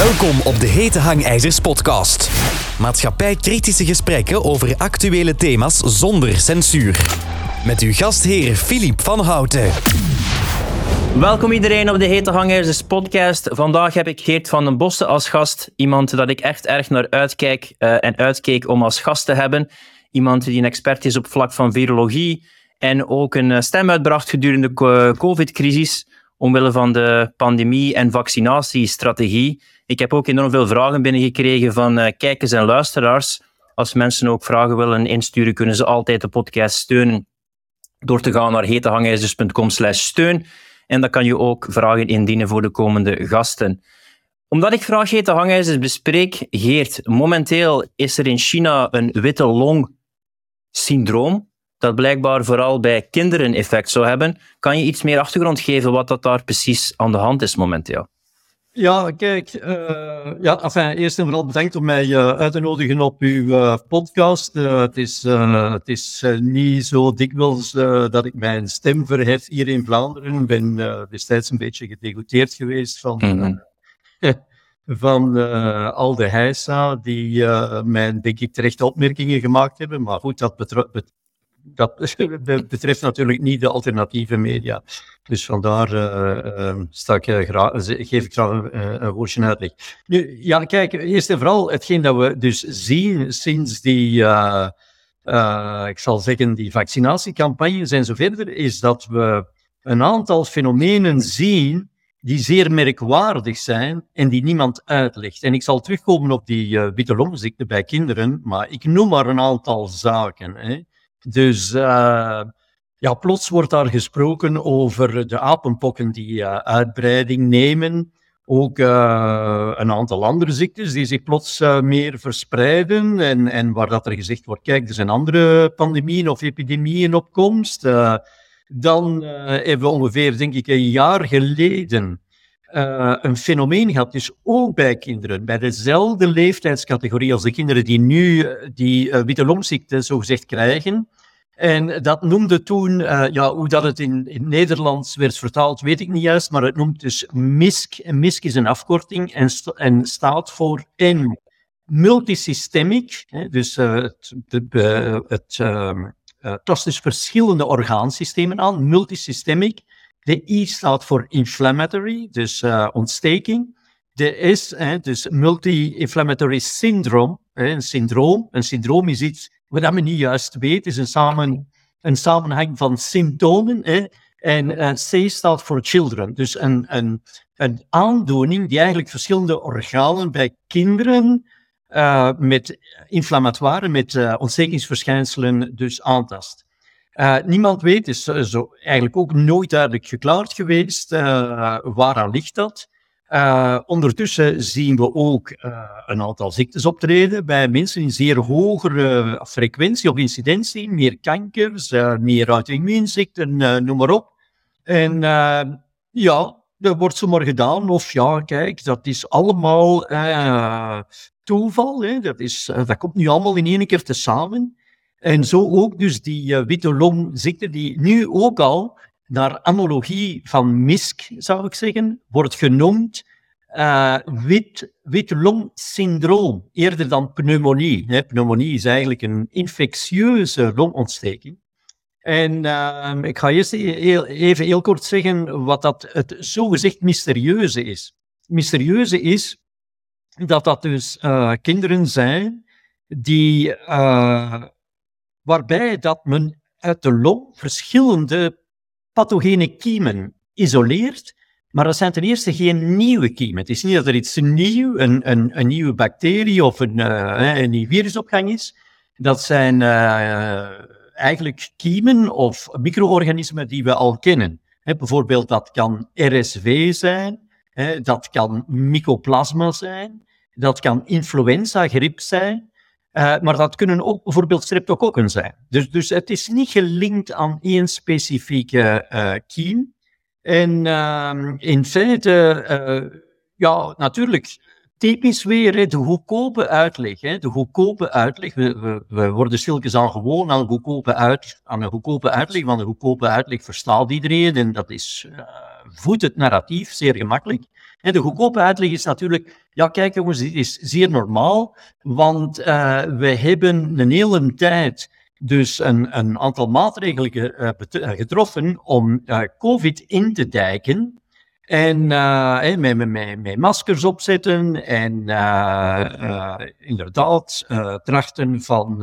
Welkom op de Hete Hangijzers podcast. Maatschappij-kritische gesprekken over actuele thema's zonder censuur. Met uw gastheer Filip van Houten. Welkom iedereen op de Hete Hangijzers podcast. Vandaag heb ik Geert van den Bossen als gast. Iemand dat ik echt erg naar uitkijk uh, en uitkeek om als gast te hebben. Iemand die een expert is op vlak van virologie en ook een eh, stem uitbracht gedurende de COVID-crisis omwille van de pandemie- en vaccinatiestrategie. Ik heb ook enorm veel vragen binnengekregen van uh, kijkers en luisteraars. Als mensen ook vragen willen insturen, kunnen ze altijd de podcast steunen door te gaan naar hetehangijzers.com steun. En dan kan je ook vragen indienen voor de komende gasten. Omdat ik graag hete bespreek, Geert, momenteel is er in China een witte long syndroom dat blijkbaar vooral bij kinderen effect zou hebben. Kan je iets meer achtergrond geven wat dat daar precies aan de hand is momenteel? Ja, kijk, uh, ja, enfin, eerst en vooral bedankt om mij uh, uit te nodigen op uw uh, podcast. het is, het is niet zo dikwijls dat ik mijn stem verhef hier in Vlaanderen. Ik ben destijds een beetje gedegoteerd geweest van, mm -hmm. van al de heisa die mijn, denk ik, terechte opmerkingen gemaakt hebben. Maar goed, dat dat betreft natuurlijk niet de alternatieve media. Dus vandaar uh, sta ik, geef ik graag een, een woordje uitleg. Nu, ja, kijk, eerst en vooral hetgeen dat we dus zien sinds die, ik zal zeggen, die vaccinatiecampagnes en zo verder, is dat we een aantal fenomenen zien die zeer merkwaardig zijn en die niemand uitlegt. En ik zal terugkomen op die witte longziekte bij kinderen, maar ik noem maar een aantal zaken. Hè. Dus uh, ja, plots wordt daar gesproken over de apenpokken die uh, uitbreiding nemen. Ook uh, een aantal andere ziektes die zich plots meer verspreiden. En, en waar dat er gezegd wordt, kijk, er zijn andere pandemieën of epidemieën op komst. dan hebben we ongeveer, denk ik, een jaar geleden uh, een fenomeen gehad, dus ook bij kinderen, bij dezelfde leeftijdscategorie als de kinderen die nu die uh, witte longziekte zogezegd krijgen. En dat noemde toen, ja, hoe dat het in, in Nederlands werd vertaald, weet ik niet juist, maar het noemt dus MISC. En MISC is een afkorting en, en staat voor M. Multisystemic, hè, dus het, de, het tast dus verschillende orgaansystemen aan, multisystemic. De I staat voor inflammatory, dus uh, ontsteking. De S, hè, dus multi-inflammatory syndrome, hè, een syndroom. Een syndroom is iets wat men niet juist weet, is een, samen, een samenhang van symptomen. Hè. En uh, C staat voor children, dus een, een, een aandoening die eigenlijk verschillende organen bij kinderen uh, met inflammatoire, met ontstekingsverschijnselen dus aantast. Uh, niemand weet, is zo eigenlijk ook nooit duidelijk geklaard geweest, uh, waaraan ligt dat. Ondertussen zien we ook een aantal ziektes optreden bij mensen in zeer hogere frequentie of incidentie, meer kankers, meer auto-immuunziekten, noem maar op. En ja, dat wordt zomaar gedaan, of ja, kijk, dat is allemaal toeval, hè? Dat, is, dat komt nu allemaal in één keer te samen. En zo ook dus die uh, witte longziekte, die nu ook al naar analogie van MISC, zou ik zeggen, wordt genoemd uh, wit, longsyndroom, eerder dan pneumonie. Hè. Pneumonie is eigenlijk een infectieuze longontsteking. En uh, ik ga eerst heel, even heel kort zeggen wat dat het zogezegd mysterieuze is. Mysterieuze is dat dat dus uh, kinderen zijn die waarbij dat men uit de long verschillende pathogene kiemen isoleert, maar dat zijn ten eerste geen nieuwe kiemen. Het is niet dat er iets nieuw, een, een, een nieuwe bacterie of een, uh, een is. Dat zijn uh, eigenlijk kiemen of micro-organismen die we al kennen. Bijvoorbeeld, dat kan RSV zijn, dat kan mycoplasma zijn, dat kan influenza, griep zijn. Uh, maar dat kunnen ook bijvoorbeeld streptokokken zijn. Dus, dus het is niet gelinkt aan één specifieke uh, kiem. En uh, in feite, uh, ja, natuurlijk, typisch weer de goedkope uitleg. Hè, de goedkope uitleg. We, we, we worden stilkens aan gewoon aan, goedkope uit, aan een goedkope uitleg. Want een goedkope uitleg verstaat iedereen en dat is voedt het narratief zeer gemakkelijk. En de goedkope uitleg is natuurlijk, ja kijk jongens, dit is zeer normaal, want uh, we hebben een hele tijd dus een, een aantal maatregelen uh, getroffen om COVID in te dijken. En met, met, met, maskers opzetten en inderdaad trachten van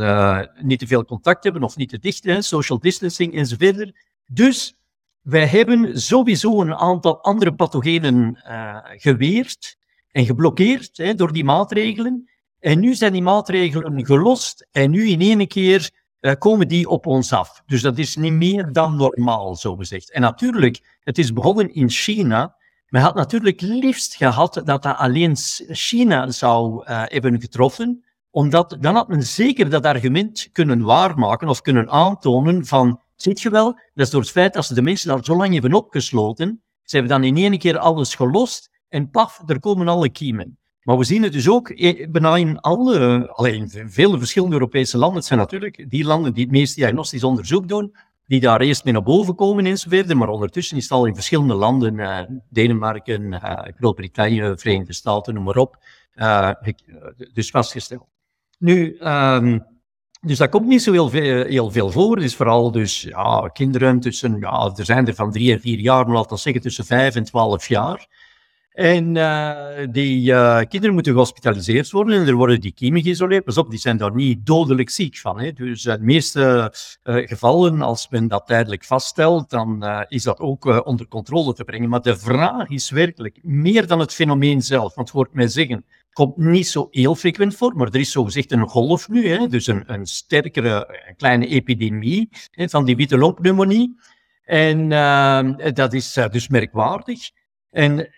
niet te veel contact hebben of niet te dicht, social distancing enzovoort. Dus wij hebben sowieso een aantal andere pathogenen geweerd en geblokkeerd hè, door die maatregelen. En nu zijn die maatregelen gelost en nu in één keer komen die op ons af. Dus dat is niet meer dan normaal, zo gezegd. En natuurlijk, het is begonnen in China. Men had natuurlijk liefst gehad dat dat alleen China zou uh, hebben getroffen, omdat dan had men zeker dat argument kunnen waarmaken of kunnen aantonen van, ziet je wel, dat is door het feit dat ze de mensen daar zo lang hebben opgesloten, ze hebben dan in één keer alles gelost en paf, er komen alle kiemen. Maar we zien het dus ook eh, bijna in alle, alleen vele verschillende Europese landen. Het zijn natuurlijk die landen die het meest diagnostisch onderzoek doen, die daar eerst mee naar boven komen enzovoort. Maar ondertussen is het al in verschillende landen, uh, Denemarken, uh, Groot-Brittannië, Verenigde Staten, noem maar op, dus vastgesteld. Nu, um, dus dat komt niet zo heel veel, veel voor. Het is vooral dus, kinderen tussen, ja, er zijn er van drie en vier jaar, maar laten we zeggen tussen vijf en twaalf jaar. En uh, die uh, kinderen moeten gehospitaliseerd worden en er worden die kiemen geïsoleerd. Pas op, die zijn daar niet dodelijk ziek van. Hè. Dus in de meeste uh, gevallen, als men dat tijdelijk vaststelt, dan is dat ook onder controle te brengen. Maar de vraag is werkelijk, meer dan het fenomeen zelf, want hoort mij zeggen, komt niet zo heel frequent voor, maar er is zogezegd een golf nu, hè, dus een, een sterkere, kleine epidemie hè, van die witte longpneumonie. En dat is dus merkwaardig. En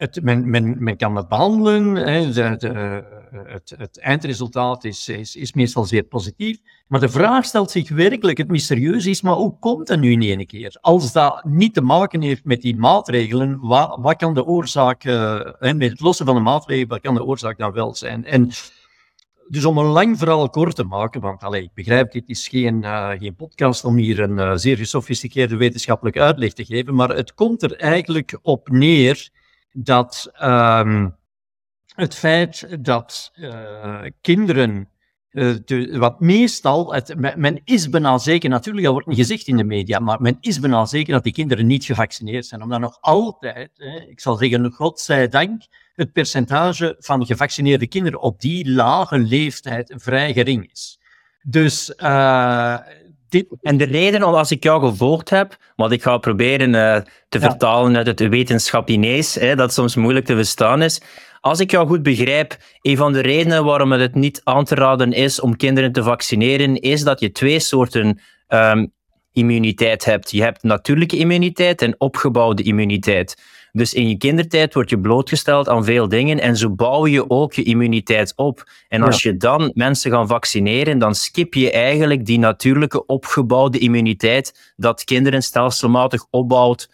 het, men, men, men kan het behandelen. Hè, de, de, het, het, eindresultaat is, is, is, meestal zeer positief. Maar de vraag stelt zich werkelijk, het mysterieus is, maar hoe komt dat nu in één keer? Als dat niet te maken heeft met die maatregelen, wat, wat kan de oorzaak, uh, met het lossen van de maatregelen, wat kan de oorzaak dan wel zijn? En dus om een lang verhaal kort te maken, want allez, ik begrijp, dit is geen, geen podcast om hier een zeer gesofisticeerde wetenschappelijke uitleg te geven, maar het komt er eigenlijk op neer dat um, het feit dat uh, kinderen, de, wat meestal, men is bijna zeker, natuurlijk, dat wordt niet gezegd in de media, maar men is bijna zeker dat die kinderen niet gevaccineerd zijn, omdat nog altijd, hè, ik zal zeggen, godzijdank, het percentage van gevaccineerde kinderen op die lage leeftijd vrij gering is. Dus uh, dit... En de reden, als ik jou gevolgd heb, wat ik ga proberen uh, te ja. vertalen uit het wetenschap Inees, hè, dat soms moeilijk te verstaan is. Als ik jou goed begrijp, een van de redenen waarom het niet aan te raden is om kinderen te vaccineren, is dat je twee soorten um, immuniteit hebt. Je hebt natuurlijke immuniteit en opgebouwde immuniteit. Dus in je kindertijd word je blootgesteld aan veel dingen en zo bouw je ook je immuniteit op. En als je dan mensen gaan vaccineren, dan skip je eigenlijk die natuurlijke opgebouwde immuniteit dat kinderen stelselmatig opbouwt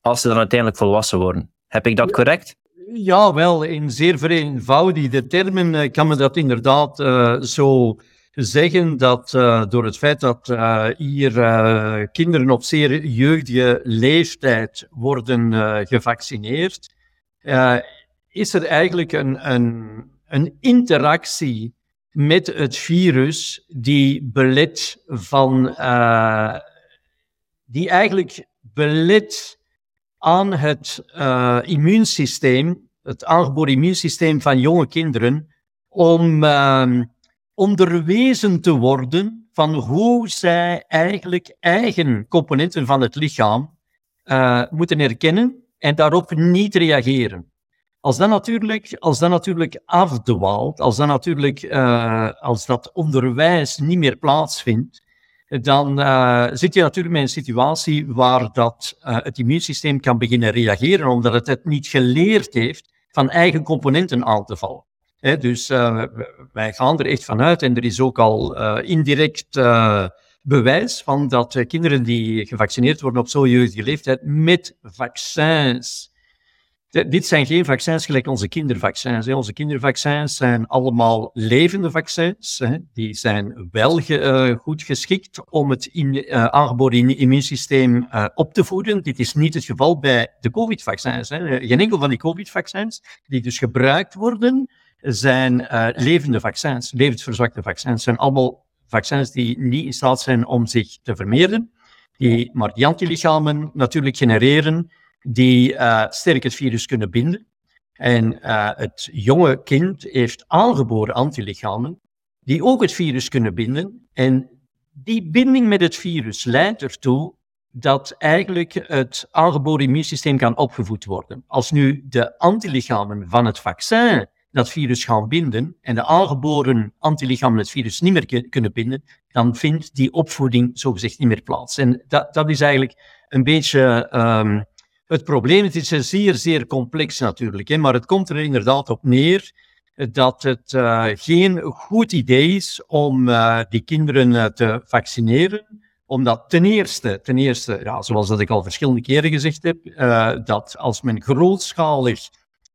als ze dan uiteindelijk volwassen worden. Heb ik dat correct? Ja, wel, in zeer vereenvoudigde termen eh, kan men dat inderdaad uh, zo zeggen dat uh, door het feit dat uh, hier uh, kinderen op zeer jeugdige leeftijd worden gevaccineerd, is er eigenlijk een, een, een interactie met het virus die belet van, die eigenlijk belet aan het immuunsysteem, het aangeboren immuunsysteem van jonge kinderen, om ehm, onderwezen te worden van hoe zij eigenlijk eigen componenten van het lichaam uh, moeten herkennen en daarop niet reageren. Als dat natuurlijk, als dat natuurlijk afdwaalt, als dat natuurlijk, uh, als dat onderwijs niet meer plaatsvindt, dan uh, zit je natuurlijk met een situatie waar dat, het immuunsysteem kan beginnen reageren, omdat het het niet geleerd heeft van eigen componenten aan te vallen dus uh, wij gaan er echt vanuit, en er is ook al uh, indirect uh, bewijs van dat kinderen die gevaccineerd worden op zo'n jeugdige leeftijd met vaccins dit zijn geen vaccins gelijk onze kindervaccins. Onze kindervaccins zijn allemaal levende vaccins. Die zijn wel goed geschikt om het in, aangeboren immuunsysteem op te voeden. Dit is niet het geval bij de COVID-vaccins. Geen enkel van die COVID-vaccins die dus gebruikt worden, zijn levende vaccins, levensverzwakte vaccins. zijn allemaal vaccins die niet in staat zijn om zich te vermeerderen, die maar die antilichamen natuurlijk genereren die uh, sterk het virus kunnen binden. En uh, het jonge kind heeft aangeboren antilichamen die ook het virus kunnen binden. En die binding met het virus leidt ertoe dat eigenlijk het aangeboren immuunsysteem kan opgevoed worden. Als nu de antilichamen van het vaccin dat virus gaan binden en de aangeboren antilichamen het virus niet meer kunnen binden, dan vindt die opvoeding zogezegd niet meer plaats. En dat, dat is eigenlijk een beetje um, het probleem. Het is zeer, zeer complex natuurlijk, hè, maar het komt er inderdaad op neer dat het uh, geen goed idee is om uh, die kinderen uh, te vaccineren omdat ten eerste, ten eerste ja, zoals dat ik al verschillende keren gezegd heb, dat als men grootschalig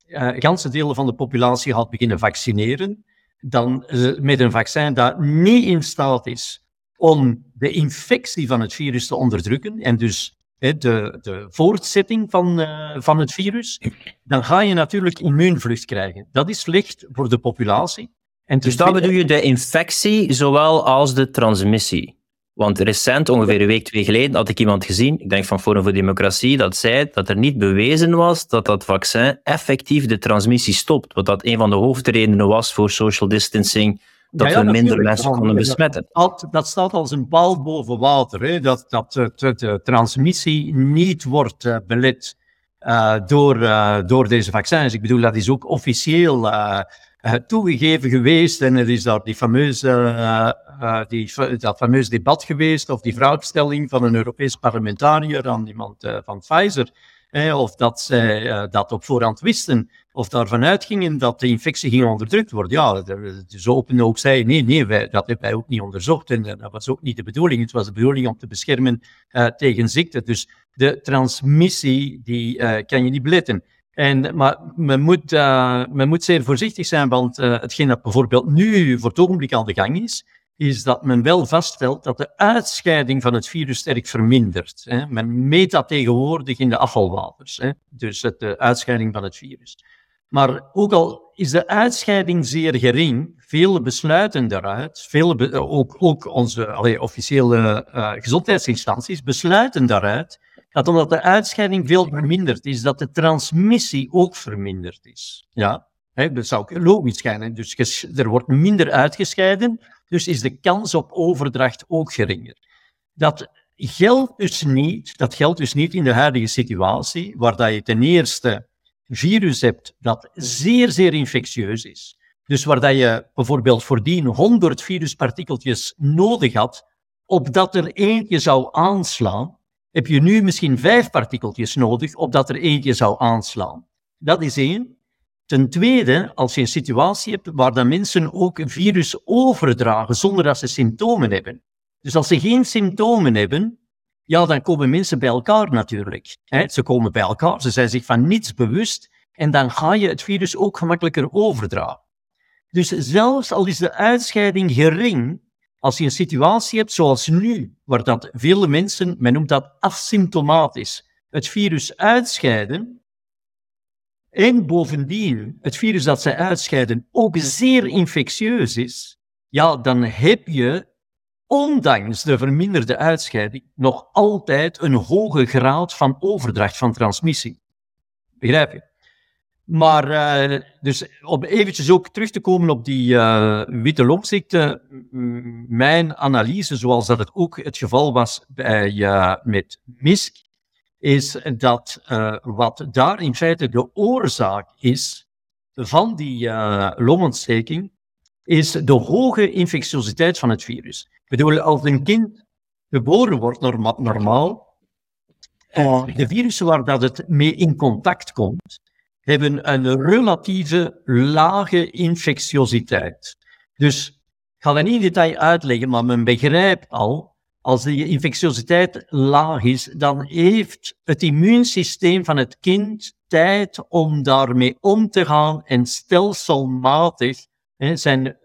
uh, ganse delen van de populatie gaat beginnen vaccineren, dan met een vaccin dat niet in staat is om de infectie van het virus te onderdrukken en dus de, de voortzetting van, uh, van het virus, dan ga je natuurlijk immuunvlucht krijgen. Dat is slecht voor de populatie. En dus dat bedoel je de infectie zowel als de transmissie? Want recent, ongeveer een week, twee geleden, had ik iemand gezien, ik denk van Forum voor Democratie, dat zei dat er niet bewezen was dat dat vaccin effectief de transmissie stopt. Wat dat een van de hoofdredenen was voor social distancing, dat we minder mensen konden besmetten. Dat, dat, staat als een bal boven water, hè? dat, dat de, transmissie niet wordt uh, belet uh, door, uh, door deze vaccins. Ik bedoel, dat is ook officieel toegegeven geweest en er is daar die fameuze, uh, uh, die, dat fameuze debat geweest of die vraagstelling van een Europees parlementariër aan iemand van Pfizer. of dat zij dat op voorhand wisten, of daarvan uitgingen dat de infectie ging onderdrukt worden. Ja, dus open ook zei, nee, nee, dat hebben wij ook niet onderzocht en dat was ook niet de bedoeling. Het was de bedoeling om te beschermen tegen ziekte. Dus de transmissie, die kan je niet beletten. En, maar men moet, uh, men moet zeer voorzichtig zijn, want uh, hetgeen dat bijvoorbeeld nu voor het ogenblik aan de gang is, is dat men wel vaststelt dat de uitscheiding van het virus sterk vermindert. Hè. Men meet dat tegenwoordig in de afvalwaters, hè. dus de uitscheiding van het virus. Maar ook al is de uitscheiding zeer gering, vele besluiten daaruit, vele ook, ook onze officiële gezondheidsinstanties besluiten daaruit dat omdat de uitscheiding veel verminderd is, dat de transmissie ook verminderd is. Ja, hè, dat zou ook logisch schijnen. Dus er wordt minder uitgescheiden, dus is de kans op overdracht ook geringer. Dat geldt dus niet, dat geldt dus niet in de huidige situatie, waar dat je ten eerste virus hebt dat zeer, zeer infectieus is. Dus waar dat je bijvoorbeeld voordien 100 viruspartikeltjes nodig had, opdat er eentje zou aanslaan, heb je nu misschien vijf partikeltjes nodig, opdat er eentje zou aanslaan. Dat is één. Ten tweede, als je een situatie hebt waar dan mensen ook een virus overdragen zonder dat ze symptomen hebben. Dus als ze geen symptomen hebben, ja, dan komen mensen bij elkaar natuurlijk. Ze komen bij elkaar, ze zijn zich van niets bewust en dan ga je het virus ook gemakkelijker overdragen. Dus zelfs al is de uitscheiding gering, als je een situatie hebt zoals nu, waar dat vele mensen, men noemt dat asymptomatisch, het virus uitscheiden, en bovendien het virus dat zij uitscheiden ook zeer infectieus is, ja, dan heb je, ondanks de verminderde uitscheiding, nog altijd een hoge graad van overdracht van transmissie. Begrijp je? Maar uh, dus om eventjes ook terug te komen op die uh, witte longziekte, mijn analyse, zoals dat het ook het geval was bij, uh, met MISC, is dat wat daar in feite de oorzaak is van die longontsteking, is de hoge infectiositeit van het virus. Ik bedoel, als een kind geboren wordt norma normaal, de virussen waar dat het mee in contact komt, hebben een relatieve lage infectiositeit. Dus ik ga dat niet in detail uitleggen, maar men begrijpt al, als die infectiositeit laag is, dan heeft het immuunsysteem van het kind tijd om daarmee om te gaan en stelselmatig zijn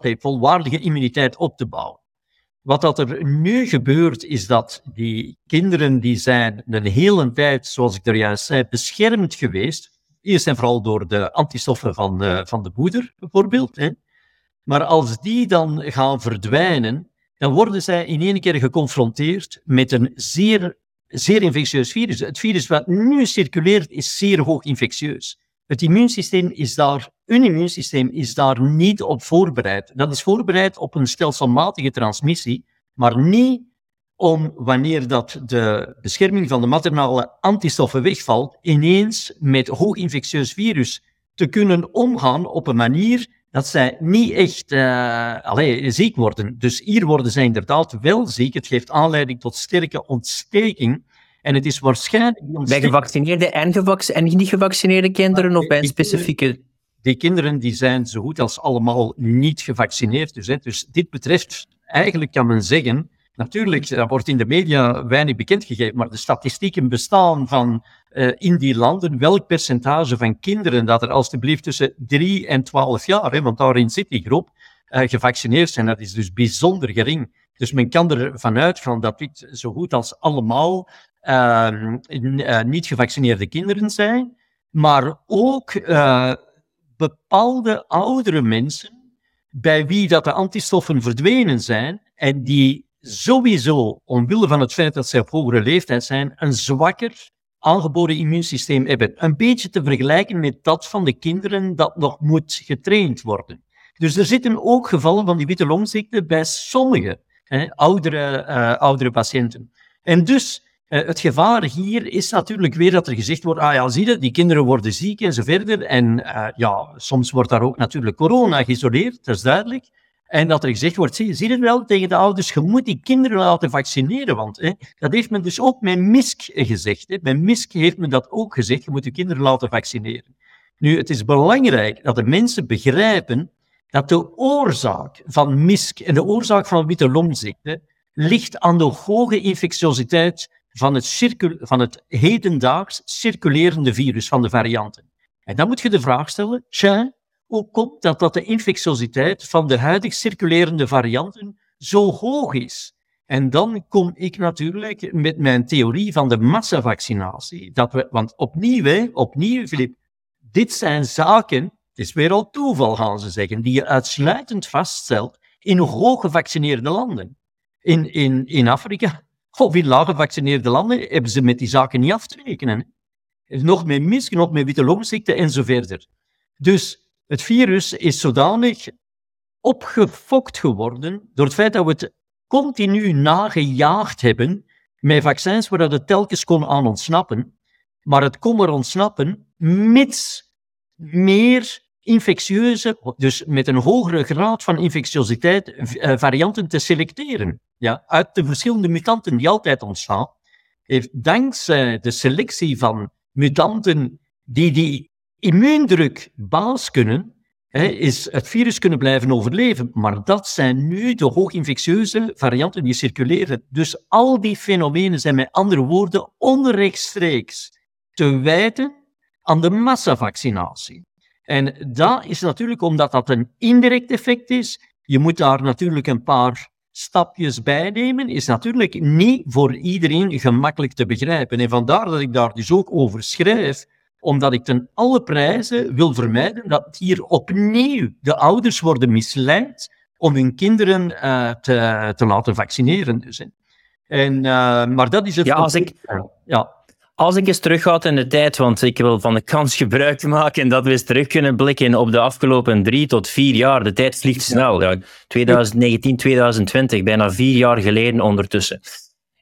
volwaardige immuniteit op te bouwen. Wat dat er nu gebeurt, is dat die kinderen die zijn een hele tijd, zoals ik er juist zei, beschermd geweest. Eerst en vooral door de antistoffen van de, van de moeder, bijvoorbeeld. Hè. Maar als die dan gaan verdwijnen, dan worden zij in één keer geconfronteerd met een zeer, zeer infectieus virus. Het virus wat nu circuleert is zeer hoog infectieus. Het immuunsysteem is daar, een immuunsysteem is daar niet op voorbereid. Dat is voorbereid op een stelselmatige transmissie, maar niet om wanneer dat de bescherming van de maternale antistoffen wegvalt, ineens met hoog infectieus virus te kunnen omgaan op een manier dat zij niet echt uh, allez, ziek worden. Dus hier worden zij inderdaad wel ziek. Het geeft aanleiding tot sterke ontsteking. En het is waarschijnlijk... Bij gevaccineerde en, en niet gevaccineerde kinderen of bij een specifieke... Die kinderen die zijn zo goed als allemaal niet gevaccineerd. Dus, hè. dus dit betreft, eigenlijk kan men zeggen, Natuurlijk, dat wordt in de media weinig bekendgegeven, maar de statistieken bestaan van uh, in die landen welk percentage van kinderen dat er alstublieft tussen 3 en 12 jaar, want daarin zit die groep, uh, gevaccineerd zijn. Dat is dus bijzonder gering. Dus men kan ervan uitgaan dat dit zo goed als allemaal uh, niet gevaccineerde kinderen zijn, maar ook bepaalde oudere mensen bij wie dat de antistoffen verdwenen zijn en die sowieso, omwille van het feit dat zij op hogere leeftijd zijn, een zwakker aangeboren immuunsysteem hebben. Een beetje te vergelijken met dat van de kinderen dat nog moet getraind worden. Dus er zitten ook gevallen van die witte longziekte bij sommige hè, oudere, uh, oudere patiënten. En dus uh, het gevaar hier is natuurlijk weer dat er gezegd wordt, ah ja, zie die kinderen worden ziek en zo verder. En uh, ja, soms wordt daar ook natuurlijk corona geïsoleerd, dat is duidelijk. En dat er gezegd wordt, zie, zie je wel tegen de ouders, je moet die kinderen laten vaccineren. Want hè, dat heeft men dus ook met MISC gezegd. Hè. Bij MISC heeft men dat ook gezegd, je moet je kinderen laten vaccineren. Nu, het is belangrijk dat de mensen begrijpen dat de oorzaak van MISC en de oorzaak van witte longziekte ligt aan de hoge infectiositeit van het, circul van het hedendaags circulerende virus van de varianten. En dan moet je de vraag stellen, tja, komt dat dat de infectiositeit van de huidig circulerende varianten zo hoog is? En dan kom ik natuurlijk met mijn theorie van de massavaccinatie. Dat we, want opnieuw, opnieuw, Filip, dit zijn zaken, het is weer al toeval, gaan ze zeggen, die je uitsluitend vaststelt in hooggevaccineerde landen. In, in, in Afrika of in laag gevaccineerde landen hebben ze met die zaken niet af te rekenen. Nog met mis, nog met witte longziekte en zo verder. Dus het virus is zodanig opgefokt geworden door het feit dat we het continu nagejaagd hebben met vaccins waar het telkens kon aan ontsnappen. Maar het kon er ontsnappen mits meer infectieuze, dus met een hogere graad van infectiositeit, eh, varianten te selecteren. Ja, uit de verschillende mutanten die altijd ontstaan, heeft dankzij de selectie van mutanten die die immuundruk baas kunnen, hè, is het virus kunnen blijven overleven. Maar dat zijn nu de hooginfectieuze varianten die circuleren. Dus al die fenomenen zijn met andere woorden onrechtstreeks te wijten aan de massavaccinatie. En dat is natuurlijk omdat dat een indirect effect is. Je moet daar natuurlijk een paar stapjes bij nemen, is natuurlijk niet voor iedereen gemakkelijk te begrijpen. En vandaar dat ik daar dus ook over schrijf, omdat ik ten alle prijzen wil vermijden dat hier opnieuw de ouders worden misleid om hun kinderen uh, te, te laten vaccineren. Dus, en, uh, maar dat is het. Ja, als ik, ja. als ik eens terugga in de tijd, want ik wil van de kans gebruik maken en dat we eens terug kunnen blikken op de afgelopen drie tot vier jaar. De tijd vliegt snel. Ja, 2019, 2020, bijna vier jaar geleden ondertussen.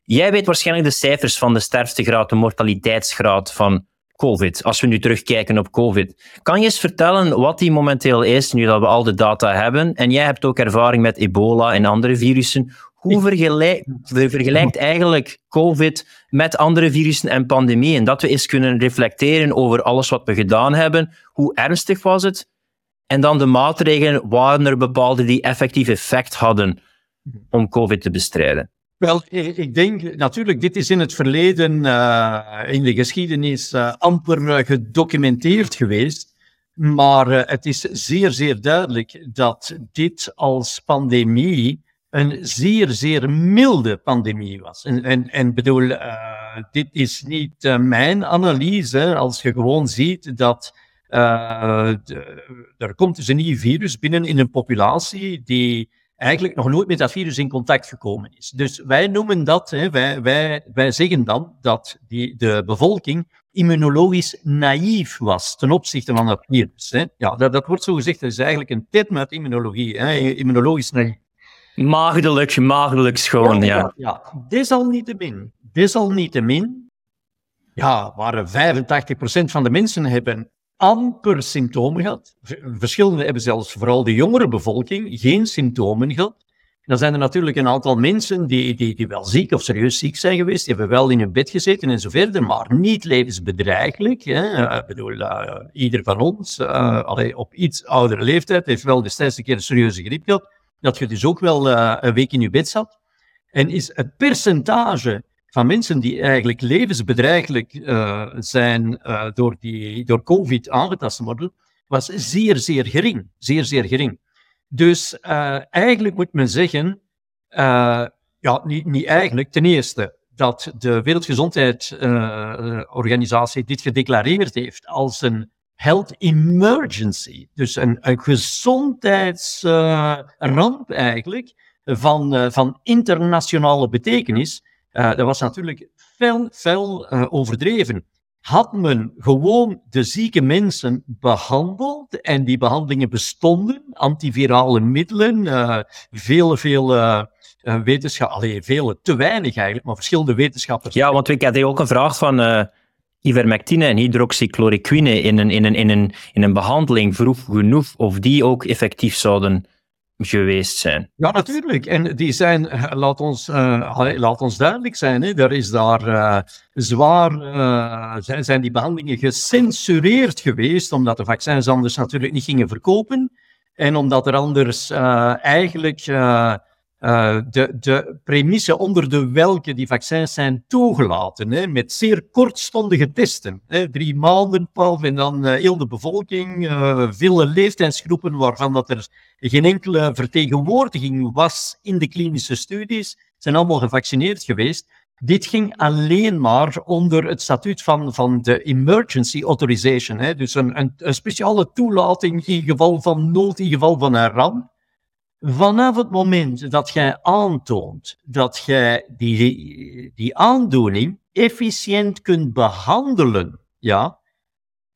Jij weet waarschijnlijk de cijfers van de sterftegraad, de mortaliteitsgraad van COVID, als we nu terugkijken op COVID. Kan je eens vertellen wat die momenteel is, nu dat we al de data hebben? En jij hebt ook ervaring met ebola en andere virussen. Hoe vergelijk, vergelijkt eigenlijk COVID met andere virussen en pandemieën? Dat we eens kunnen reflecteren over alles wat we gedaan hebben. Hoe ernstig was het? En dan de maatregelen, waren er bepaalde die effectief effect hadden om COVID te bestrijden? Wel, ik denk natuurlijk, dit is in het verleden, in de geschiedenis, amper gedocumenteerd geweest. Maar het is zeer, zeer duidelijk dat dit als pandemie een zeer, zeer milde pandemie was. En, en, en bedoel, dit is niet mijn analyse. Als je gewoon ziet dat er komt dus een nieuw virus binnen in een populatie die eigenlijk nog nooit met dat virus in contact gekomen is. Dus wij noemen dat, hè, wij, wij, wij zeggen dan dat die, de bevolking immunologisch naïef was ten opzichte van dat virus. Hè. Ja, dat, dat wordt zo gezegd, dat is eigenlijk een term met immunologie, hè, immunologisch naïef. Maagdelijk, maagdelijk schoon, ja. Ja, ja. desalniettemin, desalniettemin, ja, waar 85% van de mensen hebben amper symptomen gehad. Verschillende hebben zelfs, vooral de jongere bevolking, geen symptomen gehad. Dan zijn er natuurlijk een aantal mensen die, die, die wel ziek of serieus ziek zijn geweest, die hebben wel in hun bed gezeten en zo verder, maar niet levensbedreigelijk. Hè. Ik bedoel, uh, ieder van ons, allee, op iets oudere leeftijd, heeft wel destijds een keer een serieuze griep gehad dat je dus ook wel een week in je bed zat. En is het percentage van mensen die eigenlijk levensbedreigelijk uh, zijn uh, door, die, door COVID aangetast worden, was zeer, zeer gering. Zeer, zeer gering. Dus eigenlijk moet men zeggen, ja, niet, niet eigenlijk, ten eerste, dat de Wereldgezondheidsorganisatie dit gedeclareerd heeft als een health emergency. Dus een, een gezondheidsramp eigenlijk van, van internationale betekenis. Uh, dat was natuurlijk fel, fel overdreven. Had men gewoon de zieke mensen behandeld en die behandelingen bestonden, antivirale middelen, vele, veel wetenschap, alleen vele, te weinig eigenlijk, maar verschillende wetenschappers. Ja, want ik had ook een vraag van ivermectine en hydroxychloroquine in een, in, in, in een behandeling vroeg genoeg of die ook effectief zouden geweest zijn. Ja, natuurlijk. En die zijn, laat ons, uh, laat ons duidelijk zijn, hè, er is daar uh, zwaar, uh, zijn, zijn die behandelingen gecensureerd geweest, omdat de vaccins anders natuurlijk niet gingen verkopen. En omdat er anders eigenlijk uh, de, de premisse onder de welke die vaccins zijn toegelaten, hè, met zeer kortstondige testen. Hè, drie maanden, pal, en dan uh, heel de bevolking, uh, vele leeftijdsgroepen waarvan dat er geen enkele vertegenwoordiging was in de klinische studies, zijn allemaal gevaccineerd geweest. Dit ging alleen maar onder het statuut van, van de emergency authorization. Hè, dus een, een, een speciale toelating in geval van nood, in geval van een ramp. Vanaf het moment dat jij aantoont dat jij die, die aandoening efficiënt kunt behandelen, ja,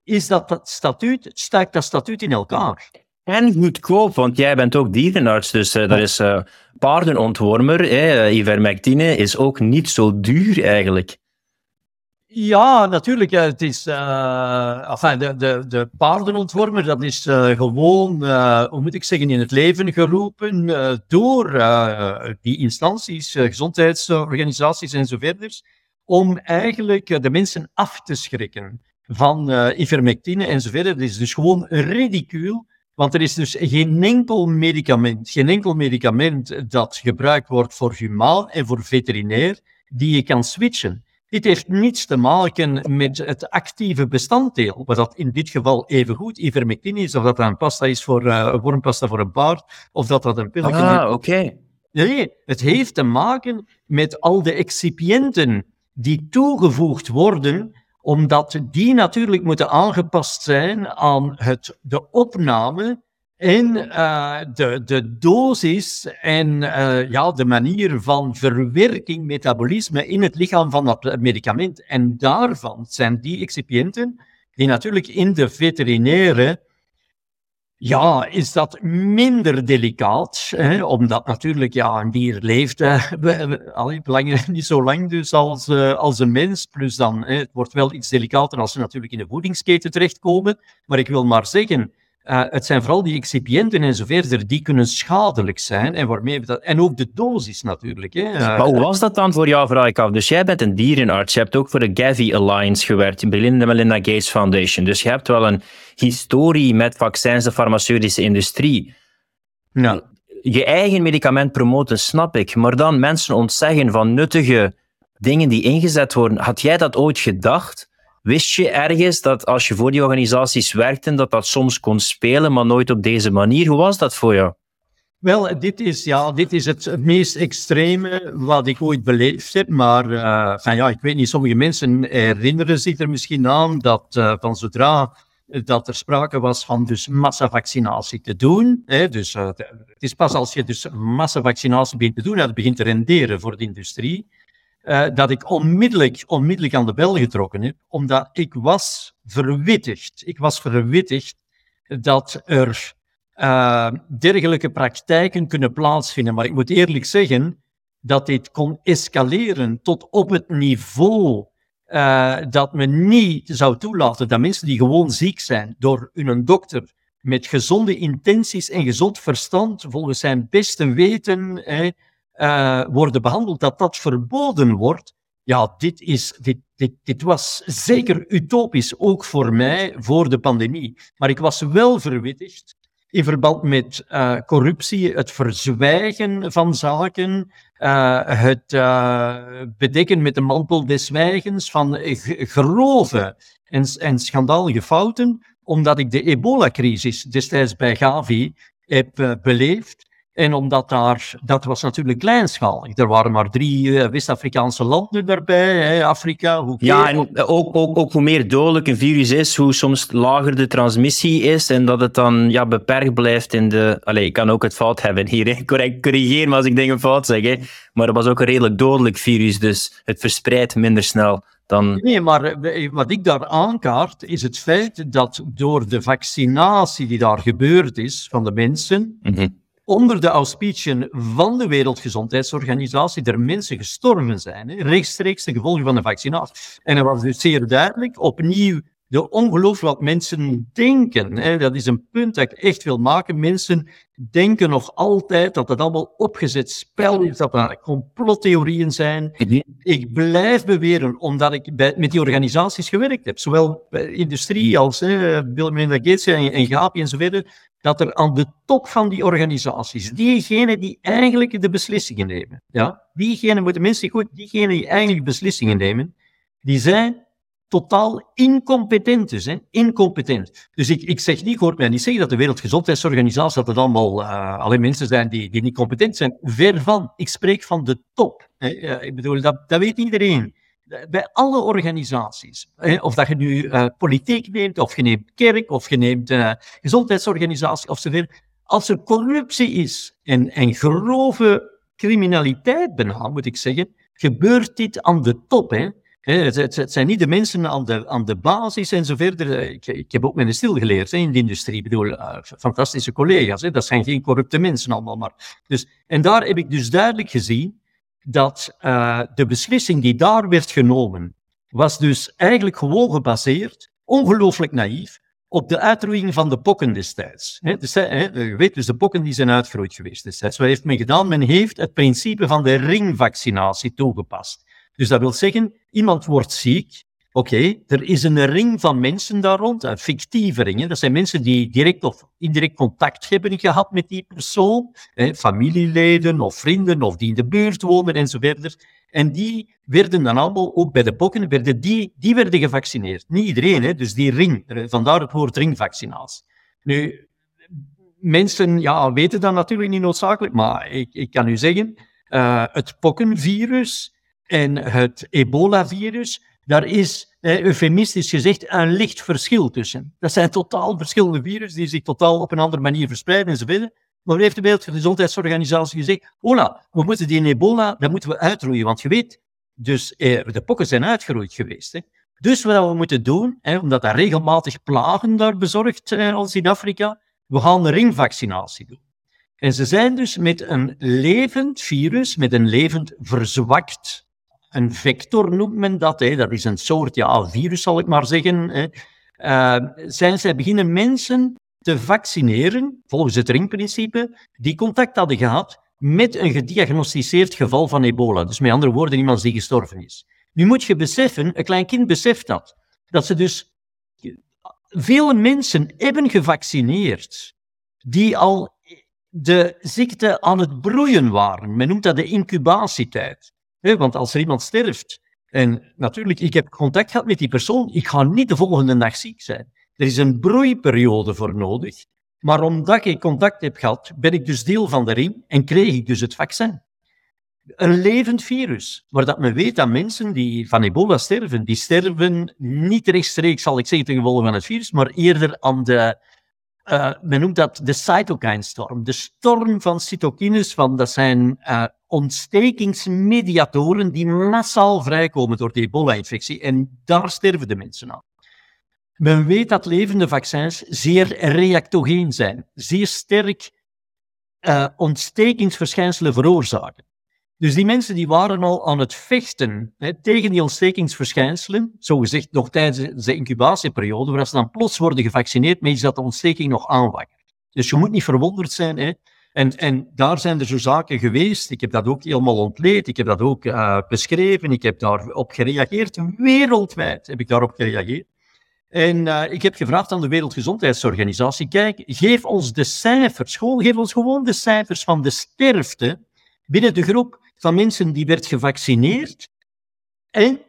is dat, dat statuut, stijgt dat statuut in elkaar. En goedkoop, want jij bent ook dierenarts, dus uh, dat is uh, paardenontwormer. Eh, ivermectine is ook niet zo duur eigenlijk. Ja, natuurlijk. Het is, enfin, de, de, de paardenontwormer, dat is uh, gewoon, uh, hoe moet ik zeggen, in het leven geroepen door die instanties, gezondheidsorganisaties en zo verder, om eigenlijk de mensen af te schrikken van ivermectine en zo verder. Het is dus gewoon ridicuul, want er is dus geen enkel medicament, geen enkel medicament dat gebruikt wordt voor humaan en voor veterinair, die je kan switchen. Dit heeft niets te maken met het actieve bestanddeel, wat dat in dit geval evengoed ivermectine is, of dat dat een pasta is voor uh, een wormpasta voor een paard, of dat dat een is. Ah, oké. Nee, het heeft te maken met al de excipiënten die toegevoegd worden, omdat die natuurlijk moeten aangepast zijn aan het, de opname en uh, de, de dosis en uh, ja, de manier van verwerking, metabolisme in het lichaam van dat medicament. En daarvan zijn die excipiënten, die natuurlijk in de veterinaire, ja, is dat minder delicaat, hè, omdat natuurlijk, ja, een dier leeft lang, niet zo lang dus als, als een mens, plus dan, het wordt wel iets delicater als ze natuurlijk in de voedingsketen terechtkomen. Maar ik wil maar zeggen, uh, het zijn vooral die excipiënten en zo verder, die kunnen schadelijk zijn. En, waarmee dat, en ook de dosis natuurlijk. Hè. Uh, maar hoe was dat dan voor jou, vraag ik af? Dus jij bent een dierenarts, je hebt ook voor de Gavi Alliance gewerkt, de Belinda Melinda Gates Foundation. Dus je hebt wel een historie met vaccins, de farmaceutische industrie. Ja. je eigen medicament promoten, snap ik. Maar dan mensen ontzeggen van nuttige dingen die ingezet worden. Had jij dat ooit gedacht? Wist je ergens dat als je voor die organisaties werkte, dat dat soms kon spelen, maar nooit op deze manier? Hoe was dat voor jou? Wel, dit is, ja, dit is het meest extreme wat ik ooit beleefd heb. Maar van, ja, ik weet niet, sommige mensen herinneren zich er misschien aan dat uh, van zodra dat er sprake was van dus massavaccinatie te doen. Hè, dus, uh, het is pas als je dus massavaccinatie begint te doen, dat het begint te renderen voor de industrie, dat ik onmiddellijk, onmiddellijk aan de bel getrokken heb, omdat ik was verwittigd. Ik was verwittigd dat er uh, dergelijke praktijken kunnen plaatsvinden. Maar ik moet eerlijk zeggen dat dit kon escaleren tot op het niveau uh, dat men niet zou toelaten dat mensen die gewoon ziek zijn door hun dokter met gezonde intenties en gezond verstand, volgens zijn beste weten, uh, worden behandeld, dat dat verboden wordt. Ja, dit, is, dit, dit, was zeker utopisch, ook voor mij, voor de pandemie. Maar ik was wel verwittigd in verband met uh, corruptie, het verzwijgen van zaken, uh, het bedekken met de mantel des zwijgens van grove en, en schandalige fouten, omdat ik de ebola-crisis destijds bij Gavi heb beleefd. En omdat daar, dat was natuurlijk kleinschalig. Er waren maar drie uh, West-Afrikaanse landen daarbij, hè, Afrika. Hoe ja, en ook, ook, ook hoe meer dodelijk een virus is, hoe soms lager de transmissie is en dat het dan ja, beperkt blijft in de... Allee, ik kan ook het fout hebben hier, correct corrigeer me als ik dingen fout zeg. Hè. Maar het was ook een redelijk dodelijk virus, dus het verspreidt minder snel. Dan... Nee, maar eh, wat ik daar aankaart is het feit dat door de vaccinatie die daar gebeurd is van de mensen, mm -hmm onder de auspiciën van de Wereldgezondheidsorganisatie er mensen gestorven zijn, hè, rechtstreeks ten gevolge van de vaccinatie. En er was dus zeer duidelijk opnieuw de ongeloof wat mensen denken. Hè, dat is een punt dat ik echt wil maken. Mensen denken nog altijd dat het allemaal opgezet spel is, dat er complottheorieën zijn. Ik blijf beweren, omdat ik bij, met die organisaties gewerkt heb, zowel bij industrie als Bill Melinda Gates en, en Gapi enzovoort, dat er aan de top van die organisaties, diegenen die eigenlijk de beslissingen nemen, ja, diegenen moeten mensen goed, diegenen die eigenlijk beslissingen nemen, die zijn totaal incompetent dus, hè? incompetent. Dus ik, ik zeg niet, ik hoor mij niet zeggen dat de Wereldgezondheidsorganisatie, dat het allemaal uh, alleen mensen zijn die, die niet competent zijn. Ver van. Ik spreek van de top. Hè? Uh, ik bedoel, dat, dat weet iedereen. Bij alle organisaties, of dat je nu uh, politiek neemt, of je neemt kerk, of je neemt gezondheidsorganisatie, of zover. Als er corruptie is en, en grove criminaliteit bijna, moet ik zeggen, gebeurt dit aan de top. Hè? Het, zijn niet de mensen aan de, aan de basis en zo verder. Ik, ik heb ook een stil geleerd in de industrie. Ik bedoel, uh, fantastische collega's. Hè? Dat zijn geen corrupte mensen allemaal. Maar. Dus, en daar heb ik dus duidelijk gezien dat uh, de beslissing die daar werd genomen, was dus eigenlijk gewoon gebaseerd, ongelooflijk naïef, op de uitroeiing van de pokken destijds. Dus, je weet dus, de pokken die zijn uitgeroeid geweest destijds. Wat heeft men gedaan? Men heeft het principe van de ringvaccinatie toegepast. Dus dat wil zeggen, iemand wordt ziek. Oké, er is een ring van mensen daar rond, een fictieve ring. Dat zijn mensen die direct of indirect contact hebben gehad met die persoon. Hè, familieleden of vrienden of die in de buurt wonen enzovoort. En die werden dan allemaal, ook bij de pokken, werden die, die werden gevaccineerd. Niet iedereen, hè, dus die ring. Vandaar het woord ringvaccinatie. Nu, mensen ja, weten dat natuurlijk niet noodzakelijk, maar ik, ik kan u zeggen, uh, het pokkenvirus en het ebola-virus, daar is, eh, eufemistisch gezegd, een licht verschil tussen. Dat zijn totaal verschillende virussen die zich totaal op een andere manier verspreiden enzovoort. Maar heeft de Wereldgezondheidsorganisatie gezegd, hola, we moeten die ebola, dat moeten we uitroeien, want je weet, dus eh, de pokken zijn uitgeroeid geweest. Hè. Dus wat we moeten doen, hè, omdat er regelmatig plagen daar bezorgd zijn als in Afrika, we gaan een ringvaccinatie doen. En ze zijn dus met een levend virus, met een levend verzwakt een vector noemt men dat. Hè. Dat is een soort ja, virus, zal ik maar zeggen. Hè. Uh, zijn zij beginnen mensen te vaccineren, volgens het ringprincipe, die contact hadden gehad met een gediagnosticeerd geval van ebola. Dus met andere woorden, iemand die gestorven is. Nu moet je beseffen, een klein kind beseft dat, dat ze dus vele mensen hebben gevaccineerd die al de ziekte aan het broeien waren. Men noemt dat de incubatietijd. Want als er iemand sterft, en natuurlijk, ik heb contact gehad met die persoon, ik ga niet de volgende dag ziek zijn. Er is een broeiperiode voor nodig. Maar omdat ik contact heb gehad, ben ik dus deel van de riem en kreeg ik dus het vaccin. Een levend virus, waar dat men weet dat mensen die van ebola sterven, die sterven niet rechtstreeks, zal ik zeggen, ten gevolge van het virus, maar eerder aan de, uh, men noemt dat de cytokine-storm. De storm van cytokines, van, dat zijn uh, ontstekingsmediatoren die massaal vrijkomen door de ebola-infectie. En daar sterven de mensen aan. Men weet dat levende vaccins zeer reactogeen zijn, zeer sterk uh, ontstekingsverschijnselen veroorzaken. Dus die mensen die waren al aan het vechten hè, tegen die ontstekingsverschijnselen, zogezegd nog tijdens de incubatieperiode, waar ze dan plots worden gevaccineerd, met dat de ontsteking nog aanwakkert. Dus je moet niet verwonderd zijn. Hè. En, en daar zijn er zo zaken geweest. Ik heb dat ook helemaal ontleed. Ik heb dat ook uh, beschreven. Ik heb daarop gereageerd. Wereldwijd heb ik daarop gereageerd. En uh, ik heb gevraagd aan de Wereldgezondheidsorganisatie, kijk, geef ons de cijfers, geef ons gewoon de cijfers van de sterfte binnen de groep van mensen die werd gevaccineerd en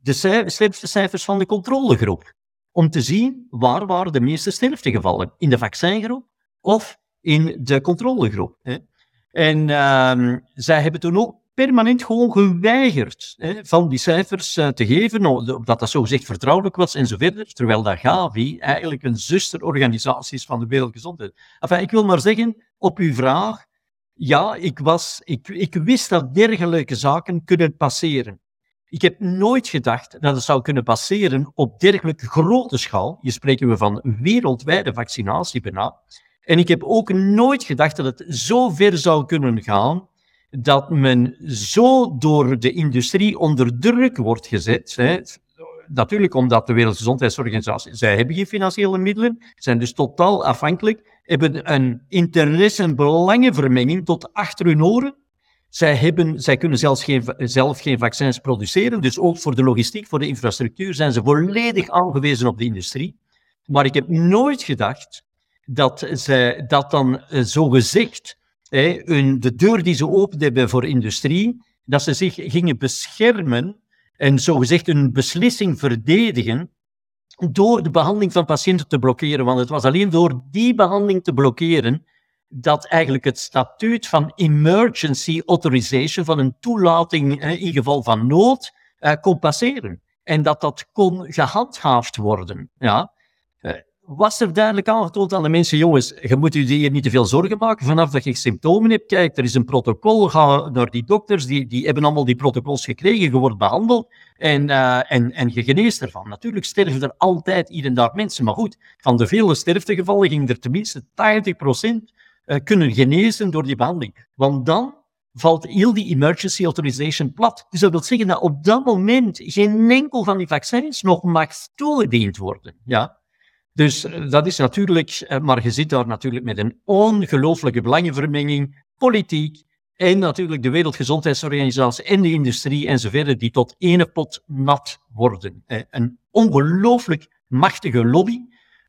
de sterftecijfers van de controlegroep. Om te zien waar waren de meeste sterftegevallen, in de vaccingroep of in de controlegroep. Hè. En uh, zij hebben toen ook permanent gewoon geweigerd hè, van die cijfers uh, te geven, omdat dat zogezegd vertrouwelijk was en zo verder, terwijl dat Gavi eigenlijk een zusterorganisatie is van de Wereldgezondheid. Enfin, ik wil maar zeggen, op uw vraag, ja, ik, was, ik, ik wist dat dergelijke zaken kunnen passeren. Ik heb nooit gedacht dat het zou kunnen passeren op dergelijke grote schaal. Hier spreken we van wereldwijde vaccinatie. En ik heb ook nooit gedacht dat het zo ver zou kunnen gaan dat men zo door de industrie onder druk wordt gezet. Hè. Natuurlijk omdat de Wereldgezondheidsorganisatie, zij hebben geen financiële middelen, zijn dus totaal afhankelijk, hebben een interesse- en belangenvermenging tot achter hun oren. Zij, hebben, zij kunnen zelfs geen, zelf geen vaccins produceren, dus ook voor de logistiek, voor de infrastructuur zijn ze volledig aangewezen op de industrie. Maar ik heb nooit gedacht dat zij dat dan uh, zo gezegd de deur die ze opend hebben voor industrie, dat ze zich gingen beschermen en zogezegd een beslissing verdedigen door de behandeling van patiënten te blokkeren. Want het was alleen door die behandeling te blokkeren dat eigenlijk het statuut van emergency authorization, van een toelating in geval van nood, eh, kon passeren. En dat dat kon gehandhaafd worden. Ja was er duidelijk aangetoond aan de mensen, jongens, je moet je hier niet te veel zorgen maken vanaf dat je symptomen hebt. Kijk, er is een protocol, ga naar die dokters, die, die hebben allemaal die protocols gekregen, je wordt behandeld en, uh, en, en je geneest ervan. Natuurlijk sterven er altijd hier en daar mensen, maar goed, van de vele sterftegevallen ging er tenminste 80% uh, eh, kunnen genezen door die behandeling. Want dan valt heel die emergency authorization plat. Dus dat wil zeggen dat op dat moment geen enkel van die vaccins nog mag toegediend worden. Ja? Dus eh, dat is natuurlijk, eh, maar je zit daar natuurlijk met een ongelooflijke belangenvermenging, politiek en natuurlijk de Wereldgezondheidsorganisatie en de industrie enzovoort, die tot ene pot nat worden. Een ongelooflijk machtige lobby,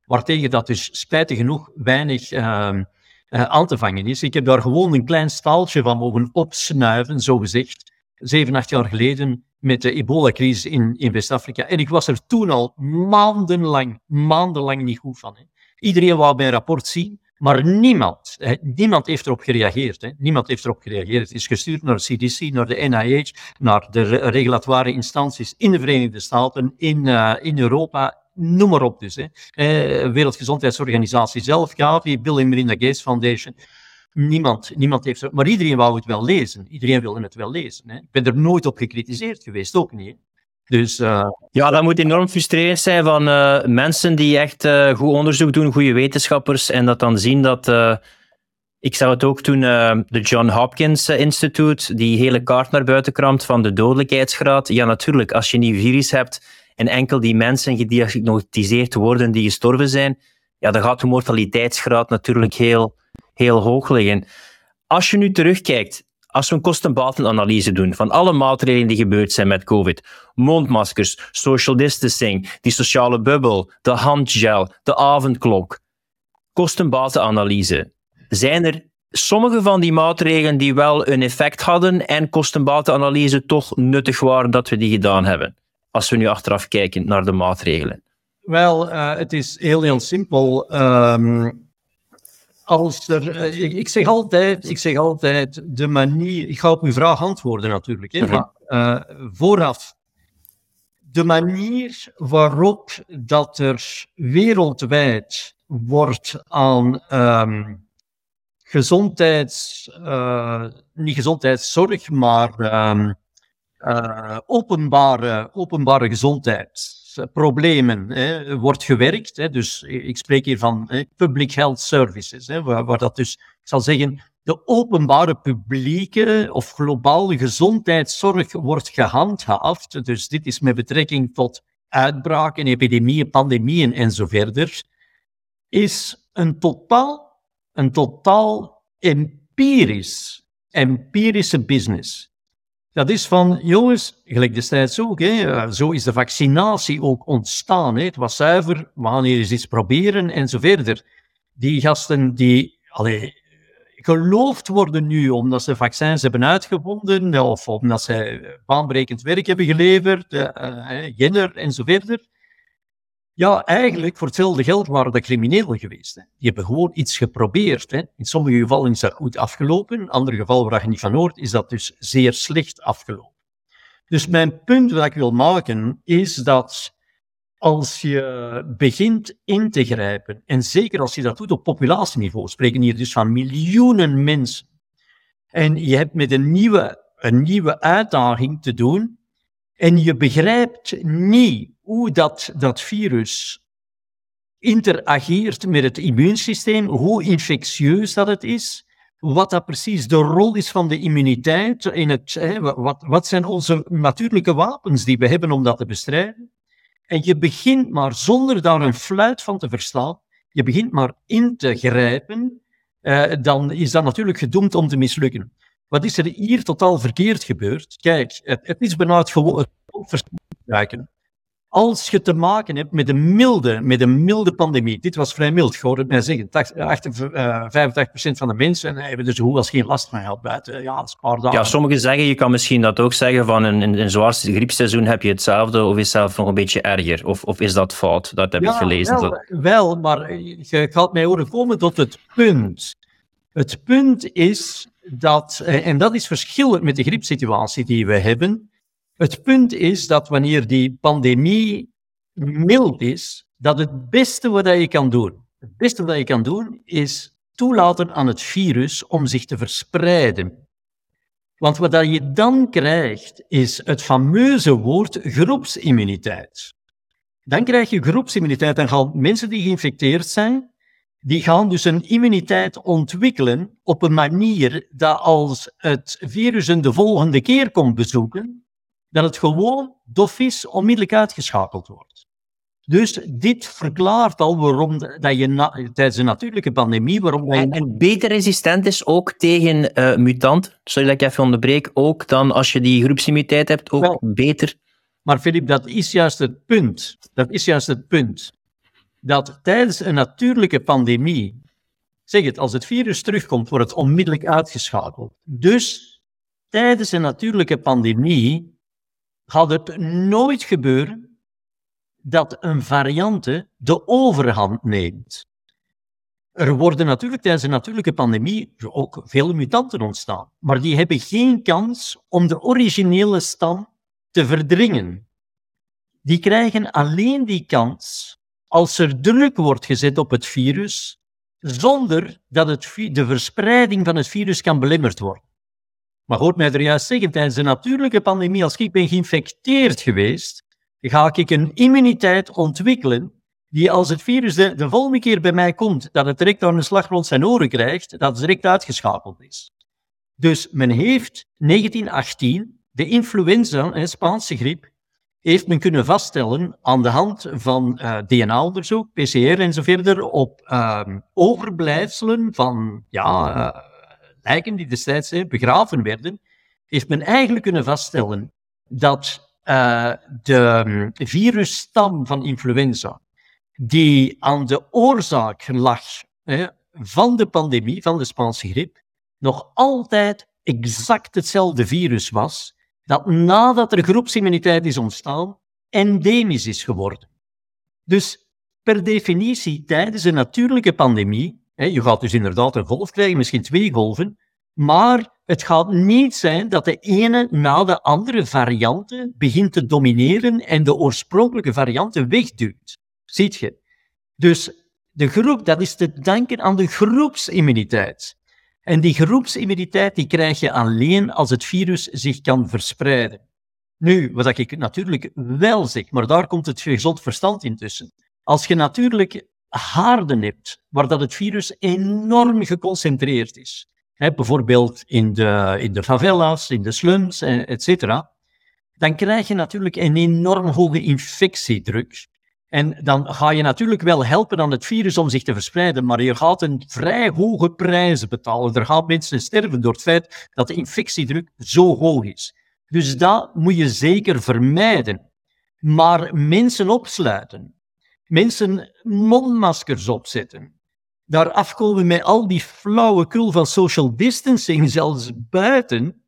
waartegen dat dus spijtig genoeg weinig uh, aan te vangen is. Ik heb daar gewoon een klein staaltje van mogen opsnuiven, zo gezegd, zeven, acht jaar geleden met de ebola-crisis in, in West-Afrika. En ik was er toen al maandenlang, maandenlang niet goed van. Hè. Iedereen wou mijn rapport zien, maar niemand, hè, niemand heeft erop gereageerd. Hè. Niemand heeft erop gereageerd. Het is gestuurd naar de CDC, naar de NIH, naar de regulatoire instanties in de Verenigde Staten, in, uh, in Europa, noem maar op dus. Hè. Eh, Wereldgezondheidsorganisatie zelf, Gavi, Bill and Melinda Gates Foundation. Niemand, niemand heeft Maar iedereen wou het wel lezen. Iedereen wilde het wel lezen. Hè. Ik ben er nooit op gecritiseerd geweest, ook niet. Dus, uh... Ja, dat moet enorm frustrerend zijn van uh, mensen die echt uh, goed onderzoek doen, goede wetenschappers, en dat dan zien dat... ik zou het ook toen de John Hopkins Institute, die hele kaart naar buiten kramt van de dodelijkheidsgraad. Ja, natuurlijk, als je een virus hebt en enkel die mensen gediagnosticeerd worden die gestorven zijn, ja, dan gaat de mortaliteitsgraad natuurlijk heel heel hoog liggen. Als je nu terugkijkt, als we een kostenbatenanalyse doen van alle maatregelen die gebeurd zijn met COVID, mondmaskers, social distancing, die sociale bubbel, de handgel, de avondklok, kostenbatenanalyse, zijn er sommige van die maatregelen die wel een effect hadden en kostenbatenanalyse toch nuttig waren dat we die gedaan hebben. Als we nu achteraf kijken naar de maatregelen. Wel, uh, het is heel, simpel. Um, als er, uh, ik, ik, zeg altijd, ik zeg altijd, de manier, ik ga op uw vraag antwoorden natuurlijk, hè, maar uh, vooraf, de manier waarop dat er wereldwijd wordt aan um, gezondheids, uh, niet gezondheidszorg, maar um, uh, openbare, openbare gezondheidsproblemen hè, wordt gewerkt. Hè, dus ik spreek hier van hè, public health services, waar dat dus, ik zal zeggen, de openbare publieke of globale gezondheidszorg wordt gehandhaafd. Dus dit is met betrekking tot uitbraken, epidemieën, pandemieën en zo verder, is een totaal, een totaal empirisch, empirische business. Dat is van, jongens, gelijk destijds ook, hè, zo is de vaccinatie ook ontstaan. Hè. Het was zuiver, we gaan eens iets proberen en zo verder. Die gasten die, allee, geloofd worden nu omdat ze vaccins hebben uitgevonden of omdat ze baanbrekend werk hebben geleverd, uh, Jenner en zo verder. Ja, eigenlijk voor hetzelfde geld waren de criminelen geweest. Hè. Die hebben gewoon iets geprobeerd. Hè. In sommige gevallen is dat goed afgelopen, in andere gevallen waar je niet van hoort, is dat dus zeer slecht afgelopen. Dus mijn punt wat ik wil maken is dat als je begint in te grijpen, en zeker als je dat doet op populatieniveau, spreken hier dus van miljoenen mensen, en je hebt met een nieuwe, een nieuwe uitdaging te doen, en je begrijpt niet hoe dat, dat virus interageert met het immuunsysteem, hoe infectieus dat het is, wat dat precies de rol is van de immuniteit, in het, hè, wat, wat zijn onze natuurlijke wapens die we hebben om dat te bestrijden. En je begint maar zonder daar een fluit van te verstaan, je begint maar in te grijpen, eh, dan is dat natuurlijk gedoemd om te mislukken. Wat is er hier totaal verkeerd gebeurd? Kijk, het, het is bijna het gewoon gebruiken. Als je te maken hebt met een milde, met een milde pandemie, dit was vrij mild, ik hoorde mij zeggen, 80, uh, 85% van de mensen hebben er zo goed als geen last van gehad buiten. Ja, een paar dagen. Ja, sommigen zeggen, je kan misschien dat ook zeggen, van een, een, een zwaarste griepseizoen heb je hetzelfde, of is het zelf nog een beetje erger? Of, of is dat fout? Dat heb ja, ik gelezen. Wel, wel, maar je gaat mij horen komen tot het punt. Het punt is dat, en dat is verschillend met de griepsituatie die we hebben, het punt is dat wanneer die pandemie mild is, dat het beste wat je kan doen, het beste wat je kan doen, is toelaten aan het virus om zich te verspreiden. Want wat je dan krijgt, is het fameuze woord groepsimmuniteit. Dan krijg je groepsimmuniteit. Dan gaan mensen die geïnfecteerd zijn, die gaan dus een immuniteit ontwikkelen op een manier dat als het virus een de volgende keer komt bezoeken, dat het gewoon dof is, onmiddellijk uitgeschakeld wordt. Dus dit verklaart al waarom dat je na, tijdens een natuurlijke pandemie... Waarom dat je... en, en, beter resistent is ook tegen uh, mutant, sorry dat ik even onderbreek, ook dan als je die groepsimmuniteit hebt, ook Wel, beter. Maar Filip, dat is juist het punt. Dat is juist het punt. Dat tijdens een natuurlijke pandemie, zeg het, als het virus terugkomt, wordt het onmiddellijk uitgeschakeld. Dus tijdens een natuurlijke pandemie gaat het nooit gebeuren dat een variante de overhand neemt. Er worden natuurlijk tijdens een natuurlijke pandemie ook veel mutanten ontstaan, maar die hebben geen kans om de originele stam te verdringen. Die krijgen alleen die kans als er druk wordt gezet op het virus, zonder dat het, de verspreiding van het virus kan belemmerd worden. Maar hoort mij er juist zeggen, tijdens de natuurlijke pandemie, als ik ben geïnfecteerd geweest, ga ik een immuniteit ontwikkelen die als het virus de, de volgende keer bij mij komt, dat het direct aan een slag rond zijn oren krijgt, dat direct uitgeschakeld is. Dus men heeft 1918 de influenza, de Spaanse griep, heeft men kunnen vaststellen aan de hand van uh, DNA-onderzoek, PCR en zo verder, op uh, overblijfselen van ja, uh, lijken die destijds begraven werden, heeft men eigenlijk kunnen vaststellen dat uh, de um, virusstam van influenza, die aan de oorzaak lag van de pandemie, van de Spaanse griep, nog altijd exact hetzelfde virus was, dat nadat er groepsimmuniteit is ontstaan, endemisch is geworden. Dus per definitie, tijdens een natuurlijke pandemie, je gaat dus inderdaad een golf krijgen, misschien twee golven, maar het gaat niet zijn dat de ene na de andere varianten begint te domineren en de oorspronkelijke varianten wegduwt. Ziet je? Dus de groep, dat is te danken aan de groepsimmuniteit. En die groepsimmuniteit die krijg je alleen als het virus zich kan verspreiden. Nu, wat ik natuurlijk wel zeg, maar daar komt het gezond verstand intussen. Als je natuurlijk haarden hebt, waar dat het virus enorm geconcentreerd is, hè, bijvoorbeeld in de, in de favelas, in de slums, eh, etc., dan krijg je natuurlijk een enorm hoge infectiedruk. En dan ga je natuurlijk wel helpen aan het virus om zich te verspreiden, maar je gaat een vrij hoge prijs betalen. Er gaan mensen sterven door het feit dat de infectiedruk zo hoog is. Dus dat moet je zeker vermijden. Maar mensen opsluiten, mensen mondmaskers opzetten, daar afkomen met al die flauwekul van social distancing, zelfs buiten,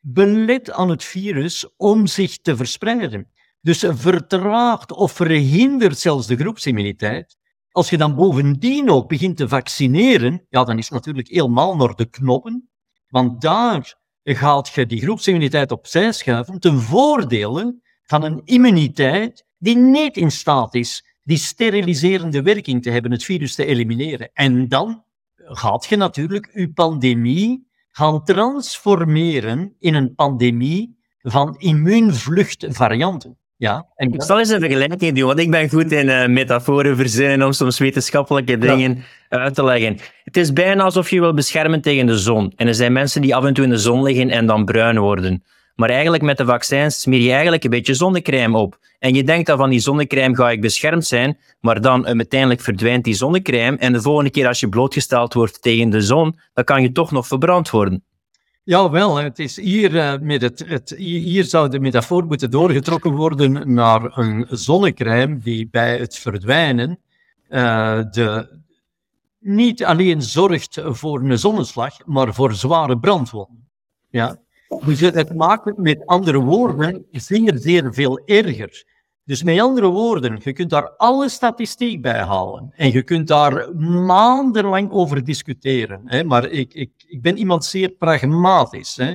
belet aan het virus om zich te verspreiden. Dus vertraagt of verhindert zelfs de groepsimmuniteit. Als je dan bovendien ook begint te vaccineren, ja, dan is het natuurlijk helemaal naar de knoppen. Want daar gaat je die groepsimmuniteit opzij schuiven ten voordele van een immuniteit die niet in staat is die steriliserende werking te hebben, het virus te elimineren. En dan gaat je natuurlijk je pandemie gaan transformeren in een pandemie van immuunvluchtvarianten. Ja, en ik zal eens een vergelijking doen, want ik ben goed in uh, metaforen verzinnen om soms wetenschappelijke dingen uit te leggen. Het is bijna alsof je wil beschermen tegen de zon. En er zijn mensen die af en toe in de zon liggen en dan bruin worden. Maar eigenlijk met de vaccins smeer je eigenlijk een beetje zonnecrème op. En je denkt dat van die zonnecrème ga ik beschermd zijn, maar dan uiteindelijk verdwijnt die zonnecrème en de volgende keer als je blootgesteld wordt tegen de zon, dan kan je toch nog verbrand worden. Ja, wel. Het is hier, uh, met het, het, hier zou de metafoor moeten doorgetrokken worden naar een zonnecrème die bij het verdwijnen uh, de, niet alleen zorgt voor een zonneslag, maar voor zware brandwonden. Ja. Dus het maakt met andere woorden zeer, zeer veel erger. Dus met andere woorden, je kunt daar alle statistiek bij halen en je kunt daar maandenlang over discussiëren. Maar ik, ik, ik ben iemand zeer pragmatisch. Hè?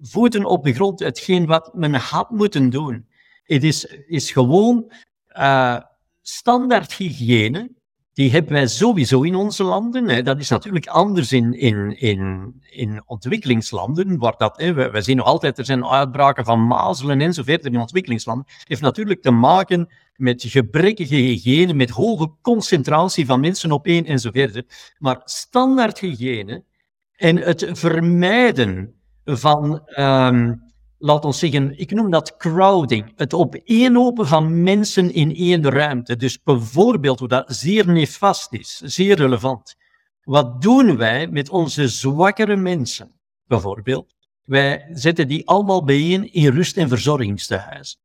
Voeten op de grond, hetgeen wat men had moeten doen. Het is, is gewoon uh, standaard hygiëne die hebben wij sowieso in onze landen. Dat is natuurlijk anders in, in, in, in ontwikkelingslanden, waar dat, hè, wij, zien nog altijd, er zijn uitbraken van mazelen en zo verder in ontwikkelingslanden. Het heeft natuurlijk te maken met gebrekkige hygiëne, met hoge concentratie van mensen op één en zo verder. Maar standaard hygiëne en het vermijden van um, laat ons zeggen, ik noem dat crowding, het opeenhopen van mensen in één ruimte. Dus bijvoorbeeld, hoe dat zeer nefast is, zeer relevant. Wat doen wij met onze zwakkere mensen? Bijvoorbeeld, wij zetten die allemaal bijeen in rust- en verzorgingstehuizen.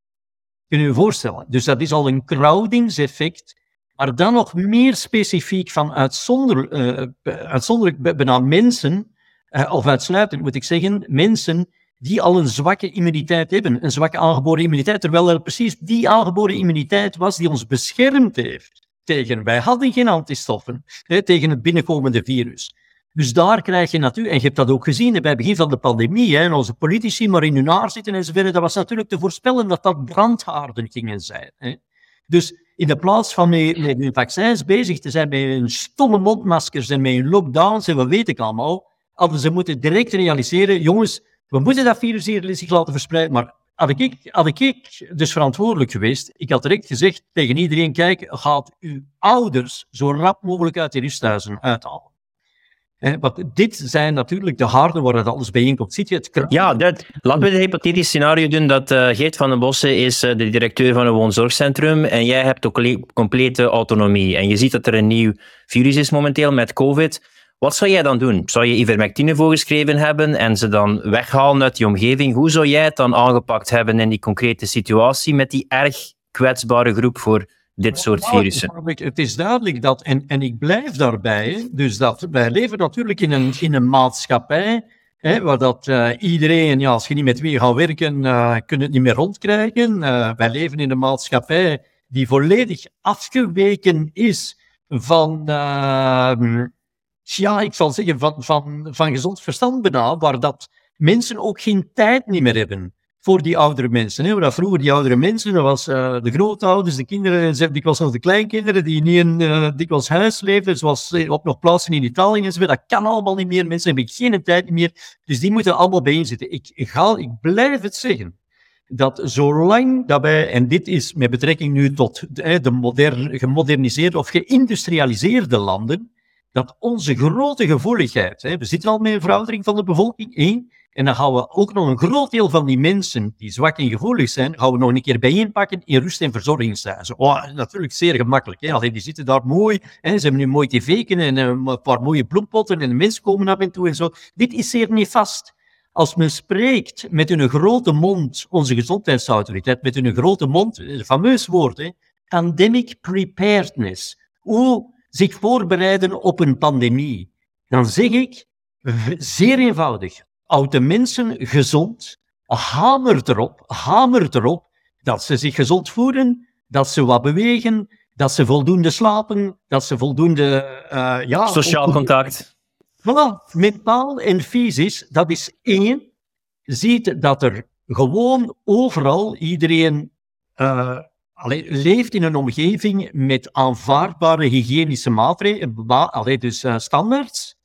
Kun je je voorstellen? Dus dat is al een crowdingseffect, maar dan nog meer specifiek van uitzonder, uh, uitzonderlijk bijna mensen, uh, of uitsluitend moet ik zeggen, mensen die al een zwakke immuniteit hebben, een zwakke aangeboren immuniteit, terwijl er precies die aangeboren immuniteit was die ons beschermd heeft tegen, wij hadden geen antistoffen, hè, tegen het binnenkomende virus. Dus daar krijg je natuurlijk, en je hebt dat ook gezien bij het begin van de pandemie, hè, en onze politici maar in hun haar zitten enzovoort, dat was natuurlijk te voorspellen dat dat brandhaarden gingen zijn. Hè. Dus in de plaats van met, met hun vaccins bezig te zijn met hun stomme mondmaskers en met hun lockdowns en wat weet ik allemaal, hadden ze moeten direct realiseren, jongens, we moeten dat virus hier zich laten verspreiden. Maar had ik, had ik dus verantwoordelijk geweest, ik had direct gezegd tegen iedereen, kijk, gaat uw ouders zo rap mogelijk uit die rusthuizen uithalen. want dit zijn natuurlijk de harden waar het alles bijeenkomt. Ziet je het Ja, dat, laten we het hypothetisch scenario doen dat uh, Geert van den Bossen is uh, de directeur van een woonzorgcentrum en jij hebt ook complete autonomie. En je ziet dat er een nieuw virus is momenteel met COVID. Wat zou jij dan doen? Zou je ivermectine voorgeschreven hebben en ze dan weghalen uit die omgeving? Hoe zou jij het dan aangepakt hebben in die concrete situatie met die erg kwetsbare groep voor dit soort virussen. Het is duidelijk dat, en, en ik blijf daarbij, dus dat wij leven natuurlijk in een, in een maatschappij Hè, waar dat uh, iedereen, ja, als je niet met wie gaat werken, uh, kun je het niet meer rondkrijgen. Uh, wij leven in een maatschappij die volledig afgeweken is van, ja, ik zal zeggen, van, van, van gezond verstand bijna, waar dat mensen ook geen tijd niet meer hebben voor die oudere mensen. Hè. Dat vroeger die oudere mensen, dat was uh, de grootouders, de kinderen, dikwijls nog de kleinkinderen die niet in uh, dikwijls huis leefden, zoals uh, ook nog plaatsen in Italië en Dat kan allemaal niet meer. Mensen hebben geen tijd meer. Dus die moeten allemaal bijzitten. Ik, ga, ik blijf het zeggen. Dat zolang dat wij, en dit is met betrekking nu tot de, de modern, gemoderniseerde of geïndustrialiseerde landen, dat onze grote gevoeligheid, hè, we zitten al met een veroudering van de bevolking, één, en dan gaan we ook nog een groot deel van die mensen die zwak en gevoelig zijn, gaan we nog een keer bijeenpakken in rust- en verzorgingshuizen. Oh, natuurlijk zeer gemakkelijk. Hè? Alleen die zitten daar mooi. Hè? Ze hebben nu mooi tv'ken en eh, een paar mooie bloempotten en de mensen komen af en toe en zo. Dit is zeer nefast. Als men spreekt met een grote mond, onze gezondheidsautoriteit, met een grote mond, een fameus woord, hè? pandemic preparedness. Hoe zich voorbereiden op een pandemie. Dan zeg ik, zeer eenvoudig, oude mensen gezond, hamer erop, hamer erop, dat ze zich gezond voeden, dat ze wat bewegen, dat ze voldoende slapen, dat ze voldoende... Uh, ja, Sociaal contact. Voilà, mentaal en fysisch, dat is één. Ziet dat er gewoon overal iedereen uh, allee, leeft in een omgeving met aanvaardbare hygiënische maatregelen, dus uh, standaards.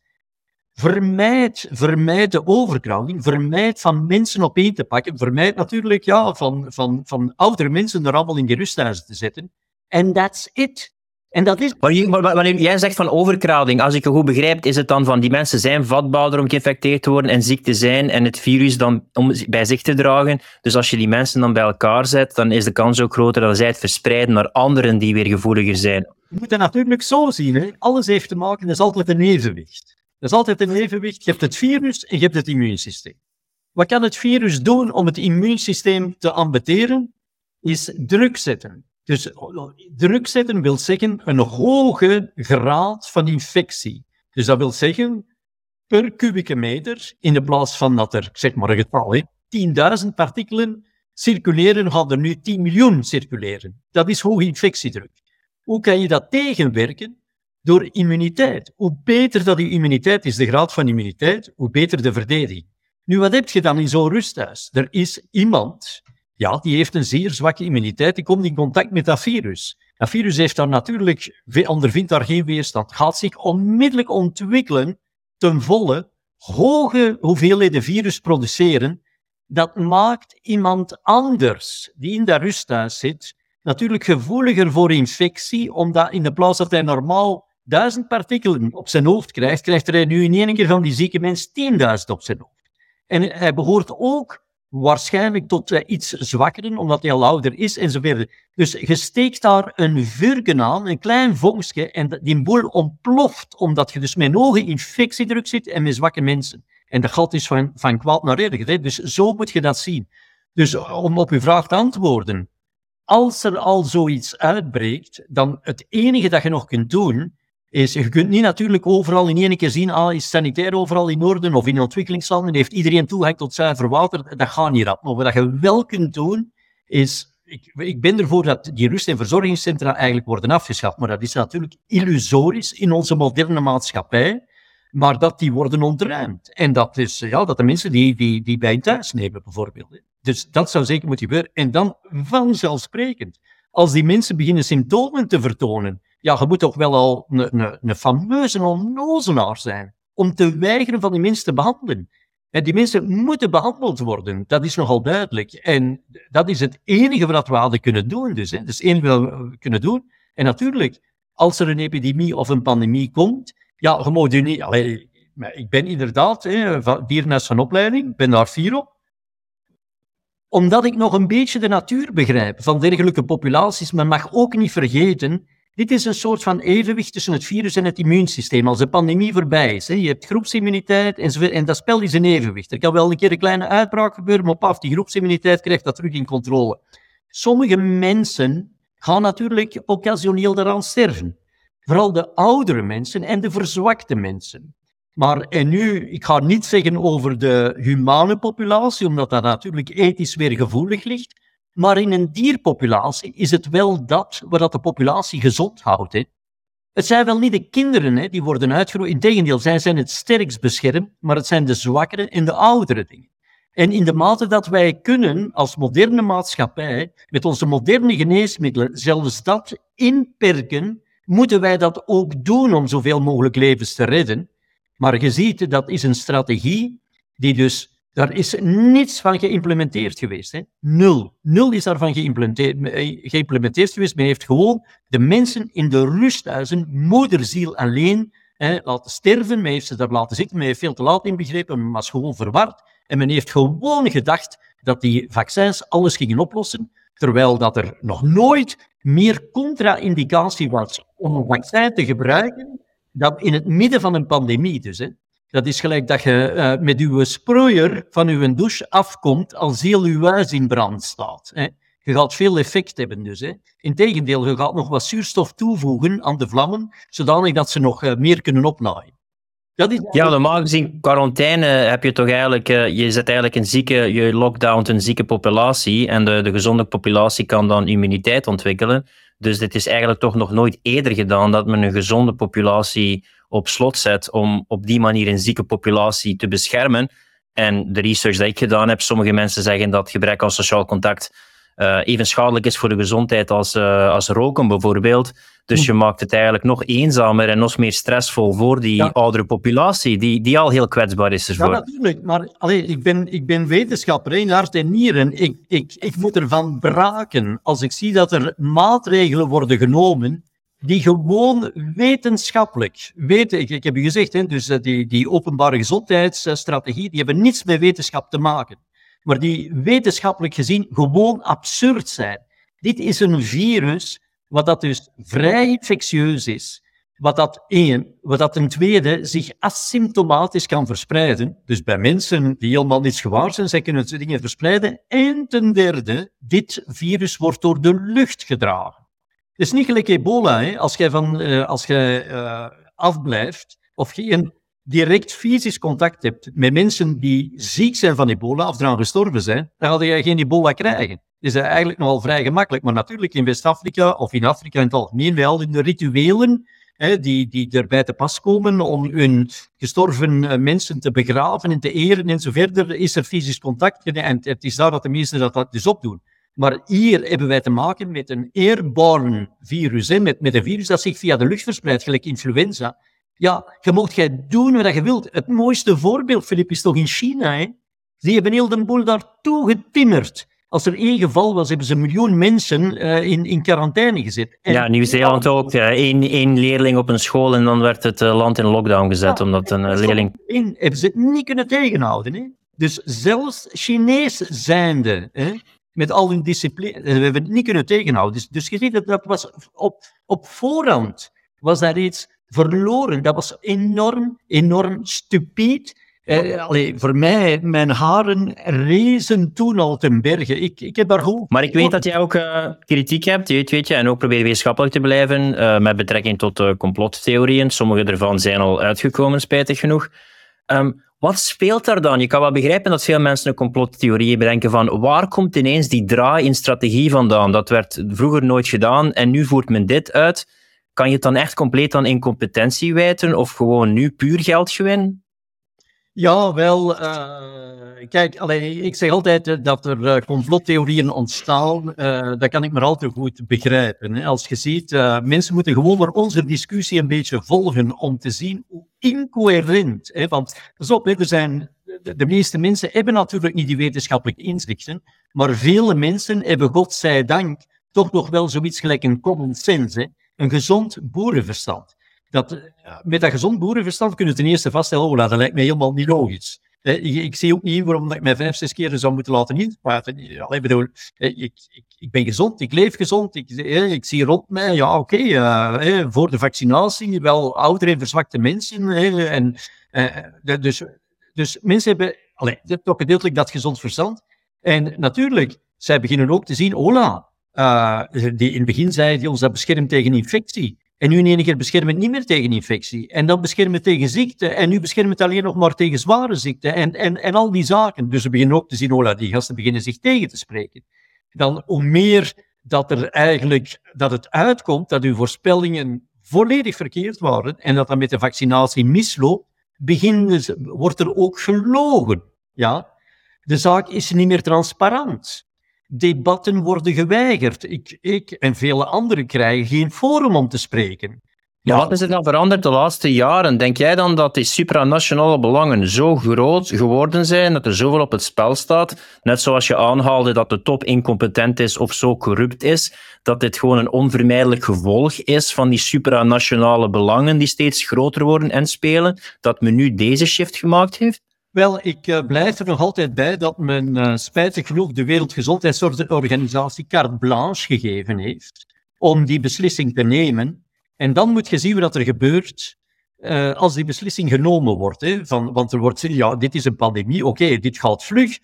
Vermijd, vermijd de overkrouwing, vermijd van mensen op één te pakken, vermijd natuurlijk ja, van, van, van oudere mensen er allemaal in die rusthuizen te zetten. En that's it. En dat is... Wanneer jij zegt van overkrading, als ik het goed begrijp, is het dan van die mensen zijn vatbaarder om geïnfecteerd te worden en ziek te zijn en het virus dan om bij zich te dragen. Dus als je die mensen dan bij elkaar zet, dan is de kans ook groter dat zij het verspreiden naar anderen die weer gevoeliger zijn. Je moet het natuurlijk zo zien. Hè? Alles heeft te maken, dat is altijd een evenwicht. Dat is altijd een evenwicht. Je hebt het virus en je hebt het immuunsysteem. Wat kan het virus doen om het immuunsysteem te ambeteren? Is druk zetten. Dus druk zetten wil zeggen een hoge graad van infectie. Dus dat wil zeggen, per kubieke meter, in de plaats van dat er, zeg maar een getal, 10.000 partikelen circuleren, gaan er nu 10 miljoen circuleren. Dat is hoge infectiedruk. Hoe kan je dat tegenwerken? Door immuniteit. Hoe beter dat die immuniteit is, de graad van immuniteit, hoe beter de verdediging. Nu, wat heb je dan in zo'n rusthuis? Er is iemand, ja, die heeft een zeer zwakke immuniteit, die komt in contact met dat virus. Dat virus heeft daar natuurlijk, ondervindt daar geen weerstand, gaat zich onmiddellijk ontwikkelen ten volle, hoge hoeveelheden virus produceren. Dat maakt iemand anders, die in dat rusthuis zit, natuurlijk gevoeliger voor infectie, omdat in de plaats dat hij normaal duizend partikelen op zijn hoofd krijgt, krijgt hij nu in één keer van die zieke mens 10.000 op zijn hoofd. En hij behoort ook waarschijnlijk tot uh, iets zwakkeren, omdat hij al ouder is en zo verder. Dus je steekt daar een vurken aan, een klein vonkje, en die boel ontploft, omdat je dus met hoge infectiedruk zit en met zwakke mensen. En dat gaat dus van, van kwaad naar erger. Dus zo moet je dat zien. Dus om op uw vraag te antwoorden, als er al zoiets uitbreekt, dan het enige dat je nog kunt doen, is, je kunt niet natuurlijk overal in één keer zien, ah, is sanitair overal in orde of in ontwikkelingslanden, heeft iedereen toegang tot zuiver water, dat gaat niet rap. Maar wat je wel kunt doen, is, ik, ik ben ervoor dat die rust- en verzorgingscentra eigenlijk worden afgeschaft, maar dat is natuurlijk illusorisch in onze moderne maatschappij, maar dat die worden ontruimd. En dat is, ja, dat de mensen die, die, die bij thuis nemen, bijvoorbeeld. Dus dat zou zeker moeten gebeuren. En dan vanzelfsprekend, als die mensen beginnen symptomen te vertonen, ja, je moet toch wel al een, een, een fameuze onnozelaar zijn om te weigeren van die mensen te behandelen. En die mensen moeten behandeld worden, dat is nogal duidelijk. En dat is het enige wat we hadden kunnen doen. Dus, hè. Dat is het enige wat we kunnen doen. En natuurlijk, als er een epidemie of een pandemie komt, ja, je je niet... Ik ben inderdaad hè, van opleiding, ben daar fier op. Omdat ik nog een beetje de natuur begrijp van dergelijke populaties, maar mag ook niet vergeten dit is een soort van evenwicht tussen het virus en het immuunsysteem. Als de pandemie voorbij is, hè, je hebt groepsimmuniteit en, dat spel is een evenwicht. Er kan wel een keer een kleine uitbraak gebeuren, maar paf, die groepsimmuniteit krijgt dat terug in controle. Sommige mensen gaan natuurlijk occasioneel eraan sterven. Vooral de oudere mensen en de verzwakte mensen. Maar en nu, ik ga niet zeggen over de humane populatie, omdat dat natuurlijk ethisch weer gevoelig ligt. Maar in een dierpopulatie is het wel dat dat de populatie gezond houdt. Hè. Het zijn wel niet de kinderen hè, die worden uitgeroeid. Integendeel, zij zijn het sterkst beschermd, maar het zijn de zwakkere en de oudere dingen. En in de mate dat wij kunnen, als moderne maatschappij, met onze moderne geneesmiddelen, zelfs dat inperken, moeten wij dat ook doen om zoveel mogelijk levens te redden. Maar je ziet, dat is een strategie die dus, daar is niets van geïmplementeerd geweest. Hè? Nul. Nul is daarvan geïmplementeerd, eh, geïmplementeerd geweest. Men heeft gewoon de mensen in de rusthuizen, moederziel alleen, hè, laten sterven. Men heeft ze daar laten zitten, men heeft veel te laat inbegrepen, men was gewoon verward. En men heeft gewoon gedacht dat die vaccins alles gingen oplossen, terwijl dat er nog nooit meer contra-indicatie was om een vaccin te gebruiken dan in het midden van een pandemie dus. Hè. Dat is gelijk dat je uh, met uw sproeier van uw douche afkomt als heel uw huis in brand staat. Hè. Je gaat veel effect hebben dus. Hè. Integendeel, je gaat nog wat zuurstof toevoegen aan de vlammen, zodanig dat ze nog uh, meer kunnen opnaaien. Dat is ja, normaal gezien, quarantaine heb je toch eigenlijk, uh, je zet eigenlijk een zieke, je lockdown een zieke populatie en de, de gezonde populatie kan dan immuniteit ontwikkelen. Dus dit is eigenlijk toch nog nooit eerder gedaan dat men een gezonde populatie op slot zet om op die manier een zieke populatie te beschermen. En de research die ik gedaan heb, sommige mensen zeggen dat gebrek aan sociaal contact uh, even schadelijk is voor de gezondheid als, uh, als roken bijvoorbeeld. Dus je maakt het eigenlijk nog eenzamer en nog meer stressvol voor die oudere populatie, die, die al heel kwetsbaar is ervoor. Ja, natuurlijk. Maar allee, ik, ben, ik ben wetenschapper in hart en nieren. Ik, ik, ik moet ervan braken als ik zie dat er maatregelen worden genomen die gewoon wetenschappelijk weten. Ik, ik heb u gezegd, hè, dus eh, die, die openbare gezondheidsstrategie, die hebben niets met wetenschap te maken. Maar die wetenschappelijk gezien gewoon absurd zijn. Dit is een virus wat dat dus vrij infectieus is, wat dat één, wat dat ten tweede zich asymptomatisch kan verspreiden. Dus bij mensen die helemaal niets gewaar zijn, zij kunnen dingen verspreiden. En ten derde, dit virus wordt door de lucht gedragen. Het is niet gelijk ebola, als jij, van, uh, als jij uh, afblijft of geen direct fysisch contact hebt met mensen die ziek zijn van ebola of eraan gestorven zijn, dan ga je geen ebola krijgen is eigenlijk nogal vrij gemakkelijk. Maar natuurlijk in West-Afrika of in Afrika in het algemeen, wel in de rituelen hè, die, die erbij te pas komen om hun gestorven eh, mensen te begraven en te eren en zo verder, is er fysisch contact. En het is daar dat de meesten dat, dat dus opdoen. Maar hier hebben wij te maken met een airborne virus, hè, met, met een virus dat zich via de lucht verspreidt, gelijk influenza. Ja, je mocht jij doen wat je wilt. Het mooiste voorbeeld, Filip, is toch in China. Hè? Die hebben heel de boel daartoe getimmerd. Als er één geval was, hebben ze een miljoen mensen uh, in, in quarantaine gezet. En ja, Nieuw-Zeeland ook. Uh, één, één leerling op een school en dan werd het uh, land in lockdown gezet, ja, omdat een leerling... In, hebben ze het niet kunnen tegenhouden. Hè? Dus zelfs Chinees zijnde, hè, met al hun discipline, we hebben het niet kunnen tegenhouden. Dus, dus je ziet, dat, dat was op, op voorhand was daar iets verloren. Dat was enorm, enorm stupid eh, allee, voor mij, mijn haren rezen toen al ten berge. Ik, ik heb daar goed... Maar ik weet dat jij ook uh, kritiek hebt, weet, weet je, en ook probeert wetenschappelijk te blijven uh, met betrekking tot uh, complottheorieën. Sommige ervan zijn al uitgekomen, spijtig genoeg. Um, wat speelt daar dan? Je kan wel begrijpen dat veel mensen een complottheorie bedenken van waar komt ineens die draai in strategie vandaan? Dat werd vroeger nooit gedaan en nu voert men dit uit. Kan je het dan echt compleet aan incompetentie wijten of gewoon nu puur geldgewin? Ja, wel. Uh, kijk, allee, ik zeg altijd uh, dat er uh, complottheorieën ontstaan. dat kan ik maar al te goed begrijpen. Hè. Als je ziet, mensen moeten gewoon maar onze discussie een beetje volgen om te zien hoe incoherent. Hè, want pas op, zijn, de, de, meeste mensen hebben natuurlijk niet die wetenschappelijke inzichten, maar vele mensen hebben, godzijdank, toch nog wel zoiets gelijk een common sense, een gezond boerenverstand dat, met dat gezond boerenverstand kunnen we ten eerste vaststellen, oh, dat lijkt mij helemaal niet logisch. Ik, ik, zie ook niet waarom ik mij vijf, zes keer zou moeten laten inspuiten. Ik bedoel, ik, ik, ik, ben gezond, ik leef gezond, ik, ik zie rond mij, ja oké, okay, uh, voor de vaccinatie, wel oudere en verzwakte mensen. en, uh, dus, dus mensen hebben, allee, toch gedeeltelijk dat gezond verstand. En natuurlijk, zij beginnen ook te zien, hola, uh, die in het begin zei die ons dat beschermt tegen infectie. En nu in één keer beschermen het niet meer tegen infectie. En dan beschermen het tegen ziekte. En nu beschermen het alleen nog maar tegen zware ziekte. En, en, en al die zaken. Dus we beginnen ook te zien, oh, die gasten beginnen zich tegen te spreken. Dan hoe meer dat er eigenlijk, dat het uitkomt dat uw voorspellingen volledig verkeerd waren. En dat dat met de vaccinatie misloopt, beginnen, wordt er ook gelogen. Ja? De zaak is niet meer transparant debatten worden geweigerd. Ik, ik en vele anderen krijgen geen forum om te spreken. Ja. Wat is er dan veranderd de laatste jaren? Denk jij dan dat die supranationale belangen zo groot geworden zijn, dat er zoveel op het spel staat, net zoals je aanhaalde dat de top incompetent is of zo corrupt is, dat dit gewoon een onvermijdelijk gevolg is van die supranationale belangen die steeds groter worden en spelen, dat men nu deze shift gemaakt heeft? Wel, ik uh, blijf er nog altijd bij dat men uh, spijtig genoeg de Wereldgezondheidsorganisatie carte blanche gegeven heeft om die beslissing te nemen. En dan moet je zien wat er gebeurt uh, als die beslissing genomen wordt. Hè, van, want er wordt gezegd, ja, dit is een pandemie, oké, dit gaat vlug.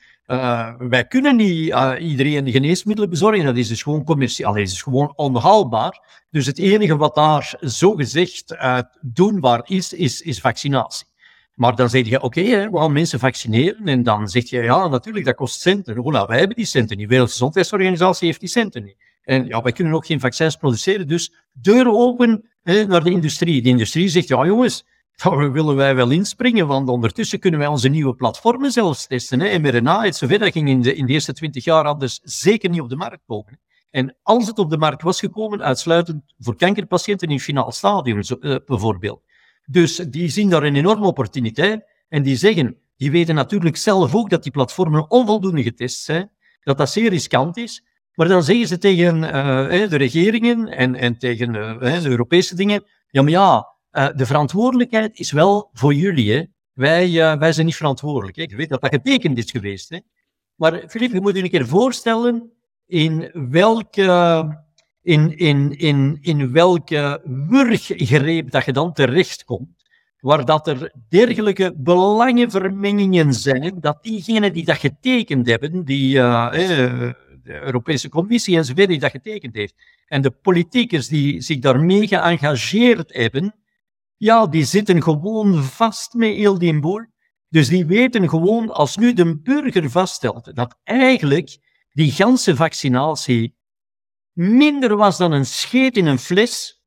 wij kunnen niet iedereen geneesmiddelen bezorgen, dat is dus gewoon commercieel, dat is gewoon onhaalbaar. Dus het enige wat daar zogezegd doenbaar is, is, is vaccinatie. Maar dan zeg je, oké, we gaan mensen vaccineren. En dan zeg je, ja, natuurlijk, dat kost centen. Hola, wij hebben die centen niet. De Wereldgezondheidsorganisatie heeft die centen niet. En ja, wij kunnen ook geen vaccins produceren. Dus deuren open hè, naar de industrie. De industrie zegt, ja jongens, daar willen wij wel inspringen, want ondertussen kunnen wij onze nieuwe platformen zelfs testen. Hè. mRNA, et dat ging in de, in de eerste twintig jaar anders zeker niet op de markt komen. En als het op de markt was gekomen, uitsluitend voor kankerpatiënten in finaal stadium, uh, bijvoorbeeld. Dus die zien daar een enorme opportuniteit en die zeggen, die weten natuurlijk zelf ook dat die platformen onvoldoende getest zijn, dat dat zeer riskant is, maar dan zeggen ze tegen uh, de regeringen en, en tegen uh, de Europese dingen, ja maar ja, uh, de verantwoordelijkheid is wel voor jullie. Hè. Wij, wij zijn niet verantwoordelijk. Ik weet dat dat getekend is geweest. Hè. Maar Filip, je moet je een keer voorstellen in welke in, in, in, in welke wurggreep dat je dan terechtkomt, waar dat er dergelijke belangenvermengingen zijn, dat diegenen die dat getekend hebben, die uh, de Europese Commissie enzovoort die dat getekend heeft, en de politiekers die zich daarmee geëngageerd hebben, ja, die zitten gewoon vast met heel die boel. Dus die weten gewoon, als nu de burger vaststelt dat eigenlijk die ganse vaccinatie minder was dan een scheet in een fles.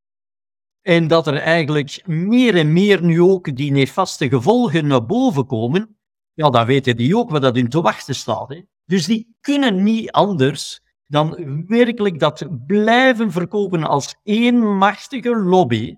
En dat er eigenlijk meer en meer nu ook die nefaste gevolgen naar boven komen. Ja, dan weten die ook wat dat in te wachten staat. Hè. Dus die kunnen niet anders dan werkelijk dat blijven verkopen als één machtige lobby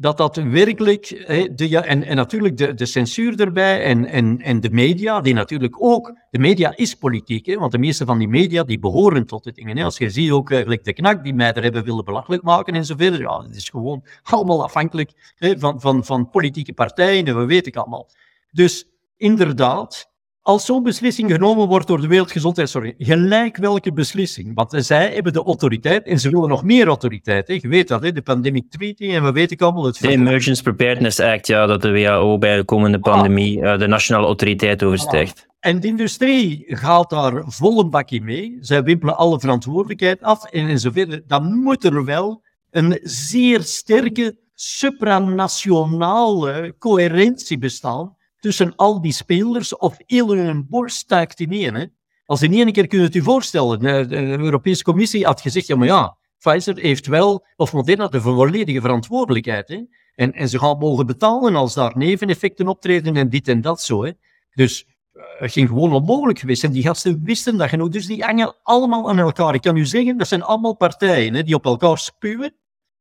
dat dat werkelijk, de, ja, en, en natuurlijk de, de censuur erbij en, en, en de media, die natuurlijk ook, de media is politiek, hè, want de meeste van die media die behoren tot het dingen. Als je ziet ook eigenlijk de knak die mij er hebben willen belachelijk maken en zoveel, ja, het is gewoon allemaal afhankelijk hè, van, van, van politieke partijen en we weten het allemaal. Dus inderdaad, als zo'n beslissing genomen wordt door de Wereldgezondheidsorganisatie, gelijk welke beslissing, want zij hebben de autoriteit en ze willen nog meer autoriteit. Hè. Je weet dat, hè, de Pandemic Treaty en we weten allemaal het... De Emergency Preparedness Act, ja, dat de WHO bij de komende ah. pandemie uh, de nationale autoriteit overstijgt. Ah. En de industrie gaat daar vol een bakje mee. Zij wimpelen alle verantwoordelijkheid af en, en zover. Dan moet er wel een zeer sterke supranationale coherentie bestaan tussen al die spelers of heel hun borst stuikt in één. Hè. Als in één keer kunt het u voorstellen, de, Europese Commissie had gezegd, ja maar ja, Pfizer heeft wel, of Moderna, de volledige verantwoordelijkheid. Hè. En, en ze gaan mogen betalen als daar neveneffecten optreden en dit en dat zo. Hè. Dus uh, het ging gewoon onmogelijk geweest. En die gasten wisten dat genoeg. Dus die hangen allemaal aan elkaar. Ik kan u zeggen, dat zijn allemaal partijen hè, die op elkaar spuwen.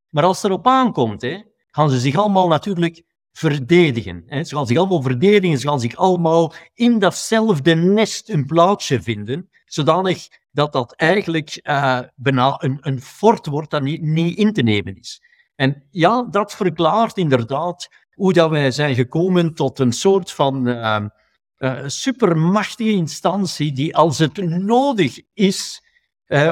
Maar als het erop aankomt, hè, gaan ze zich allemaal natuurlijk verdedigen. Ze gaan zich allemaal verdedigen, ze gaan zich allemaal in datzelfde nest een plaatsje vinden, zodanig dat dat eigenlijk uh, bijna een, een fort wordt dat niet, niet in te nemen is. En ja, dat verklaart inderdaad hoe dat wij zijn gekomen tot een soort van uh, uh, supermachtige instantie die als het nodig is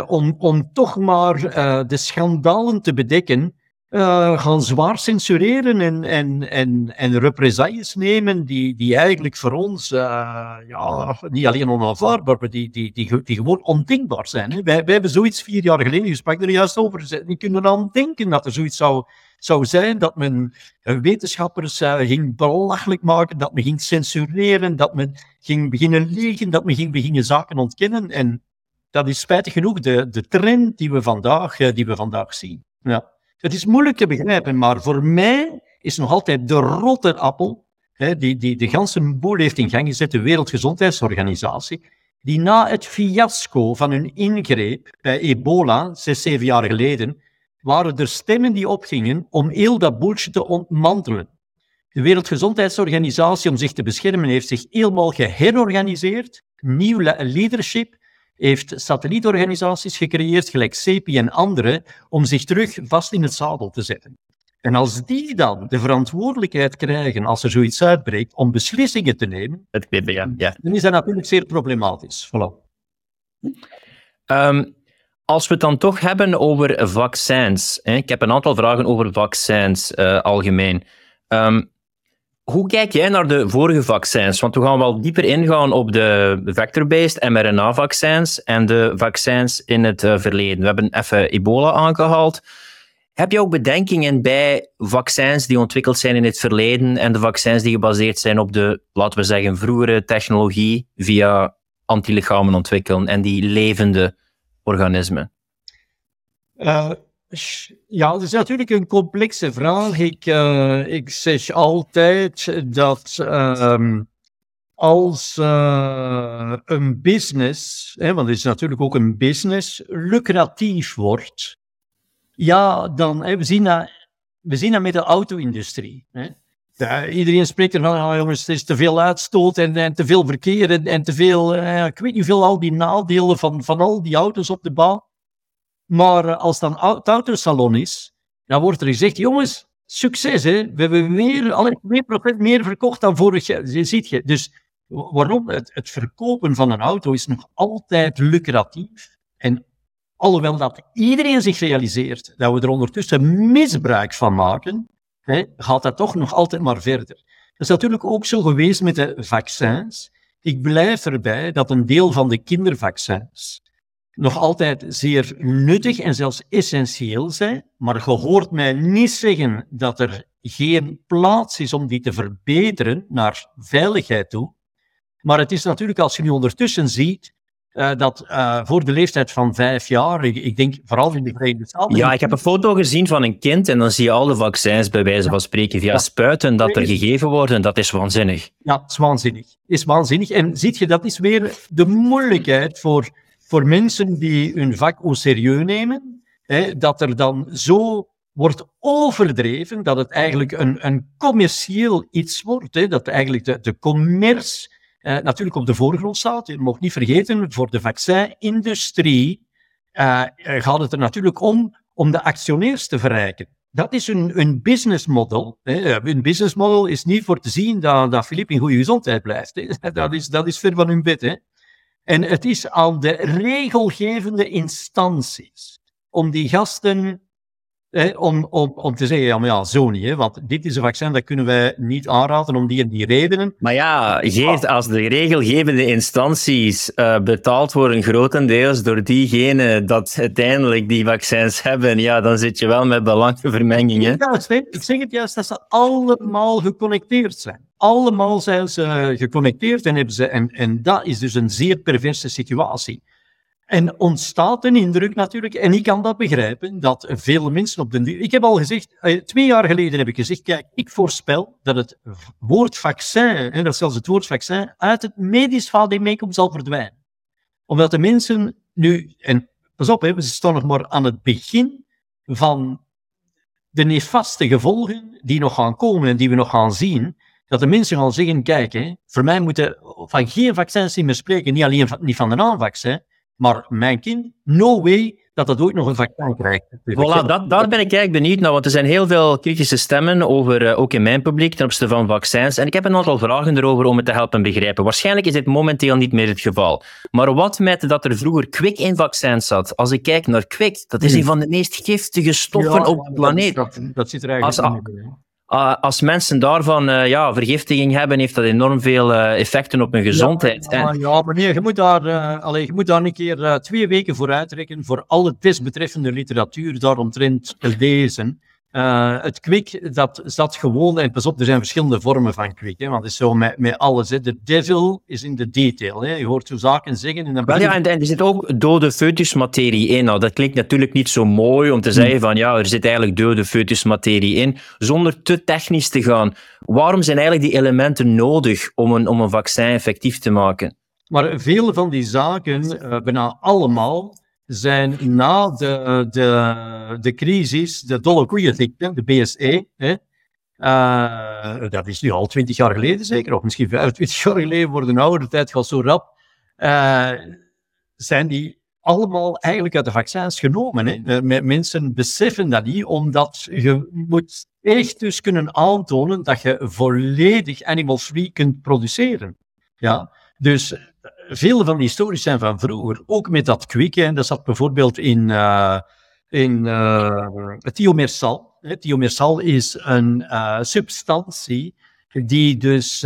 om, om toch maar de schandalen te bedekken, uh, gaan zwaar censureren en, en, en, en represailles nemen die, die eigenlijk voor ons uh, ja, niet alleen onaanvaardbaar, maar die, die, die, gewoon ondenkbaar zijn. Hè. Wij, wij hebben zoiets vier jaar geleden, je sprak er juist over, niet kunnen aan denken dat er zoiets zou, zou zijn, dat men wetenschappers uh, ging belachelijk maken, dat men ging censureren, dat men ging beginnen liegen, dat men ging beginnen zaken ontkennen. En dat is spijtig genoeg de, de trend die we vandaag, die we vandaag zien. Ja. Het is moeilijk te begrijpen, maar voor mij is nog altijd de rotte appel, hè, die, die de ganse boel heeft in gang gezet, de Wereldgezondheidsorganisatie, die na het fiasco van hun ingreep bij ebola, zes, zeven jaar geleden, waren er stemmen die opgingen om heel dat boeltje te ontmantelen. De Wereldgezondheidsorganisatie, om zich te beschermen, heeft zich helemaal geherorganiseerd, nieuw leadership, heeft satellietorganisaties gecreëerd, gelijk CEPI en andere, om zich terug vast in het zadel te zetten. En als die dan de verantwoordelijkheid krijgen, als er zoiets uitbreekt, om beslissingen te nemen, het ja, ja. dan is dat natuurlijk zeer problematisch. Voilà. Um, als we het dan toch hebben over vaccins, hè, ik heb een aantal vragen over vaccins uh, algemeen. Um, hoe kijk jij naar de vorige vaccins? Want we gaan wel dieper ingaan op de vector-based mRNA-vaccins en de vaccins in het uh, verleden. We hebben even ebola aangehaald. Heb je ook bedenkingen bij vaccins die ontwikkeld zijn in het verleden en de vaccins die gebaseerd zijn op de, laten we zeggen, vroegere technologie via antilichamen ontwikkelen en die levende organismen? Uh, ja, het is natuurlijk een complexe vraag. Ik, uh, ik zeg altijd dat uh, als uh, een business, hè, want het is natuurlijk ook een business, lucratief wordt, ja, dan, hè, we, zien dat, we zien dat met de auto-industrie. Ja, iedereen spreekt ervan, oh, jongens, het is te veel uitstoot en, en te veel verkeer en, en te veel, uh, ik weet niet hoeveel, al die nadelen van, van al die auto's op de baan. Maar uh, als dan het autosalon is, dan wordt er gezegd, jongens, succes, hè? we hebben weer, alle 2% meer verkocht dan vorig jaar. Ziet je. Dus waarom? Het, het verkopen van een auto is nog altijd lucratief. En alhoewel dat iedereen zich realiseert dat we er ondertussen misbruik van maken, hè, gaat dat toch nog altijd maar verder. Dat is natuurlijk ook zo geweest met de vaccins. Ik blijf erbij dat een deel van de kindervaccins nog altijd zeer nuttig en zelfs essentieel zijn, maar je hoort mij niet zeggen dat er geen plaats is om die te verbeteren naar veiligheid toe. Maar het is natuurlijk, als je nu ondertussen ziet, uh, dat uh, voor de leeftijd van vijf jaar, ik, ik, denk vooral in de Verenigde Staten. Ja, ik heb een foto gezien van een kind en dan zie je al de vaccins bij wijze van spreken via ja. spuiten dat er gegeven worden. Dat is waanzinnig. Ja, het is waanzinnig. Is waanzinnig. En ziet je, dat is weer de moeilijkheid voor voor mensen die hun vak au serieus nemen, hè, dat er dan zo wordt overdreven dat het eigenlijk een, een commercieel iets wordt, hè, dat eigenlijk de, de commerce eh, natuurlijk op de voorgrond staat. Je mag niet vergeten, voor de vaccinindustrie uh, gaat het er natuurlijk om om de actionairs te verrijken. Dat is een, een business model. Hè. Een business model is niet voor te zien dat, dat Filip in goede gezondheid blijft. Hè. Dat, is, dat is ver van hun bed. Hè. En het is aan de regelgevende instanties om die gasten, om, om, om te zeggen, ja, maar ja, zo niet, hè, want dit is een vaccin dat kunnen wij niet aanraden om die en die redenen. Maar ja, Geert, als de regelgevende instanties uh, betaald worden grotendeels door diegenen dat uiteindelijk die vaccins hebben, ja, dan zit je wel met belangenvermengingen. Ja, ik zeg het juist, dat ze allemaal geconnecteerd zijn allemaal zijn ze geconnecteerd en, hebben ze, en, en dat is dus een zeer perverse situatie. En ontstaat een indruk natuurlijk, en ik kan dat begrijpen, dat veel mensen op de... Ik heb al gezegd, eh, twee jaar geleden heb ik gezegd, kijk, ik voorspel dat het woord vaccin, en dat zelfs het woord vaccin, uit het medisch vademecum zal verdwijnen. Omdat de mensen nu, en pas op, we staan nog maar aan het begin van de nefaste gevolgen die nog gaan komen en die we nog gaan zien, dat de mensen gaan zeggen, kijk, hè, voor mij moeten van geen vaccins meer spreken, niet alleen van, niet van een aanvaccin, maar mijn kind, no way dat dat ooit nog een vaccin krijgt. Voilà, dat, daar ben ik eigenlijk benieuwd naar, want er zijn heel veel kritische stemmen over, uh, ook in mijn publiek, ten opzichte van vaccins. En ik heb een aantal vragen erover om het te helpen begrijpen. Waarschijnlijk is dit momenteel niet meer het geval. Maar wat met dat er vroeger kwik in vaccins zat? Als ik kijk naar kwik, dat is Hmm. een van de meest giftige stoffen op de planeet. Dat, dat zit er eigenlijk Als- in. Uh, als mensen daarvan uh, ja, vergiftiging hebben, heeft dat enorm veel uh, effecten op hun gezondheid. Ja, En- ja, maar nee, je moet daar, uh, allee, je moet daar een keer twee weken voor uitrekken voor alle desbetreffende literatuur daaromtrent te lezen. Uh, het kwik, dat zat gewoon, en pas op, er zijn verschillende vormen van kwik, hè, want het is zo met, met alles. Hè. De devil is in de detail. Hè. Je hoort zo zaken zeggen en dan Wel ja, en, en er zit ook dode foetusmaterie in. Nou, dat klinkt natuurlijk niet zo mooi om te zeggen van ja, er zit eigenlijk dode foetusmaterie in, zonder te technisch te gaan. Waarom zijn eigenlijk die elementen nodig om een, om een vaccin effectief te maken? Maar veel van die zaken, uh, bijna allemaal, zijn na de, de, de crisis, de dolle koeienziekte, de BSE, hè, uh, dat is nu al twintig jaar geleden zeker, of misschien 25 jaar geleden, voor de oudere tijd gaat zo rap, uh, zijn die allemaal eigenlijk uit de vaccins genomen. Hè. Uh, mensen beseffen dat niet, omdat je moet echt dus kunnen aantonen dat je volledig animal-free kunt produceren. Ja, dus veel van die stories zijn van vroeger, ook met dat kwik. En dat zat bijvoorbeeld in, uh, in uh, thiomersal. Thiomersal is een uh, substantie die dus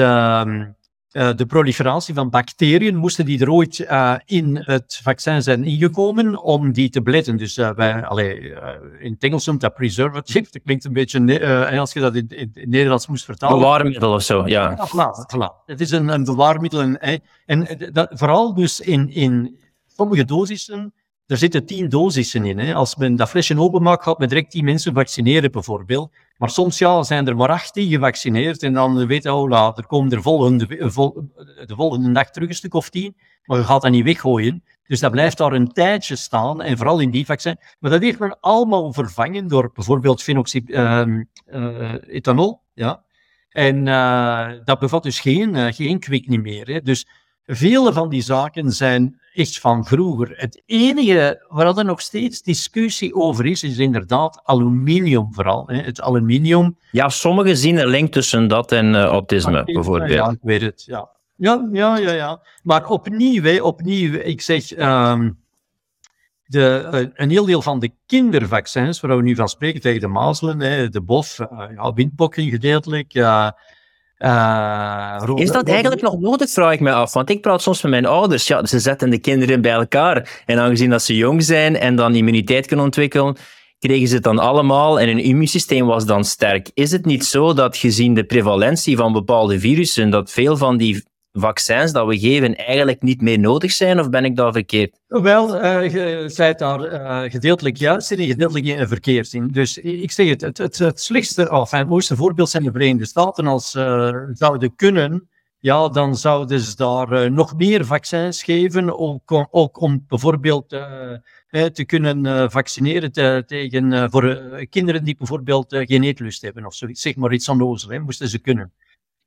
uh, de proliferatie van bacteriën, moesten die er ooit uh, in het vaccin zijn ingekomen om die te beletten. Dus uh, wij, allee, in het Engels noemt dat preservative. Dat klinkt een beetje, als je dat in, in, in Nederlands moest vertalen. Bewaarmiddel of zo, ja. Ja, voilà, voilà. Het is een, een bewaarmiddel. En, en dat, vooral dus in, in sommige dosissen, er zitten tien dosissen in. Hè. Als men dat flesje openmaakt, gaat men direct tien mensen vaccineren bijvoorbeeld. Maar soms ja, zijn er maar acht die gevaccineerd en dan weet je, oh, la, er komen er volgende, vol, de volgende dag terug een stuk of tien, maar je gaat dat niet weggooien. Dus dat blijft daar een tijdje staan, en vooral in die vaccin. Maar dat heeft men allemaal vervangen door bijvoorbeeld phenoxyethanol. Uh, ja. En uh, dat bevat dus geen, uh, geen kwik niet meer. Hè. Dus vele van die zaken zijn echt van vroeger. Het enige waar er nog steeds discussie over is, is inderdaad aluminium vooral. Hè. Het aluminium. Ja, sommigen zien een link tussen dat en uh, autisme, bijvoorbeeld. Ja, ik weet het, ja. Ja, ja, ja, ja. Maar opnieuw, hè, opnieuw, ik zeg, um, de, uh, een heel deel van de kindervaccins, waar we nu van spreken, tegen de mazelen, hè, de bof, uh, ja, windpokken gedeeltelijk, uh, is dat eigenlijk nog nodig, vraag ik me af. Want ik praat soms met mijn ouders. Ja, ze zetten de kinderen bij elkaar. En aangezien dat ze jong zijn en dan immuniteit kunnen ontwikkelen, kregen ze het dan allemaal en hun immuunsysteem was dan sterk. Is het niet zo dat gezien de prevalentie van bepaalde virussen, dat veel van die vaccins dat we geven eigenlijk niet meer nodig zijn? Of ben ik daar verkeerd? Wel, uh, je zei daar uh, gedeeltelijk juist in en gedeeltelijk in verkeerd in. Dus ik zeg het, het, het, slechtste, of het mooiste voorbeeld zijn de Verenigde Staten. Als uh, zouden kunnen, ja, dan zouden ze daar nog meer vaccins geven, ook, om bijvoorbeeld te kunnen vaccineren te, tegen, voor kinderen die bijvoorbeeld geen eetlust hebben of zoiets. Zeg maar iets onnozel, moesten ze kunnen.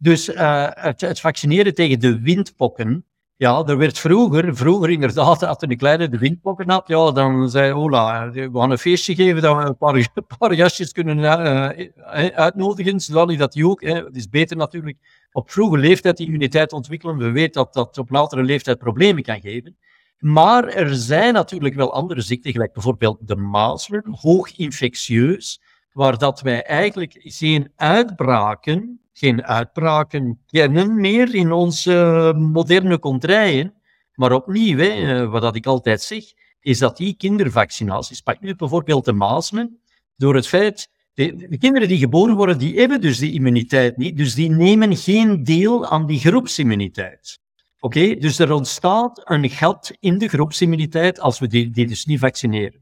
Dus uh, het, het, vaccineren tegen de windpokken, ja, er werd vroeger, vroeger inderdaad, als een kleine de windpokken had, ja, dan zei Ola, we gaan een feestje geven dat we een paar, een paar kunnen uh, uitnodigen, zodat dat die ook, het is beter natuurlijk op vroege leeftijd die immuniteit ontwikkelen. We weten dat dat op latere leeftijd problemen kan geven. Maar er zijn natuurlijk wel andere ziekten, gelijk bijvoorbeeld de mazelen, hoog infectieus, waar dat wij eigenlijk geen uitbraken geen uitbraken kennen meer in onze moderne contraien. Maar opnieuw, hè, wat ik altijd zeg, is dat die kindervaccinaties, pak nu bijvoorbeeld de mazelen, door het feit, de, de, kinderen die geboren worden, die hebben dus die immuniteit niet, dus die nemen geen deel aan die groepsimmuniteit. Oké, okay? dus er ontstaat een gat in de groepsimmuniteit als we die, die dus niet vaccineren.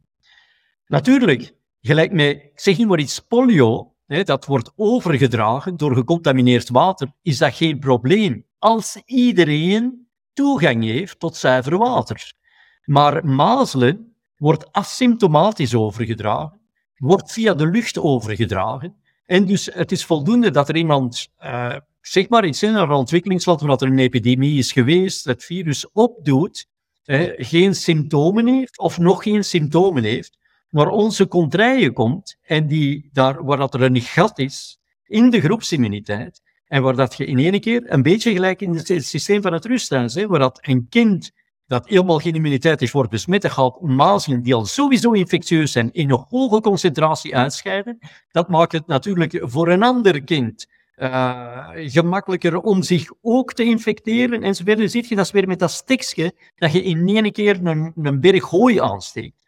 Natuurlijk, gelijk met, ik zeg niet maar iets, polio, Dat wordt overgedragen door gecontamineerd water, is dat geen probleem. Als iedereen toegang heeft tot zuiver water. Maar mazelen wordt asymptomatisch overgedragen, wordt via de lucht overgedragen. En dus het is voldoende dat er iemand, uh, zeg maar in een ontwikkelingsland waar er een epidemie is geweest, het virus opdoet, geen symptomen heeft of nog geen symptomen heeft, maar onze contraille komt en die daar waar dat er een gat is in de groepsimmuniteit en waar dat je in één keer een beetje gelijk in het systeem van het rusthuis, hè, waar dat een kind dat helemaal geen immuniteit heeft, wordt besmet, gaat mazelen die al sowieso infectieus zijn, in een hoge concentratie uitscheiden. Dat maakt het natuurlijk voor een ander kind uh, gemakkelijker om zich ook te infecteren. En verder zit je dat weer met dat stikje dat je in één keer een, een berg hooi aansteekt.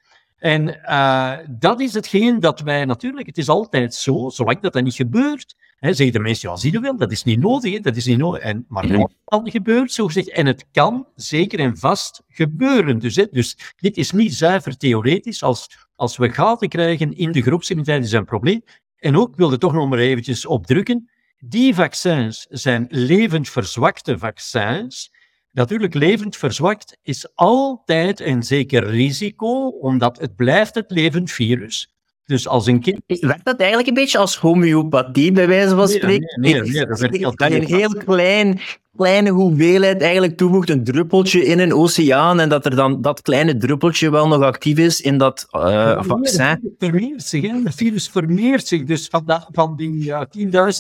En uh, dat is hetgeen dat wij natuurlijk, het is altijd zo, zolang dat, dat niet gebeurt, hè, zeggen de mensen, ja, zie je wel, dat is niet nodig, dat is niet nodig. En, maar het kan gebeurt, zo gezegd, en het kan zeker en vast gebeuren. Dus, hè, dus dit is niet zuiver theoretisch, als, als we gaten krijgen in de groepsimmuniteit is een probleem. En ook wilde toch nog maar eventjes opdrukken, die vaccins zijn levend verzwakte vaccins. Natuurlijk, levend verzwakt is altijd een zeker risico, omdat het blijft het levend virus. Dus als een kind... Werkt dat eigenlijk een beetje als homeopathie, bij wijze van spreken? Nee, nee, nee, dat werkt een heel klein, kleine hoeveelheid eigenlijk toevoegt, een druppeltje in een oceaan, en dat er dan dat kleine druppeltje wel nog actief is in dat uh, vaccin. Het vermeert zich, hè? het virus vermeert zich. Dus van, van die uh,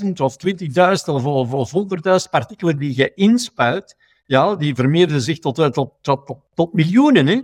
10.000 of 20.000 of, of, of 100.000 partikelen die je inspuit, ja, die vermeerden zich tot, tot, tot, tot, miljoenen. Hè?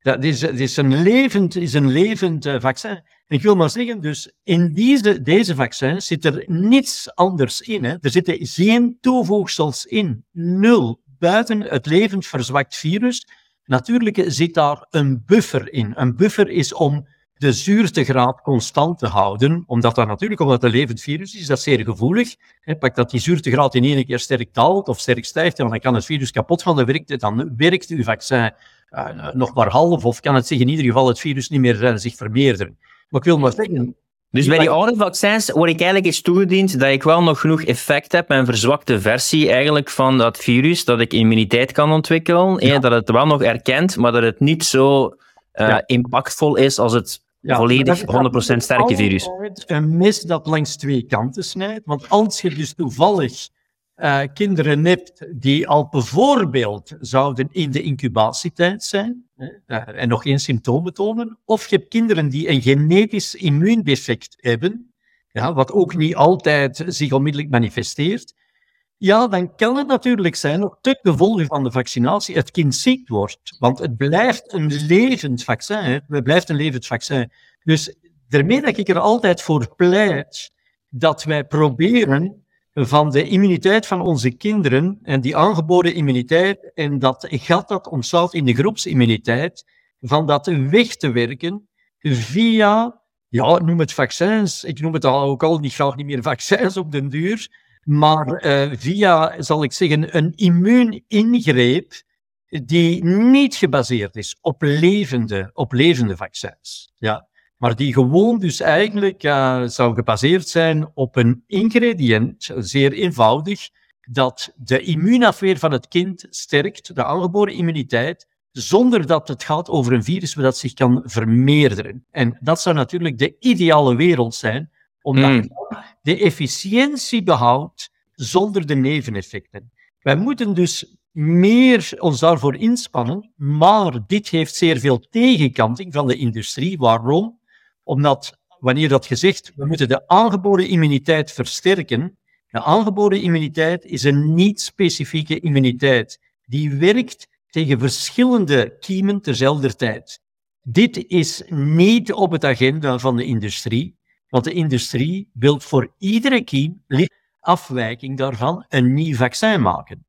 Dat is, is een levend, is een levend uh, vaccin. Ik wil maar zeggen, dus in deze, deze vaccins zit er niets anders in. Hè. Er zitten geen toevoegsels in. Nul. Buiten het levend verzwakt virus. Natuurlijk zit daar een buffer in. Een buffer is om de zuurtegraad constant te houden, omdat dat natuurlijk, omdat het een levend virus is, dat zeer gevoelig. Pak dat die zuurtegraad in één keer sterk daalt of sterk stijgt, dan kan het virus kapot gaan, dan werkt, dan werkt uw vaccin uh, nog maar half, of kan het zich in ieder geval het virus niet meer uh, zich vermeerderen. Maar ik wil maar zeggen... Dus bij die oude vaccins word ik eigenlijk eens toegediend dat ik wel nog genoeg effect heb, een verzwakte versie eigenlijk van dat virus, dat ik immuniteit kan ontwikkelen, ja. dat het wel nog erkent, maar dat het niet zo uh, impactvol is als het ja, volledig 100% sterke virus. Een mes dat langs twee kanten snijdt, want als je dus toevallig uh, kinderen hebt die al bijvoorbeeld zouden in de incubatietijd zijn en nog geen symptomen tonen, of je hebt kinderen die een genetisch immuundefect hebben, ja, wat ook niet altijd zich onmiddellijk manifesteert, ja, dan kan het natuurlijk zijn, ook ten gevolge van de vaccinatie, het kind ziek wordt. Want het blijft een levend vaccin. Het blijft een levend vaccin. Dus daarmee dat ik er altijd voor pleit dat wij proberen van de immuniteit van onze kinderen en die aangeboden immuniteit en dat gat dat ontstaat in de groepsimmuniteit, van dat weg te werken via, ja, noem het vaccins, ik noem het al, ook al niet graag niet meer vaccins op den duur, maar uh, via, zal ik zeggen, een immuuningreep die niet gebaseerd is op levende, op levende vaccins. Ja maar die gewoon dus eigenlijk uh, zou gebaseerd zijn op een ingrediënt, zeer eenvoudig, dat de immuunafweer van het kind sterkt, de aangeboren immuniteit, zonder dat het gaat over een virus dat zich kan vermeerderen. En dat zou natuurlijk de ideale wereld zijn, omdat mm. De efficiëntie behoudt zonder de neveneffecten. Wij moeten dus meer ons daarvoor inspannen, maar dit heeft zeer veel tegenkanting van de industrie. Waarom? Omdat wanneer dat gezegd, we moeten de aangeboren immuniteit versterken. De aangeboren immuniteit is een niet-specifieke immuniteit. Die werkt tegen verschillende kiemen terzelfde tijd. Dit is niet op het agenda van de industrie, want de industrie wil voor iedere kiem, afwijking daarvan, een nieuw vaccin maken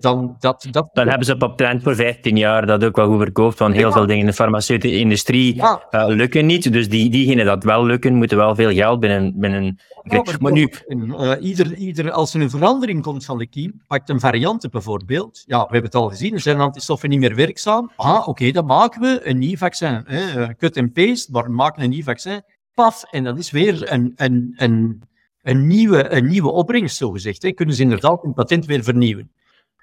dan, dat, dat... dan hebben ze op trend voor 15 jaar dat ook wel goed verkoopt, want heel veel dingen in de farmaceutische industrie ja. uh, lukken niet. Dus die, diegenen dat wel lukken, moeten wel veel geld binnen... binnen... Ja, maar, nu... Uh, ieder, ieder, als er een verandering komt van de kiem, pakt een variant bijvoorbeeld. Ja, we hebben het al gezien, er zijn antistoffen niet meer werkzaam. Ah, oké, okay, dan maken we een nieuw vaccin. Hè. Cut en paste, maar we maken een nieuw vaccin. Paf, en dat is weer een, een, een, een, nieuwe, een nieuwe opbrengst, zogezegd. Hè. Kunnen ze inderdaad een patent weer vernieuwen.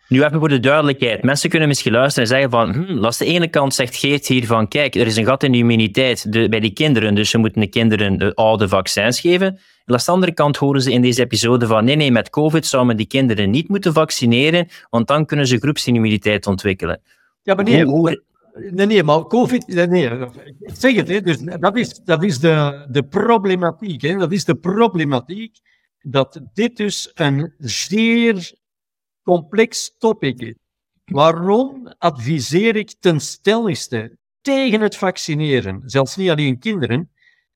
Nu even voor de duidelijkheid. Mensen kunnen misschien luisteren en zeggen van, hm, als de ene kant zegt Geert hier van, kijk, er is een gat in de immuniteit de, bij die kinderen, dus ze moeten de kinderen de oude vaccins geven. En aan de andere kant horen ze in deze episode van, nee, nee, met COVID zou men die kinderen niet moeten vaccineren, want dan kunnen ze groepsimmuniteit ontwikkelen. Ja, maar nee, hoe, Nee, nee, maar COVID, nee, zeg het, hè, dus dat is, dat is de, de problematiek. Hè, dat is de problematiek dat dit dus een zeer complex topic is. Waarom adviseer ik ten stelligste tegen het vaccineren? Zelfs niet alleen kinderen,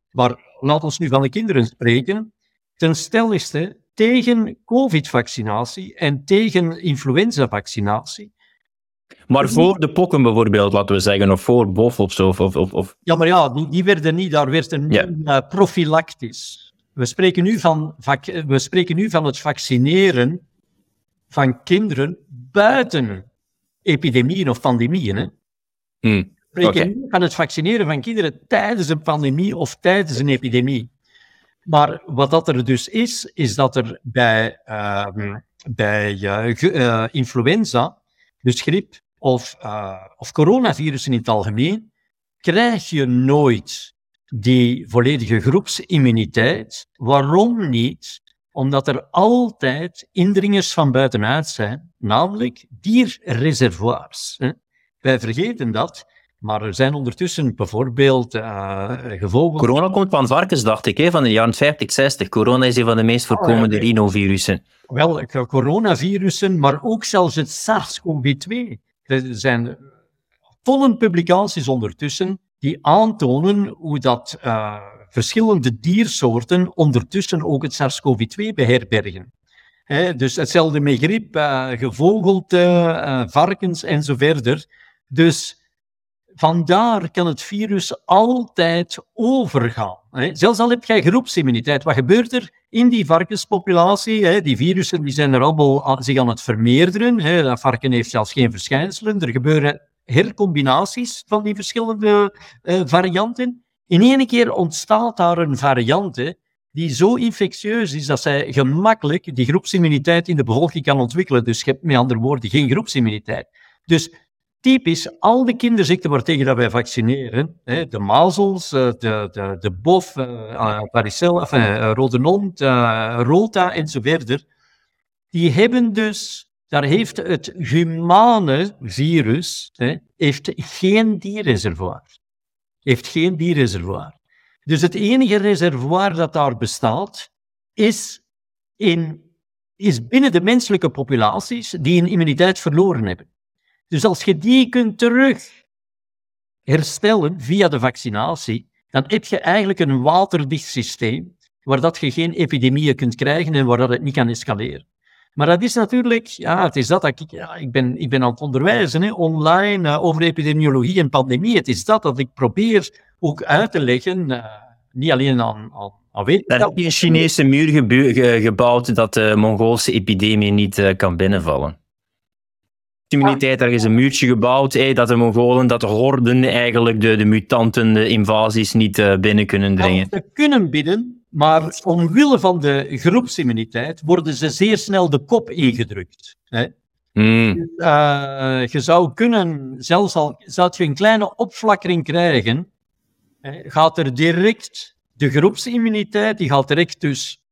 maar laat ons nu van de kinderen spreken. Ten stelligste tegen COVID-vaccinatie en tegen influenza-vaccinatie. Maar voor de pokken bijvoorbeeld, laten we zeggen, of voor bof of zo. Of, of, of... Ja, maar ja, die, die werden niet, daar werd een uh, profilactisch. We spreken, nu van, vac- we spreken nu van het vaccineren van kinderen buiten epidemieën of pandemieën. Hè. Hmm. We spreken nu van het vaccineren van kinderen tijdens een pandemie of tijdens een epidemie. Maar wat dat er dus is, is dat er bij, ehm, bij eh, eh, influenza, dus griep of, eh, of coronavirussen in het algemeen, krijg je nooit die volledige groepsimmuniteit. Waarom niet? Omdat er altijd indringers van buitenuit zijn, namelijk dierreservoirs. Wij vergeten dat, maar er zijn ondertussen bijvoorbeeld eh gevolgen. Corona komt van varkens, dacht ik, hè, van de jaren 50, 60. Corona is een van de meest voorkomende oké. rhinovirussen. Wel, eh, coronavirussen, maar ook zelfs het SARS-CoV-2. Er zijn volle publicaties ondertussen die aantonen hoe dat eh, verschillende diersoorten ondertussen ook het SARS-CoV-2 beherbergen. Dus hetzelfde met griep, eh, gevogelte, eh, varkens en verder. Dus vandaar kan het virus altijd overgaan. Zelfs al heb jij groepsimmuniteit, wat gebeurt er in die varkenspopulatie? Die virussen die zijn er allemaal zich aan het vermeerderen. Dat varken heeft zelfs geen verschijnselen. Er gebeuren hercombinaties van die verschillende eh, varianten. In één keer ontstaat daar een variant die zo infectieus is dat zij gemakkelijk die groepsimmuniteit in de bevolking kan ontwikkelen. Dus je hebt met andere woorden geen groepsimmuniteit. Dus typisch, al de kinderziekten waartegen dat wij vaccineren, hè, de mazels, eh, de, de, de bof, varicella, enfin, eh, rode hond, eh, rota en zo verder, die hebben dus, daar heeft het humane virus, hè, heeft geen dierreservoir. Heeft geen dierreservoir. Dus het enige reservoir dat daar bestaat, is, in, is binnen de menselijke populaties die een immuniteit verloren hebben. Dus als je die kunt terug herstellen via de vaccinatie, dan heb je eigenlijk een waterdicht systeem waar dat je geen epidemieën kunt krijgen en waar dat het niet kan escaleren. Maar dat is natuurlijk, ja, het is dat, dat ik, ja, ik, ben, ik ben aan het onderwijzen, hè, online, eh, over epidemiologie en pandemie. Het is dat dat ik probeer ook uit te leggen, eh, niet alleen aan, aan, aan Daar heb je een Chinese muur gebouwd dat de Mongoolse epidemie niet eh, kan binnenvallen. Immuniteit, daar is een muurtje gebouwd, eh, dat de Mongolen, dat de horden eigenlijk, de, de mutanten, de invasies niet eh, binnen kunnen dringen. Ja, ze kunnen bidden, maar omwille van de groepsimmuniteit worden ze zeer snel de kop ingedrukt. Hè. Hmm. Eh, je zou kunnen, zelfs al zou je een kleine opflakkering krijgen, hè, gaat er direct de groepsimmuniteit, die gaat direct dus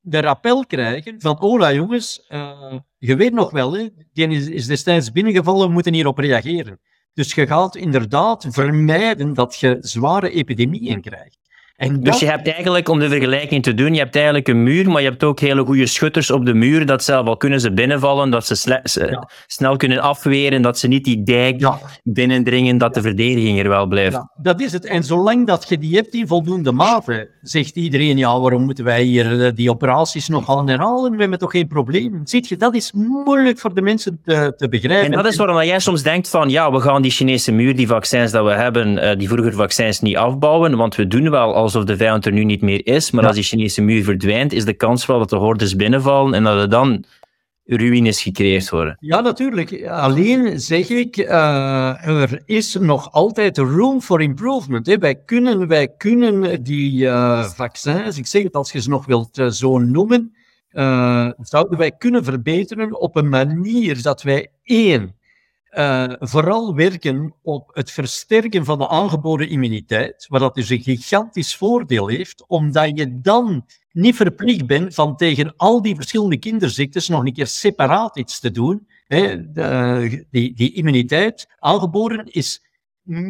de rappel krijgen van, hola jongens, eh, je weet nog wel, hè, die is, is destijds binnengevallen, we moeten hierop reageren. Dus je gaat inderdaad vermijden dat je zware epidemieën krijgt. En dat- Dus je hebt eigenlijk, om de vergelijking te doen, je hebt eigenlijk een muur, maar je hebt ook hele goede schutters op de muur, dat zelf al kunnen ze binnenvallen, dat ze sle- ze- Ja. snel kunnen afweren, dat ze niet die dijk ja, binnendringen, dat de verdediging er wel blijft. Ja, dat is het. En zolang dat je die hebt in voldoende mate, zegt iedereen, ja, waarom moeten wij hier eh, die operaties nog gaan herhalen? We hebben toch geen probleem? Ziet je, dat is moeilijk voor de mensen te, te begrijpen. En dat is waarom jij soms denkt van, ja, we gaan die Chinese muur, die vaccins dat we hebben, eh, die vroeger vaccins niet afbouwen, want we doen wel alsof de vijand er nu niet meer is, maar Ja. als die Chinese muur verdwijnt, is de kans wel dat de hordes binnenvallen en dat er dan ruïnes gecreëerd worden. Ja, natuurlijk. Alleen zeg ik, eh, er is nog altijd room for improvement. Hè. Wij, kunnen, wij kunnen die eh, vaccins, ik zeg het als je ze nog wilt eh, zo noemen, zouden wij kunnen verbeteren op een manier dat wij één, eh, vooral werken op het versterken van de aangeboden immuniteit, wat dat dus een gigantisch voordeel heeft, omdat je dan niet verplicht bent van tegen al die verschillende kinderziektes nog een keer separaat iets te doen. Hè, de- die, die immuniteit aangeboren is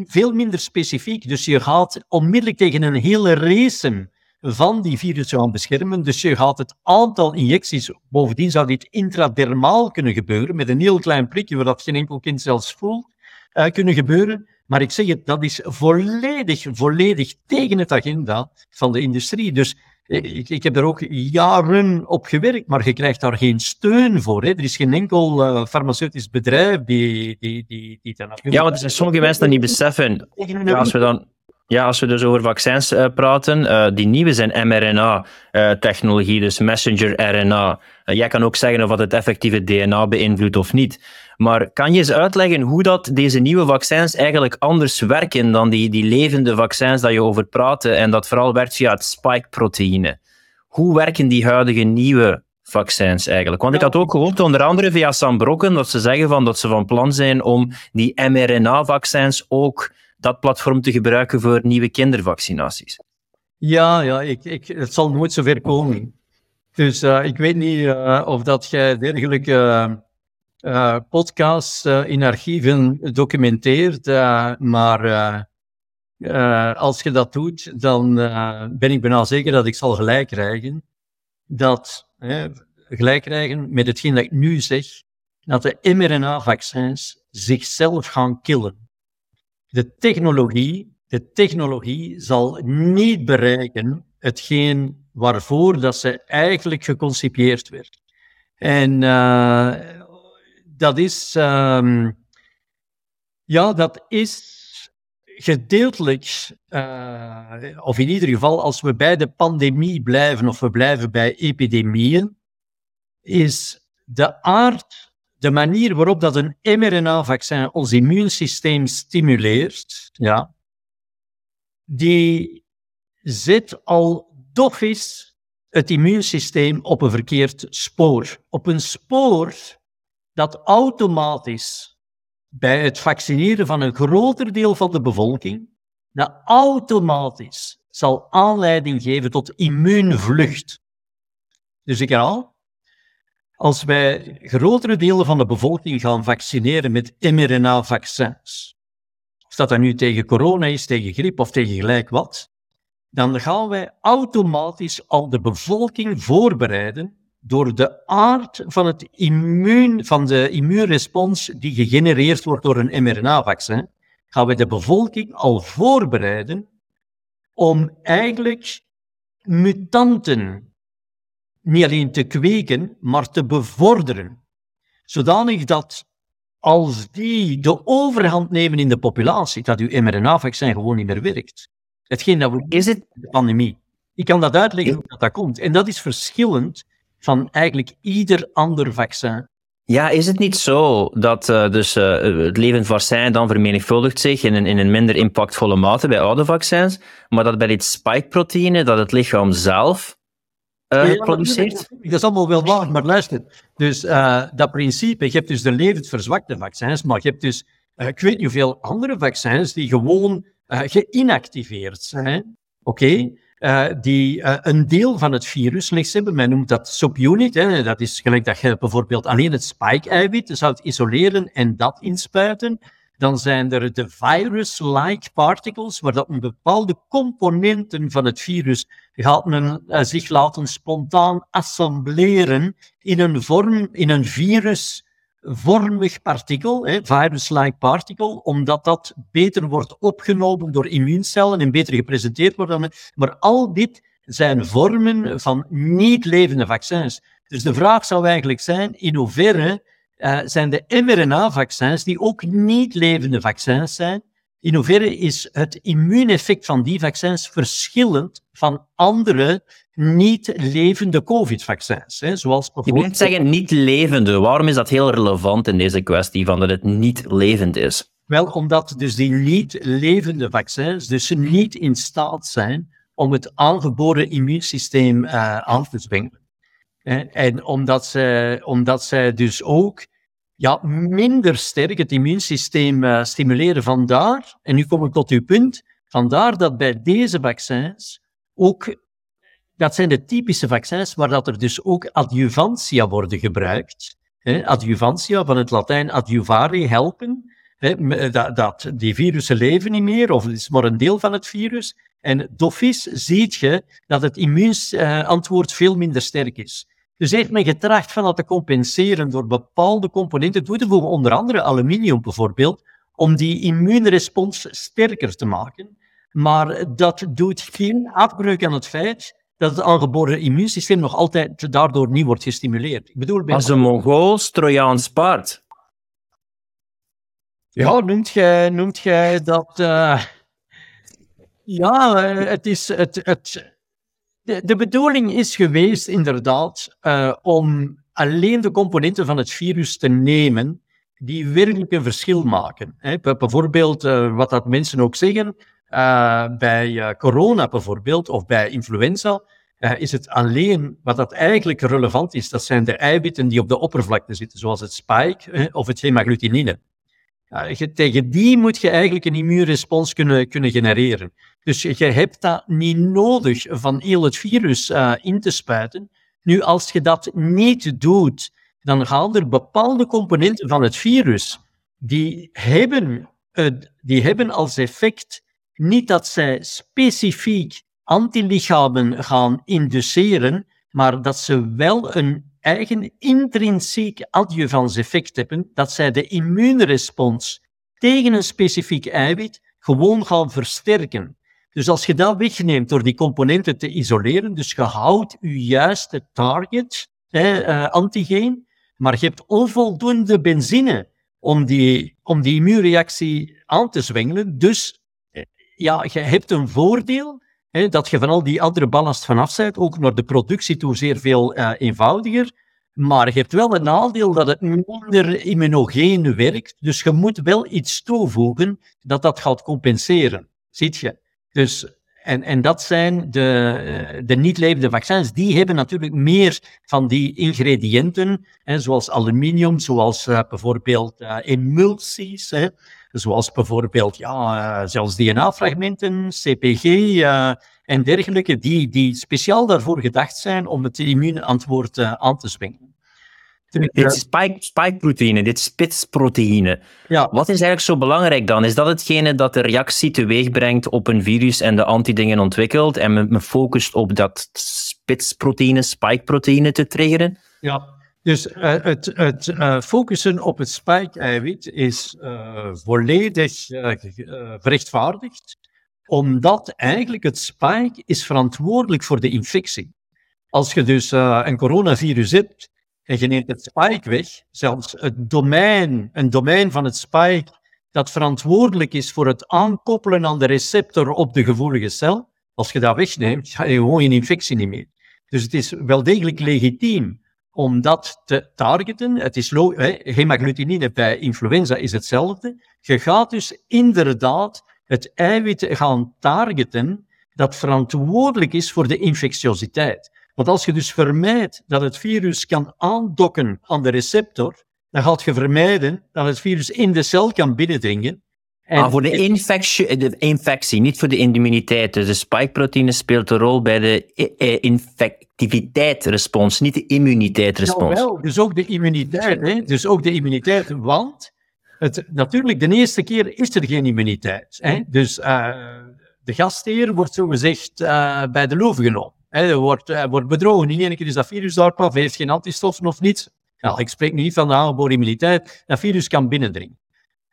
veel minder specifiek. Dus je gaat onmiddellijk tegen een hele race van die virussen gaan beschermen. Dus je gaat het aantal injecties, bovendien zou dit intradermaal kunnen gebeuren, met een heel klein prikje, waar dat geen enkel kind zelfs voelt, uh, kunnen gebeuren. Maar ik zeg het, dat is volledig, volledig tegen het agenda van de industrie. Dus ik, ik heb er ook jaren op gewerkt, maar je krijgt daar geen steun voor. Hè. Er is geen enkel uh, farmaceutisch bedrijf die, die, die, die dat Ja, want er zijn sommige mensen dat niet beseffen. Ja, als we dan ja, als we dus over vaccins uh, praten, uh, die nieuwe zijn mRNA-technologie, uh, dus messenger RNA. jij kan ook zeggen of het effectieve DNA beïnvloedt of niet. Maar kan je eens uitleggen hoe dat deze nieuwe vaccins eigenlijk anders werken dan die, die levende vaccins dat je over praatte en dat vooral werkt via het spike-proteïne? Hoe werken die huidige nieuwe vaccins eigenlijk? Want ik had ook gehoord, onder andere via Sam Brokken, dat ze zeggen van, dat ze van plan zijn om die mRNA-vaccins ook dat platform te gebruiken voor nieuwe kindervaccinaties. Ja, ja ik, ik, het zal nooit zover komen. Dus uh, ik weet niet uh, of dat jij dergelijke uh, podcasts in archieven documenteert, maar als je dat doet, dan ben ik bijna zeker dat ik zal gelijk krijgen. Dat, gelijk krijgen met hetgeen dat ik nu zeg, dat de mRNA-vaccins zichzelf gaan killen. De technologie, de technologie zal niet bereiken hetgeen waarvoor dat ze eigenlijk geconcipieerd werd. En uh, dat is, um, ja, dat is gedeeltelijk, uh, of in ieder geval als we bij de pandemie blijven of we blijven bij epidemieën, is de aard de manier waarop dat een mRNA-vaccin ons immuunsysteem stimuleert, ja, die zet al dofjes het immuunsysteem op een verkeerd spoor. Op een spoor dat automatisch bij het vaccineren van een groter deel van de bevolking, dat automatisch zal aanleiding geven tot immuunvlucht. Dus ik herhaal, als wij grotere delen van de bevolking gaan vaccineren met mRNA-vaccins, of dat dan nu tegen corona is, tegen griep of tegen gelijk wat, dan gaan wij automatisch al de bevolking voorbereiden door de aard van, het immuun, van de immuunrespons die gegenereerd wordt door een mRNA-vaccin, gaan wij de bevolking al voorbereiden om eigenlijk mutanten niet alleen te kweken, maar te bevorderen. Zodanig dat als die de overhand nemen in de populatie, dat uw mRNA-vaccin gewoon niet meer werkt. Hetgeen dat we is het de pandemie. Ik kan dat uitleggen hoe dat, dat komt. En dat is verschillend van eigenlijk ieder ander vaccin. Ja, is het niet zo dat uh, dus, uh, het levend vaccin dan vermenigvuldigt zich in een, in een minder impactvolle mate bij oude vaccins, maar dat bij dit spike-proteïne, dat het lichaam zelf uh, produceert. Dat is allemaal wel waar, maar luister. Dus uh, dat principe, je hebt dus de levend verzwakte vaccins, maar je hebt dus, uh, ik weet niet hoeveel andere vaccins die gewoon geïnactiveerd zijn. Oké? Okay? die een deel van het virus slechts hebben. Men noemt dat subunit. Hè. Dat is gelijk dat je bijvoorbeeld alleen het spike-eiwit zou isoleren en dat inspuiten. Dan zijn er de virus-like particles, waar dat een bepaalde componenten van het virus gaat uh, zich laten spontaan assembleren in een vorm, in een virusvormig partikel, virus-like particle, omdat dat beter wordt opgenomen door immuuncellen en beter gepresenteerd wordt. Maar al dit zijn vormen van niet-levende vaccins. Dus de vraag zou eigenlijk zijn, in hoeverre uh, zijn de mRNA-vaccins, die ook niet levende vaccins zijn, in hoeverre is het immuuneffect van die vaccins verschillend van andere niet levende COVID-vaccins? Hè, zoals bijvoorbeeld... Je moet zeggen niet levende. Waarom is dat heel relevant in deze kwestie van dat het niet levend is? Wel, omdat dus die niet levende vaccins dus niet in staat zijn om het aangeboren immuunsysteem uh, aan te zwingen. En omdat zij, omdat zij dus ook ja, minder sterk het immuunsysteem uh, stimuleren. Vandaar, en nu kom ik tot uw punt, vandaar dat bij deze vaccins ook, dat zijn de typische vaccins waar dat er dus ook adjuvantia worden gebruikt. Hè, adjuvantia, van het Latijn adjuvare, helpen. Hè, dat, dat, die virussen leven niet meer, of het is maar een deel van het virus. En dofis ziet je dat het immuunantwoord veel minder sterk is. Dus heeft men getracht van dat te compenseren door bepaalde componenten toe te voegen, onder andere aluminium bijvoorbeeld, om die immuunrespons sterker te maken. Maar dat doet geen afbreuk aan het feit dat het aangeboren immuunsysteem nog altijd daardoor niet wordt gestimuleerd. Ik bedoel, Als een Mongools Trojaans paard. Ja, noemt jij, noemt dat... Uh... Ja, het is... Het, het, de, de bedoeling is geweest, inderdaad, uh, om alleen de componenten van het virus te nemen die werkelijk een verschil maken. Hè. Bijvoorbeeld, uh, wat dat mensen ook zeggen, uh, bij corona bijvoorbeeld, of bij influenza, is het alleen wat dat eigenlijk relevant is, dat zijn de eiwitten die op de oppervlakte zitten, zoals het spike of het tegen die moet je eigenlijk een immuunrespons kunnen, kunnen genereren. Dus je hebt dat niet nodig van heel het virus uh, in te spuiten. Nu, als je dat niet doet, dan gaan er bepaalde componenten van het virus, die hebben, uh, die hebben als effect niet dat zij specifiek antilichamen gaan induceren, maar dat ze wel een eigen intrinsiek adjuvans effect hebben, dat zij de immuunrespons tegen een specifiek eiwit gewoon gaan versterken. Dus als je dat wegneemt door die componenten te isoleren, dus je houdt je juiste target, hè, uh, antigeen, maar je hebt onvoldoende benzine om die, om die immuunreactie aan te zwengelen. Dus eh, ja, je hebt een voordeel, dat je van al die andere ballast vanaf bent, ook naar de productie toe zeer veel uh, eenvoudiger. Maar je hebt wel een nadeel dat het minder immunogeen werkt. Dus je moet wel iets toevoegen dat dat gaat compenseren. Ziet je? Dus, en, en dat zijn de, eh, de niet-levende vaccins. Die hebben natuurlijk meer van die ingrediënten, zoals aluminium, zoals uh, bijvoorbeeld emulsies, hè, zoals bijvoorbeeld ja, uh, zelfs DNA-fragmenten, CPG en dergelijke, die, die speciaal daarvoor gedacht zijn om het immuunantwoord aan te zwingen. Dit spike, spike-proteïne, dit spitsproteïne. Ja. Wat is eigenlijk zo belangrijk dan? Is dat hetgene dat de reactie teweeg brengt op een virus en de antidingen ontwikkelt en me, me focust op dat spitsproteïne, spike-proteïne te triggeren? Ja, dus uh, het, het uh, focussen op het spike-eiwit is uh, volledig gerechtvaardigd, omdat eigenlijk het spike is verantwoordelijk voor de infectie. Als je dus een coronavirus hebt, en je neemt het spike weg, zelfs het domein, een domein van het spike dat verantwoordelijk is voor het aankoppelen aan de receptor op de gevoelige cel, als je dat wegneemt, ga je gewoon een infectie niet meer. Dus het is wel degelijk legitiem om dat te targeten. Het is hemagglutine bij influenza is hetzelfde. Je gaat dus inderdaad het eiwit gaan targeten dat verantwoordelijk is voor de infectiositeit. Want als je dus vermijdt dat het virus kan aandokken aan de receptor, dan gaat je vermijden dat het virus in de cel kan binnendringen. En maar voor de infectie, de infectie, niet voor de immuniteit. Dus de spike-proteïne speelt een rol bij de eh, infectiviteitsrespons, niet de immuniteitsrespons. Ja, wel, dus ook de immuniteit. Hè? Dus ook de immuniteit, want het, natuurlijk, de eerste keer is er geen immuniteit. Hè? Dus uh, de gastheer wordt zogezegd uh, bij de loven genomen. Hij wordt, wordt bedrogen. Niet één keer is dat virus daar, heeft geen antistoffen of niets. Ja, ik spreek nu niet van de aangeboren immuniteit. Dat virus kan binnendringen.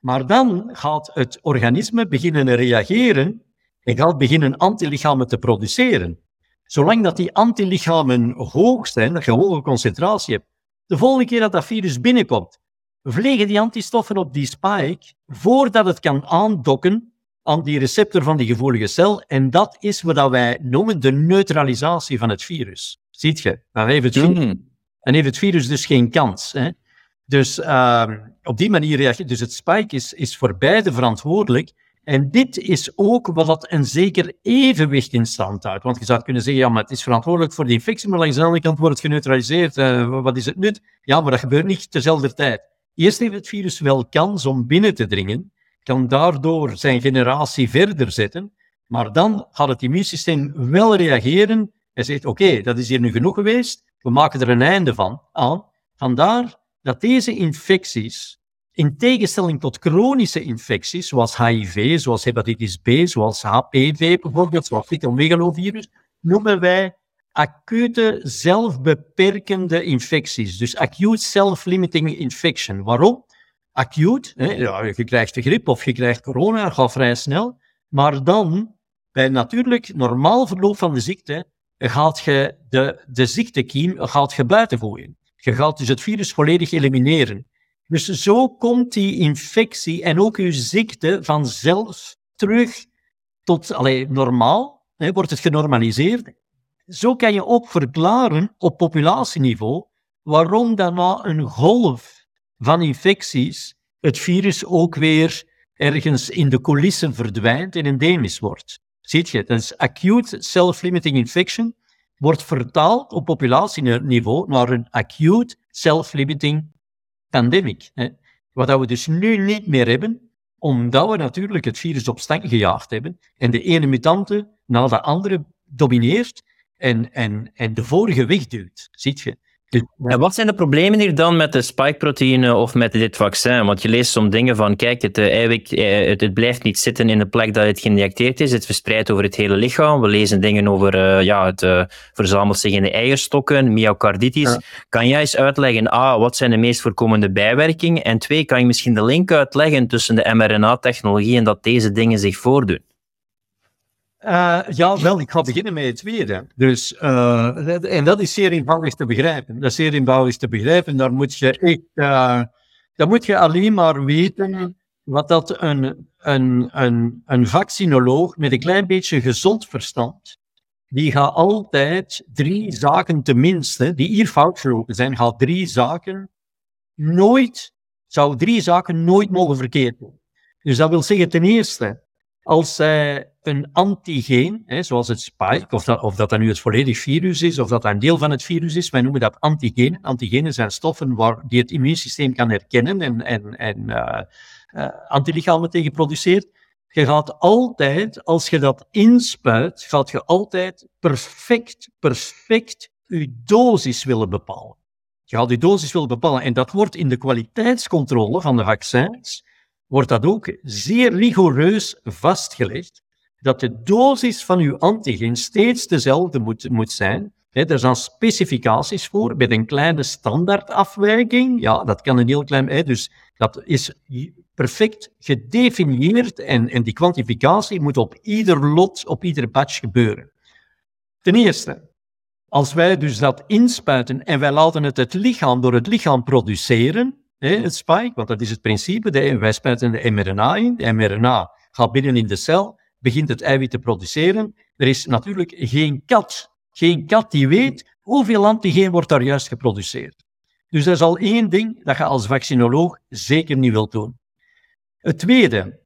Maar dan gaat het organisme beginnen reageren en gaat beginnen antilichamen te produceren. Zolang dat die antilichamen hoog zijn, dat je een hoge concentratie hebt, de volgende keer dat dat virus binnenkomt, vliegen die antistoffen op die spike voordat het kan aandokken aan die receptor van die gevoelige cel. En dat is wat wij noemen de neutralisatie van het virus. Ziet je? Dan heeft het, mm. dan heeft het virus dus geen kans. Hè? Dus uh, op die manier reageert. Dus het spike is, is voor beide verantwoordelijk. En dit is ook wat dat een zeker evenwicht in stand houdt. Want je zou kunnen zeggen, ja, maar het is verantwoordelijk voor de infectie, maar langs de andere kant wordt het geneutraliseerd. Uh, wat is het nut? Ja, maar dat gebeurt niet tezelfde tijd. Eerst heeft het virus wel kans om binnen te dringen, kan daardoor zijn generatie verder zetten, maar dan gaat het immuunsysteem wel reageren en zegt, oké, dat is hier nu genoeg geweest, we maken er een einde van aan. Vandaar dat deze infecties in tegenstelling tot chronische infecties, zoals HIV, zoals hepatitis B, zoals HPV bijvoorbeeld, zoals cytomegalovirus, noemen wij acute zelfbeperkende infecties. Dus acute self-limiting infection. Waarom? Acute, hè, ja, je krijgt de griep of je krijgt corona, gaat vrij snel. Maar dan, bij natuurlijk normaal verloop van de ziekte, gaat je de, de ziektekiem gaat je buiten gooien. Je gaat dus het virus volledig elimineren. Dus zo komt die infectie en ook uw ziekte vanzelf terug tot allee, normaal, hè, wordt het genormaliseerd. Zo kan je ook verklaren op populatieniveau waarom dan na een golf van infecties het virus ook weer ergens in de coulissen verdwijnt en endemisch wordt. Ziet je, dat is acute self-limiting infection, wordt vertaald op populatieniveau naar een acute self-limiting pandemic. Hè. Wat we dus nu niet meer hebben, omdat we natuurlijk het virus op stang gejaagd hebben en de ene mutante na de andere domineert en, en, en de vorige wegduwt. Ziet je? En wat zijn de problemen hier dan met de spike-proteïne of met dit vaccin? Want je leest soms dingen van, kijk, het, eh, eiwit, eh, het, het, blijft niet zitten in de plek dat het geïnjecteerd is, het verspreidt over het hele lichaam. We lezen dingen over, uh, ja, het uh, verzamelt zich in de eierstokken, myocarditis. Kan jij eens uitleggen, A, wat zijn de meest voorkomende bijwerkingen? En twee, kan je misschien de link uitleggen tussen de mRNA-technologie en dat deze dingen zich voordoen? Uh, ja, wel, ik ga beginnen met het tweede. Dus, uh, en dat is zeer eenvoudig te begrijpen. Dat is zeer eenvoudig te begrijpen. Daar moet je echt, uh, daar moet je alleen maar weten wat dat een, een, een, een vaccinoloog met een klein beetje gezond verstand, die gaat altijd drie zaken tenminste, die hier fout gelopen zijn, gaat drie zaken nooit, zou drie zaken nooit mogen verkeerd doen. Dus dat wil zeggen ten eerste, als zij een antigeen, hè, zoals het spike, of dat, of dat dan nu het volledig virus is, of dat een deel van het virus is, wij noemen dat antigenen. Antigenen zijn stoffen waar, die het immuunsysteem kan herkennen en, en, en uh, uh, antilichamen tegen produceert. Je gaat altijd, als je dat inspuit, gaat je altijd perfect, perfect je dosis willen bepalen. Je gaat je dosis willen bepalen. En dat wordt in de kwaliteitscontrole van de vaccins, wordt dat ook zeer rigoureus vastgelegd dat de dosis van uw antigeen steeds dezelfde moet, moet zijn. Er zijn specificaties voor, met een kleine standaardafwijking. Ja, dat kan een heel klein... He, dus dat is perfect gedefinieerd en, en die kwantificatie moet op ieder lot, op ieder batch gebeuren. Ten eerste, als wij dus dat inspuiten en wij laten het het lichaam door het lichaam produceren, het spike, want dat is het principe, de, wij spuiten de mRNA in, de mRNA gaat binnen in de cel, begint het eiwit te produceren. Er is natuurlijk geen kat, geen kat die weet hoeveel antigeen wordt daar juist geproduceerd. Dus dat is al één ding dat je als vaccinoloog zeker niet wilt doen. Het tweede,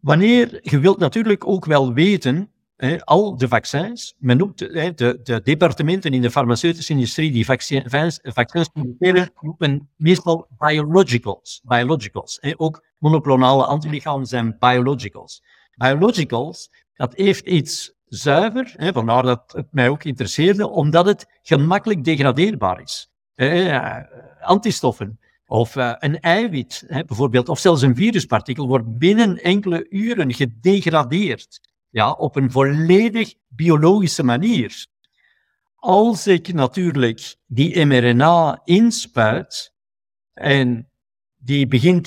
wanneer je wilt natuurlijk ook wel weten, al de vaccins, men noemt de, de, departementen in de farmaceutische industrie die vaccins, vaccins produceren, noemen meestal biologicals. biologicals hè. Ook monoclonale antilichamen zijn biologicals biologicals, dat heeft iets zuiver, vandaar dat het mij ook interesseerde, omdat het gemakkelijk degradeerbaar is. Eh, antistoffen of uh, een eiwit, bijvoorbeeld, of zelfs een viruspartikel, wordt binnen enkele uren gedegradeerd. Ja, op een volledig biologische manier. Als ik natuurlijk die mRNA inspuit en die, begint,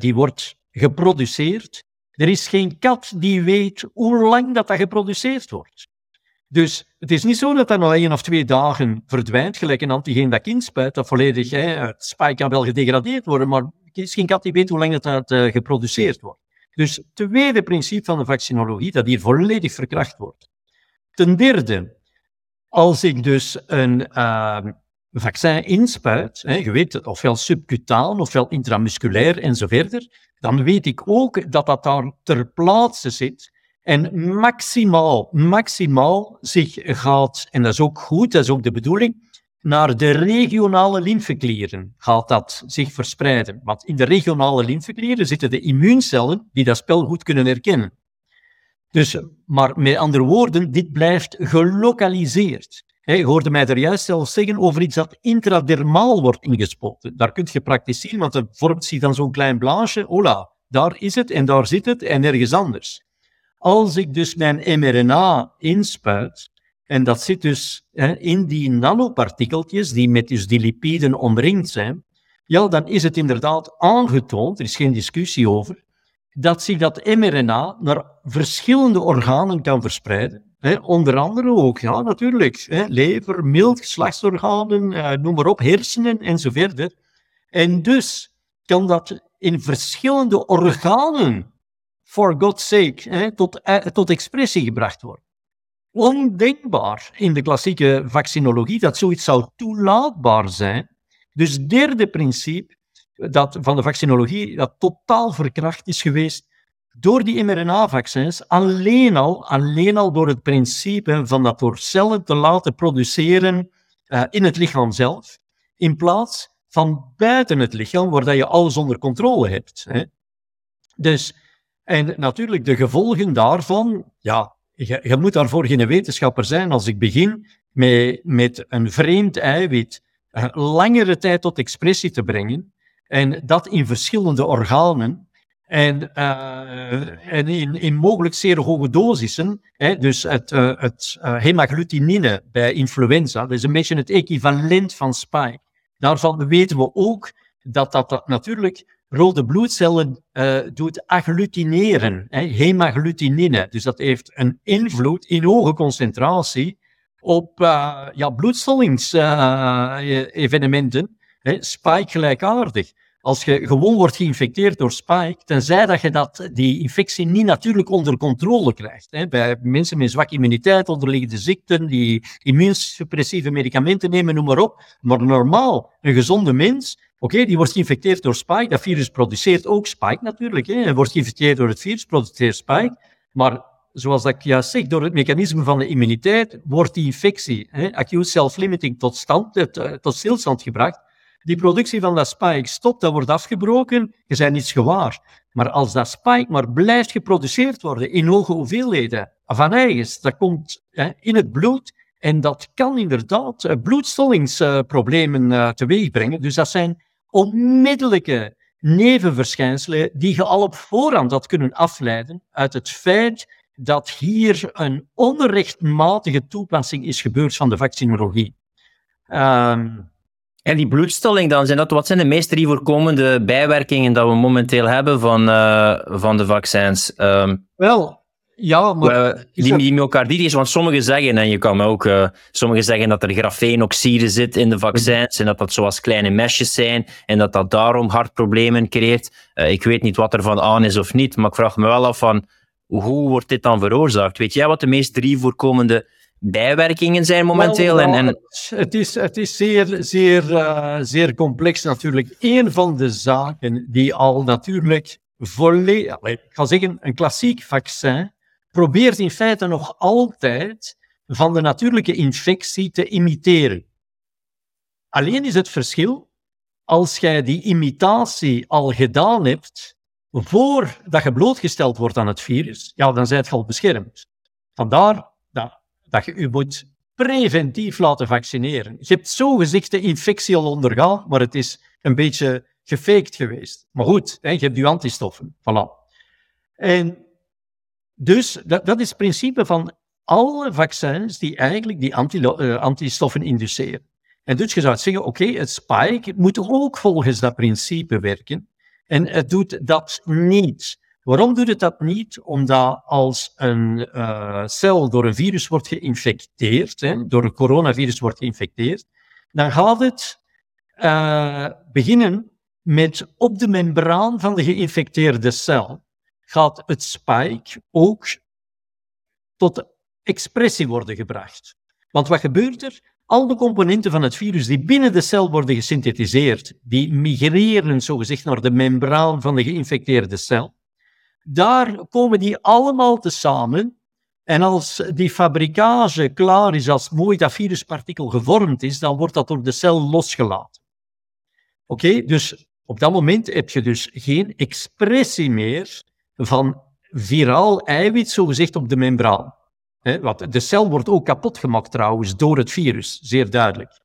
die wordt geproduceerd, er is geen kat die weet hoe lang dat, dat geproduceerd wordt. Dus het is niet zo dat dat na één of twee dagen verdwijnt, gelijk een antigeen dat inspuit, dat volledig, hè, het kan wel gedegradeerd worden, maar er is geen kat die weet hoe lang dat, dat uh, geproduceerd wordt. Dus het tweede principe van de vaccinologie, dat hier volledig verkracht wordt. Ten derde, als ik dus een uh, vaccin inspuit, hè, je weet, ofwel subcutaan, ofwel intramusculair en zo verder, dan weet ik ook dat dat daar ter plaatse zit en maximaal, maximaal zich gaat, en dat is ook goed, dat is ook de bedoeling, naar de regionale lymfeklieren gaat dat zich verspreiden. Want in de regionale lymfeklieren zitten de immuuncellen die dat spel goed kunnen herkennen. Dus, maar met andere woorden, dit blijft gelokaliseerd. je hoorde mij er juist zelfs zeggen over iets dat intradermaal wordt ingespoten. Daar kun je praktiseren, want dan vormt zich dan zo'n klein blaasje. Hola, daar is het en daar zit het en nergens anders. Als ik dus mijn mRNA inspuit, en dat zit dus hè, in die nanopartikeltjes die met dus die lipiden omringd zijn, ja, dan is het inderdaad aangetoond, er is geen discussie over, dat zich dat mRNA naar verschillende organen kan verspreiden. onder andere ook, ja, natuurlijk, lever, mild, geslachtsorganen, eh, noem maar op, hersenen en. En dus kan dat in verschillende organen, for God's sake, tot, eh, tot expressie gebracht worden. Ondenkbaar in de klassieke vaccinologie dat zoiets zou toelaatbaar zijn. Dus derde principe, dat, van de vaccinologie dat totaal verkracht is geweest door die mRNA-vaccins, alleen al, alleen al door het principe van dat door cellen te laten produceren uh, in het lichaam zelf, in plaats van buiten het lichaam, waar dat je alles onder controle hebt. Hè. Dus, en natuurlijk de gevolgen daarvan, ja, je, moet daarvoor geen wetenschapper zijn. Als ik begin met, met een vreemd eiwit uh, langere tijd tot expressie te brengen, en dat in verschillende organen. En, uh, en in, in, mogelijk zeer hoge dosissen. Hè, dus het, uh, het hemagglutine bij influenza, dat is een beetje het equivalent van spike. Daarvan weten we ook dat dat, natuurlijk rode bloedcellen doet agglutineren, hè. Dus dat heeft een invloed in hoge concentratie op ja, bloedstollingsevenementen spike gelijkaardig. Als je gewoon wordt geïnfecteerd door spike, tenzij dat je dat, die infectie niet natuurlijk onder controle krijgt. Hè. Bij mensen met zwakke immuniteit, onderliggende ziekten, die immuunsuppressieve medicamenten nemen, noem maar op. Maar normaal, een gezonde mens, oké, die wordt geïnfecteerd door spike. Dat virus produceert ook spike natuurlijk. Hè. Wordt geïnfecteerd door het virus, produceert spike. Maar zoals ik juist zeg, door het mechanisme van de immuniteit wordt die infectie, hè, acute self-limiting, tot, stand, eh, tot stilstand gebracht die productie van dat spike stopt, dat wordt afgebroken, je bent niets gewaar. Maar als dat spike maar blijft geproduceerd worden in hoge hoeveelheden van eigens, dat komt hè, in het bloed en dat kan inderdaad uh, bloedstollingsproblemen teweeg brengen. Dus dat zijn onmiddellijke nevenverschijnselen die je al op voorhand had kunnen afleiden uit het feit dat hier een onrechtmatige toepassing is gebeurd van de vaccinologie. Uh, en die bloedstolling dan, zijn dat, wat zijn de meest drie voorkomende bijwerkingen dat we momenteel hebben van, uh, van de vaccins? Um, Wel, ja, maar... Die, die myocarditis, want sommigen zeggen, en je kan ook, uh, sommigen zeggen dat er grafeenoxide zit in de vaccins en dat dat zoals kleine mesjes zijn en dat dat daarom hartproblemen creëert. ik weet niet wat er van aan is of niet, maar ik vraag me wel af van, hoe wordt dit dan veroorzaakt? Weet jij wat de meest drie voorkomende bijwerkingen zijn momenteel? en, en... Het is, het is zeer, zeer, uh, zeer complex natuurlijk. Een van de zaken die al natuurlijk volledig, ik ga zeggen, een klassiek vaccin probeert in feite nog altijd van de natuurlijke infectie te imiteren. Alleen is het verschil, als jij die imitatie al gedaan hebt, voordat je blootgesteld wordt aan het virus, ja, dan zijt je al beschermd. Vandaar dat dat je je moet preventief laten vaccineren. Je hebt zogezegd de infectie al ondergaan, maar het is een beetje gefaked geweest. Maar goed, je hebt je antistoffen. Voilà. En dus, dat, dat is het principe van alle vaccins die eigenlijk die anti, uh, antistoffen induceren. En dus je zou zeggen, oké, het spike moet ook volgens dat principe werken. En het doet dat niet. Waarom doet het dat niet? Omdat als een uh, cel door een virus wordt geïnfecteerd, hè, door een coronavirus wordt geïnfecteerd, dan gaat het uh, beginnen met op de membraan van de geïnfecteerde cel gaat het spike ook tot expressie worden gebracht. Want wat gebeurt er? Al de componenten van het virus die binnen de cel worden gesynthetiseerd, die migreren zogezegd naar de membraan van de geïnfecteerde cel. Daar komen die allemaal tezamen. En als die fabrikage klaar is, als mooi dat viruspartikel gevormd is, dan wordt dat door de cel losgelaten. Oké, dus op dat moment heb je dus geen expressie meer van viraal eiwit, zogezegd, op de membraan. Hè, want de cel wordt ook kapot gemaakt trouwens door het virus, zeer duidelijk.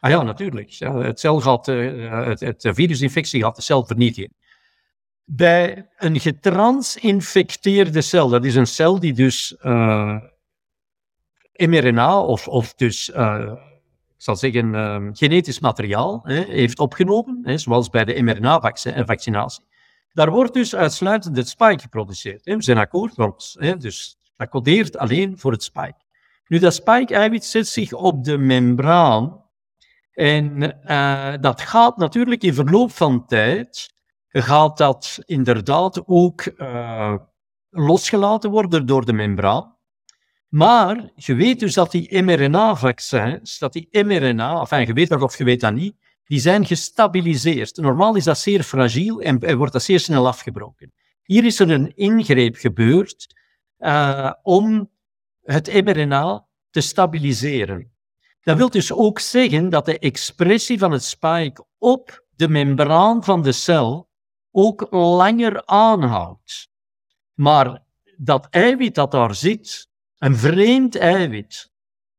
Ah ja, natuurlijk. Ja, het, cel gaat, uh, het, het virusinfectie gaat de cel vernietigen. Bij een getransinfecteerde cel, dat is een cel die dus uh, mRNA of, of dus, uh, ik zal zeggen, genetisch materiaal heeft opgenomen, zoals bij de mRNA-vaccinatie. Daar wordt dus uitsluitend het spike geproduceerd. We zijn akkoord, hè, dus, dat codeert alleen voor het spike. Nu, dat spike-eiwit zet zich op de membraan en uh, dat gaat natuurlijk in verloop van tijd, gaat dat inderdaad ook uh, losgelaten worden door de membraan. Maar je weet dus dat die mRNA-vaccins, dat die mRNA, enfin, je weet dat of je weet dat niet, die zijn gestabiliseerd. Normaal is dat zeer fragiel en wordt dat zeer snel afgebroken. Hier is er een ingreep gebeurd uh, om het mRNA te stabiliseren. Dat wil dus ook zeggen dat de expressie van het spike op de membraan van de cel ook langer aanhoudt. Maar dat eiwit dat daar zit, een vreemd eiwit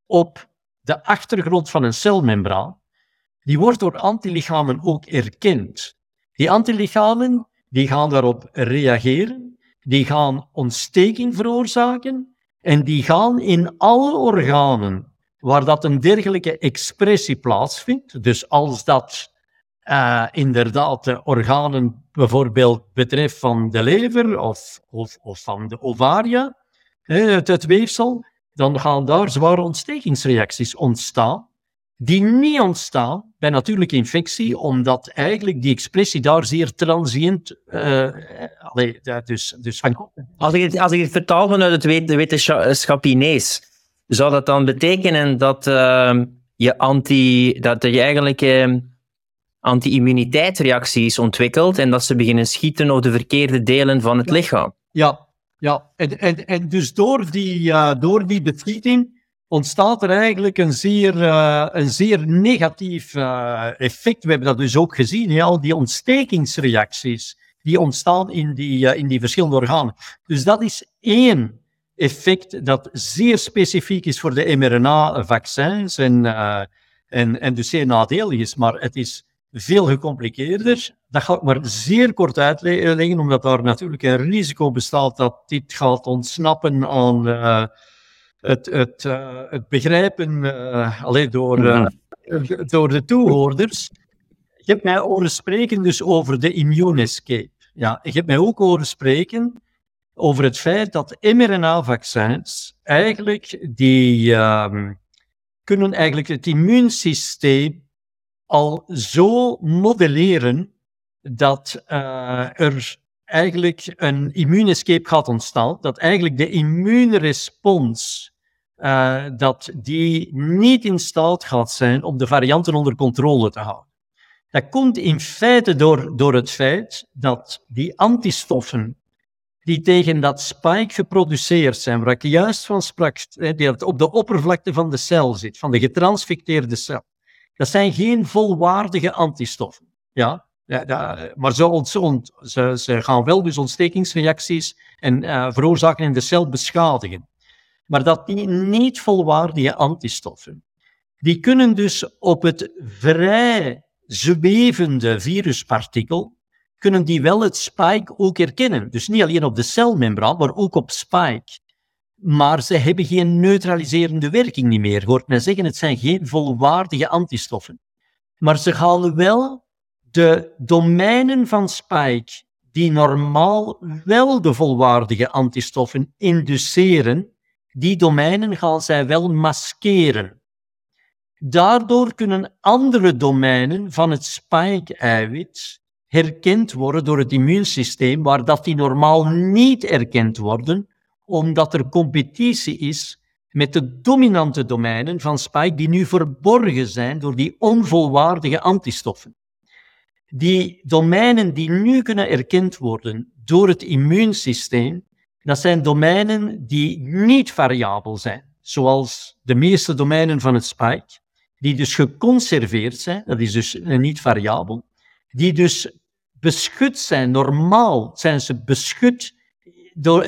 op de achtergrond van een celmembraan, die wordt door antilichamen ook erkend. Die antilichamen die gaan daarop reageren, die gaan ontsteking veroorzaken en die gaan in alle organen waar dat een dergelijke expressie plaatsvindt, dus als dat uh, inderdaad de organen bijvoorbeeld betreft van de lever of, of, van de ovaria, het weefsel, dan gaan daar zware ontstekingsreacties ontstaan, die niet ontstaan bij natuurlijke infectie, omdat eigenlijk die expressie daar zeer transiënt uh, allee, dus, dus van... Als ik, het, als ik het vertaal vanuit het wetenschap zou dat dan betekenen dat uh, je anti, dat je eigenlijk uh, anti-immuniteitsreacties ontwikkelt en dat ze beginnen schieten op de verkeerde delen van het ja. lichaam? Ja, ja. En, en, en dus door die, uh, door die beschieting ontstaat er eigenlijk een zeer, uh, een zeer negatief uh, effect. We hebben dat dus ook gezien, al die ontstekingsreacties die ontstaan in die, uh, in die verschillende organen. Dus dat is één effect dat zeer specifiek is voor de mRNA-vaccins en, en, en dus zeer nadelig is, maar het is veel gecompliceerder. Dat ga ik maar zeer kort uitleggen, omdat daar natuurlijk een risico bestaat dat dit gaat ontsnappen aan het, het, uh, het begrijpen alleen door, door de toehoorders. Je hebt mij horen spreken dus over de immune escape. Ja, je hebt mij ook horen spreken over het feit dat mRNA-vaccins eigenlijk die um, kunnen eigenlijk het immuunsysteem al zo modelleren dat uh, er eigenlijk een immuunescape gaat ontstaan, dat eigenlijk de immuunrespons uh, dat die niet in staat gaat zijn om de varianten onder controle te houden. Dat komt in feite door, door het feit dat die antistoffen die tegen dat spike geproduceerd zijn, waar ik juist van sprak, die op de oppervlakte van de cel zit, van de getransfecteerde cel. Dat zijn geen volwaardige antistoffen. Ja? Ja, maar ze, ze, ze, gaan wel dus ontstekingsreacties en uh, veroorzaken in de cel beschadigen. Maar dat die niet volwaardige antistoffen, die kunnen dus op het vrij zwevende viruspartikel kunnen die wel het spike ook herkennen. Dus niet alleen op de celmembraan, maar ook op spike. Maar ze hebben geen neutraliserende werking niet meer. Hoort men zeggen, het zijn geen volwaardige antistoffen. Maar ze gaan wel de domeinen van spike, die normaal wel de volwaardige antistoffen induceren, die domeinen gaan zij wel maskeren. Daardoor kunnen andere domeinen van het spike-eiwit herkend worden door het immuunsysteem, waar dat die normaal niet erkend worden, omdat er competitie is met de dominante domeinen van spike die nu verborgen zijn door die onvolwaardige antistoffen. Die domeinen die nu kunnen erkend worden door het immuunsysteem, dat zijn domeinen die niet variabel zijn, zoals de meeste domeinen van het spike, die dus geconserveerd zijn, dat is dus niet variabel, die dus beschut zijn. Normaal zijn ze beschut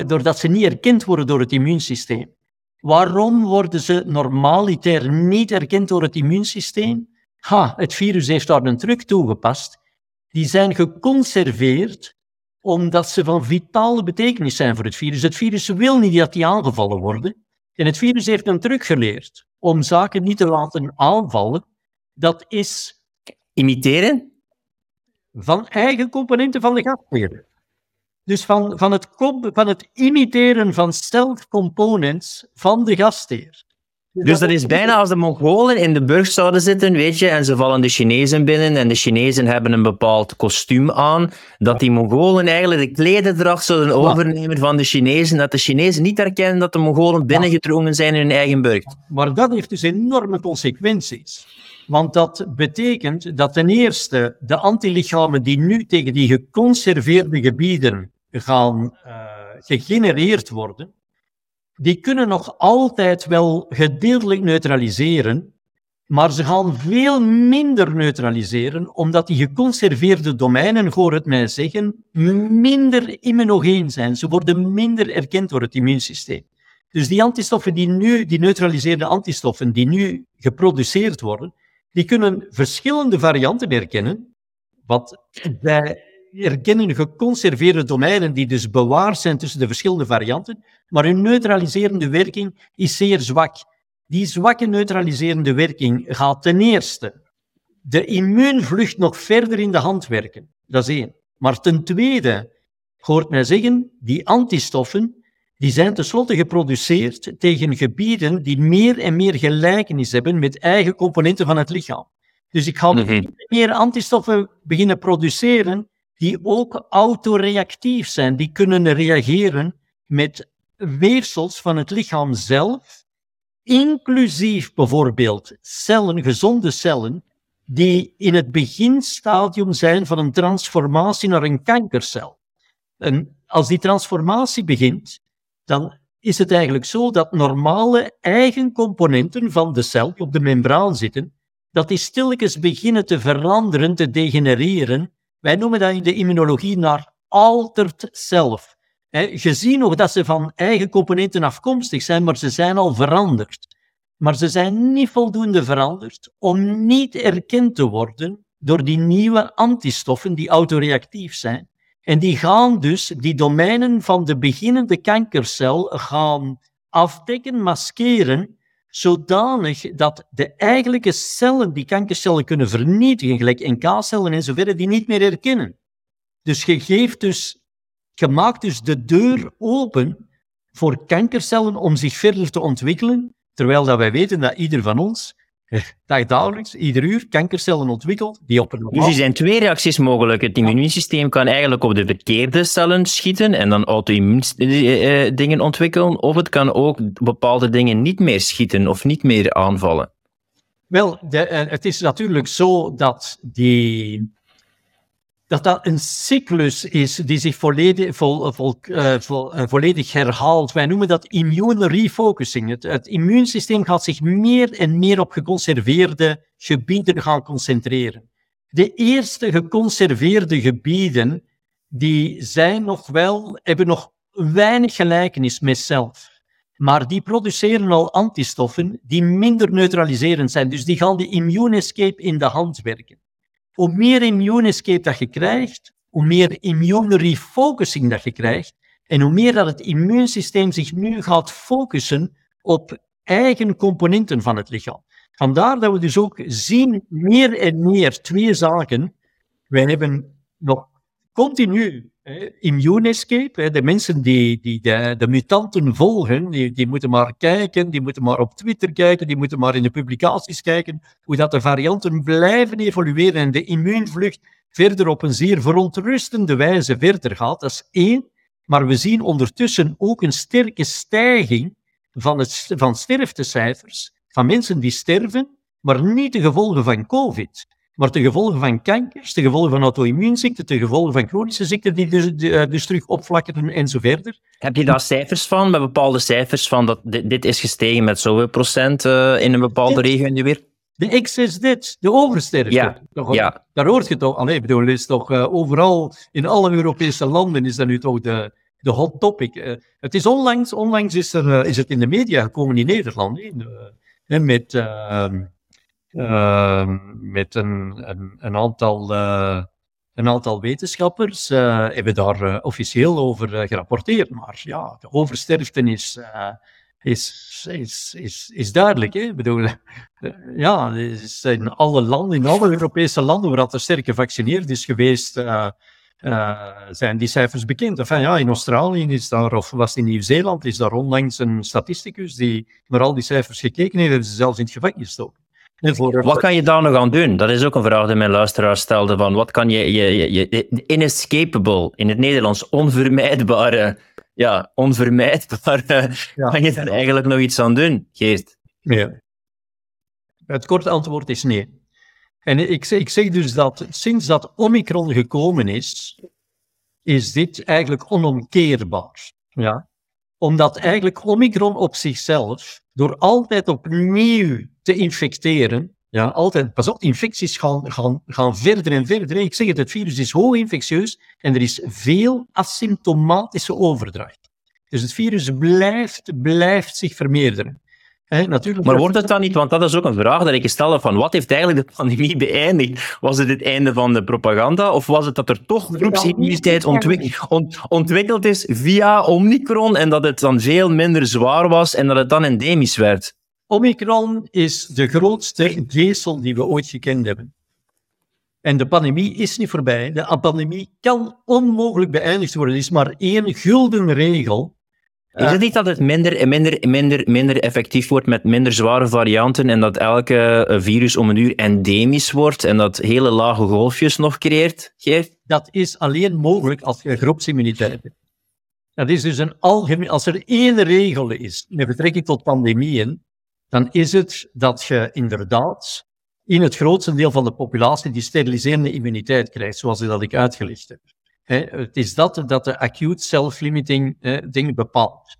doordat ze niet erkend worden door het immuunsysteem. Waarom worden ze normaliter niet erkend door het immuunsysteem? Ha, het virus heeft daar een truc toegepast. Die zijn geconserveerd omdat ze van vitale betekenis zijn voor het virus. Het virus wil niet dat die aangevallen worden. En het virus heeft een truc geleerd om zaken niet te laten aanvallen. Dat is Imiteren? van eigen componenten van de gastheer. Dus van, van, het, van het imiteren van self-components van de gastheer. Dus dat is bijna als de Mongolen in de burg zouden zitten, weet je, en ze vallen de Chinezen binnen en de Chinezen hebben een bepaald kostuum aan, dat die Mongolen eigenlijk de klededracht zouden overnemen van de Chinezen, dat de Chinezen niet herkennen dat de Mongolen binnengedrongen zijn in hun eigen burg. Maar dat heeft dus enorme consequenties. Want dat betekent dat ten eerste de antilichamen die nu tegen die geconserveerde gebieden gaan eh, gegenereerd worden, die kunnen nog altijd wel gedeeltelijk neutraliseren, maar ze gaan veel minder neutraliseren, omdat die geconserveerde domeinen, hoor het mij zeggen, minder immunogeen zijn. Ze worden minder erkend door het immuunsysteem. Dus die antistoffen die nu, die neutraliseerde antistoffen die nu geproduceerd worden, die kunnen verschillende varianten herkennen, wat wij herkennen geconserveerde domeinen die dus bewaard zijn tussen de verschillende varianten, maar hun neutraliserende werking is zeer zwak. Die zwakke neutraliserende werking gaat ten eerste de immuunvlucht nog verder in de hand werken. Dat is één. Maar ten tweede, hoort mij zeggen, die antistoffen die zijn tenslotte geproduceerd tegen gebieden die meer en meer gelijkenis hebben met eigen componenten van het lichaam. Dus ik ga Mhm. meer antistoffen beginnen produceren die ook autoreactief zijn, die kunnen reageren met weefsels van het lichaam zelf, inclusief bijvoorbeeld cellen, gezonde cellen, die in het beginstadium zijn van een transformatie naar een kankercel. En als die transformatie begint, dan is het eigenlijk zo dat normale eigen componenten van de cel op de membraan zitten, dat die stilletjes beginnen te veranderen, te degenereren. Wij noemen dat in de immunologie naar altered self. Hè, je ziet nog dat ze van eigen componenten afkomstig zijn, maar ze zijn al veranderd. Maar ze zijn niet voldoende veranderd om niet erkend te worden door die nieuwe antistoffen die autoreactief zijn. En die gaan dus die domeinen van de beginnende kankercel gaan afdekken, maskeren, zodanig dat de eigenlijke cellen die kankercellen kunnen vernietigen, gelijk NK-cellen en zoverre, die niet meer herkennen. Dus je geeft dus, je maakt dus de deur open voor kankercellen om zich verder te ontwikkelen, terwijl dat wij weten dat ieder van ons dagdagelijks, ieder uur, kankercellen ontwikkelt die op een Dus er zijn twee reacties mogelijk. Het immuunsysteem kan eigenlijk op de verkeerde cellen schieten en dan auto-immuundingen ontwikkelen, of het kan ook bepaalde dingen niet meer schieten of niet meer aanvallen. Wel, de, eh, het is natuurlijk zo dat die, dat dat een cyclus is die zich volledig, vol, vol, eh, eh, volledig herhaalt. Wij noemen dat immune refocusing. Het, immuunsysteem gaat zich meer en meer op geconserveerde gebieden gaan concentreren. De eerste geconserveerde gebieden, die zijn nog wel, hebben nog weinig gelijkenis met zelf. Maar die produceren al antistoffen die minder neutraliserend zijn. Dus die gaan die immune escape in de hand werken. Hoe meer immune escape dat je krijgt, hoe meer immune refocusing dat je krijgt, en hoe meer dat het immuunsysteem zich nu gaat focussen op eigen componenten van het lichaam. Vandaar dat we dus ook zien meer en meer twee zaken. Wij hebben nog continu immune escape. Hè, de mensen die, die de, de mutanten volgen, die, die moeten maar kijken, die moeten maar op Twitter kijken, die moeten maar in de publicaties kijken, hoe dat de varianten blijven evolueren en de immuunvlucht verder op een zeer verontrustende wijze verder gaat. Dat is één. Maar we zien ondertussen ook een sterke stijging van, het, van sterftecijfers van mensen die sterven, maar niet de gevolgen van COVID, maar de gevolgen van kankers, de gevolgen van auto-immuunziekten, de gevolgen van chronische ziekten die dus, die, eh, dus terug opflakkeren en zo verder. Heb je daar cijfers van, met bepaalde cijfers van dat dit, dit is gestegen met zoveel procent eh, in een bepaalde regio in de wereld? De excess death, de oversterfte. Ja, Toch, ja. Daar hoort je toch, allee, ik bedoel, is toch eh, overal in alle Europese landen is dat nu toch de, de hot topic. het is onlangs, onlangs is, er, is het in de media gekomen in Nederland. Hè, met, ehm, met een, een, aantal een aantal wetenschappers uh, hebben daar uh, officieel over gerapporteerd. Maar ja, de oversterfte is, is, is, is, duidelijk. Hè? Ik bedoel, ja, in alle landen, in alle Europese landen waar er sterk gevaccineerd is geweest, zijn die cijfers bekend. Enfin, ja, in Australië is daar, of was in Nieuw-Zeeland, is daar onlangs een statisticus die naar al die cijfers gekeken heeft, hebben ze zelfs in het gevangen gestoken. Wat kan je daar nog aan doen? Dat is ook een vraag die mijn luisteraar stelde. Van wat kan je, je, je, je inescapable, in het Nederlands onvermijdbare, ja, onvermijdbare, ja. kan je daar eigenlijk nog iets aan doen, Geert? Nee. Het korte antwoord is nee. En ik, ik zeg dus dat sinds dat Omicron gekomen is, is dit eigenlijk onomkeerbaar. Ja? Omdat eigenlijk Omicron op zichzelf, door altijd opnieuw te infecteren. Ja, altijd, pas op, infecties gaan, gaan, gaan verder en verder. Ik zeg het, het virus is hoog infectieus en er is veel asymptomatische overdracht. Dus het virus blijft, blijft zich vermeerderen. Natuurlijk maar wordt het dan niet, want dat is ook een vraag dat ik stelde van wat heeft eigenlijk de pandemie beëindigd? Was het het einde van de propaganda of was het dat er toch groepsimmuniteit ontwikkeld is via Omicron en dat het dan veel minder zwaar was en dat het dan endemisch werd? Omicron is de grootste geestel die we ooit gekend hebben. En de pandemie is niet voorbij. De pandemie kan onmogelijk beëindigd worden. Er is maar één gulden regel. Is het niet dat het minder, minder, minder, minder effectief wordt met minder zware varianten en dat elke eh, virus om een uur endemisch wordt en dat hele lage golfjes nog creëert, Geert? Dat is alleen mogelijk als je groepsimmuniteit hebt. Dat is dus een algemeen... Als er één regel is met betrekking tot pandemieën, dan is het dat je inderdaad in het grootste deel van de populatie die steriliserende immuniteit krijgt, zoals dat ik uitgelegd heb. Het is dat dat de acute self-limiting ding bepaalt.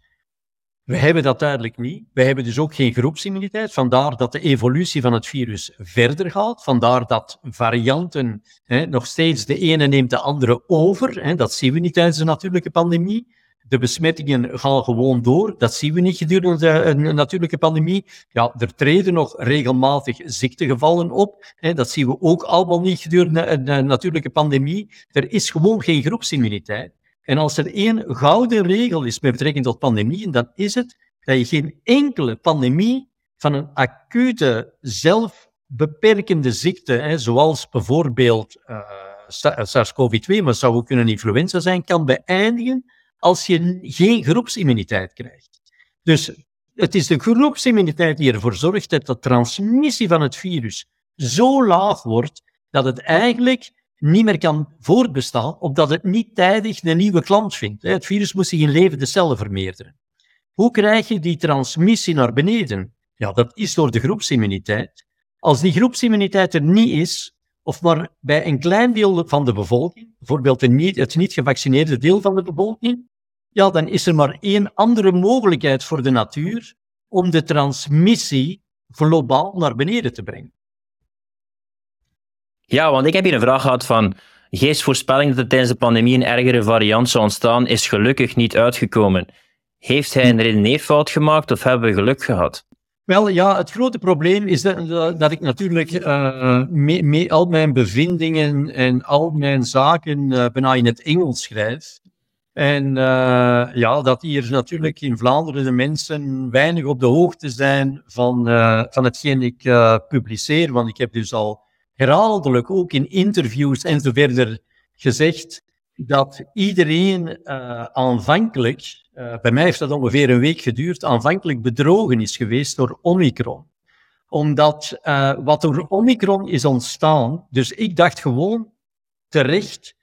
We hebben dat duidelijk niet. We hebben dus ook geen groepsimmuniteit. Vandaar dat de evolutie van het virus verder gaat. Vandaar dat varianten nog steeds de ene neemt de andere over. dat zien we niet tijdens de natuurlijke pandemie. De besmettingen gaan gewoon door. Dat zien we niet gedurende een natuurlijke pandemie. Ja, er treden nog regelmatig ziektegevallen op. Dat zien we ook allemaal niet gedurende een natuurlijke pandemie. Er is gewoon geen groepsimmuniteit. En als er één gouden regel is met betrekking tot pandemieën, dan is het dat je geen enkele pandemie van een acute, zelfbeperkende ziekte, zoals bijvoorbeeld uh, SARS-CoV-2, maar zou ook kunnen influenza zijn, kan beëindigen als je geen groepsimmuniteit krijgt. Dus het is de groepsimmuniteit die ervoor zorgt dat de transmissie van het virus zo laag wordt dat het eigenlijk niet meer kan voortbestaan, omdat het niet tijdig een nieuwe klant vindt. Het virus moet zich in levende cellen vermeerderen. Hoe krijg je die transmissie naar beneden? Ja, dat is door de groepsimmuniteit. Als die groepsimmuniteit er niet is, of maar bij een klein deel van de bevolking, bijvoorbeeld het niet gevaccineerde deel van de bevolking, ja, dan is er maar één andere mogelijkheid voor de natuur om de transmissie globaal naar beneden te brengen. Ja, want ik heb hier een vraag gehad van geestvoorspelling dat er tijdens de pandemie een ergere variant zou ontstaan, is gelukkig niet uitgekomen. Heeft hij een redeneerfout gemaakt of hebben we geluk gehad? Wel ja, het grote probleem is dat, dat ik natuurlijk uh, mee, al mijn bevindingen en al mijn zaken uh, bijna in het Engels schrijf. En uh, ja, dat hier natuurlijk in Vlaanderen de mensen weinig op de hoogte zijn van, uh, van hetgeen ik uh, publiceer. Want ik heb dus al herhaaldelijk ook in interviews en zo verder gezegd dat iedereen aanvankelijk, bij mij heeft dat ongeveer een week geduurd, aanvankelijk bedrogen is geweest door Omicron. Omdat wat door Omicron is ontstaan, dus ik dacht gewoon terecht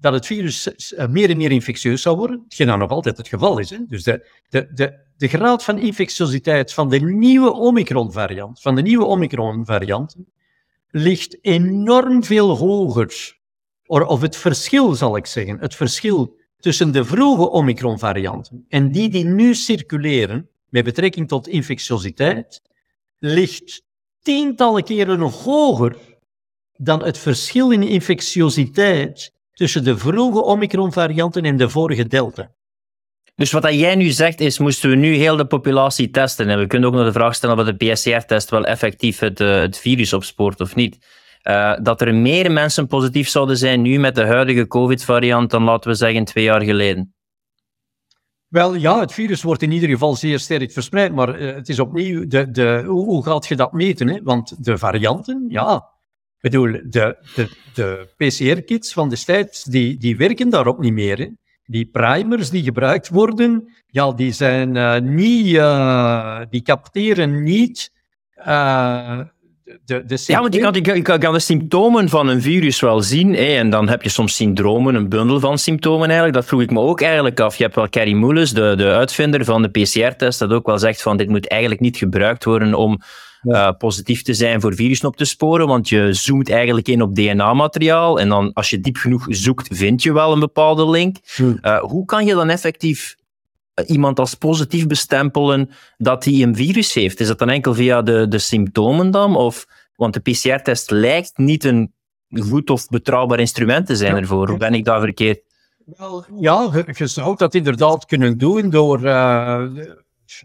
dat het virus eh, meer en meer infectieus zou worden, hetgeen nou nog altijd het geval is. Hè? Dus de, de, de, de graad van infectiositeit van de nieuwe Omicron-variant, van de nieuwe Omicron-variant, ligt enorm veel hoger. Of het verschil, zal ik zeggen, het verschil tussen de vroege Omicron-varianten en die die nu circuleren, met betrekking tot infectiositeit, ligt tientallen keren hoger dan het verschil in infectiositeit tussen de vroege Omicron-varianten en de vorige Delta. Dus wat dat jij nu zegt is, moesten we nu heel de populatie testen? En we kunnen ook nog de vraag stellen of de PCR-test wel effectief het, uh, het virus opspoort of niet. Uh, dat er meer mensen positief zouden zijn nu met de huidige COVID-variant dan, laten we zeggen, twee jaar geleden. Wel ja, het virus wordt in ieder geval zeer sterk verspreid, maar uh, het is opnieuw, de, de, hoe, hoe gaat je dat meten? Hè? Want de varianten, ja, ik bedoel, de, de, de PCR-kits van destijds, die, die werken daarop niet meer. Hè? Die primers die gebruikt worden, ja, die zijn uh, niet, uh, die capteren niet de, de ja, want je kan, je, kan, kan, de symptomen van een virus wel zien. Hè, en dan heb je soms syndromen, een bundel van symptomen eigenlijk. Dat vroeg ik me ook eigenlijk af. Je hebt wel Carrie Mullis, de, de uitvinder van de PCR-test, dat ook wel zegt van dit moet eigenlijk niet gebruikt worden om uh, positief te zijn voor virussen op te sporen, want je zoomt eigenlijk in op DNA-materiaal en dan als je diep genoeg zoekt, vind je wel een bepaalde link. Uh, hoe kan je dan effectief iemand als positief bestempelen dat hij een virus heeft? Is dat dan enkel via de, de symptomen dan? Of, want de PCR-test lijkt niet een goed of betrouwbaar instrument te zijn ervoor. Hoe ben ik daar verkeerd? Wel, ja, je, zou dat inderdaad kunnen doen door uh,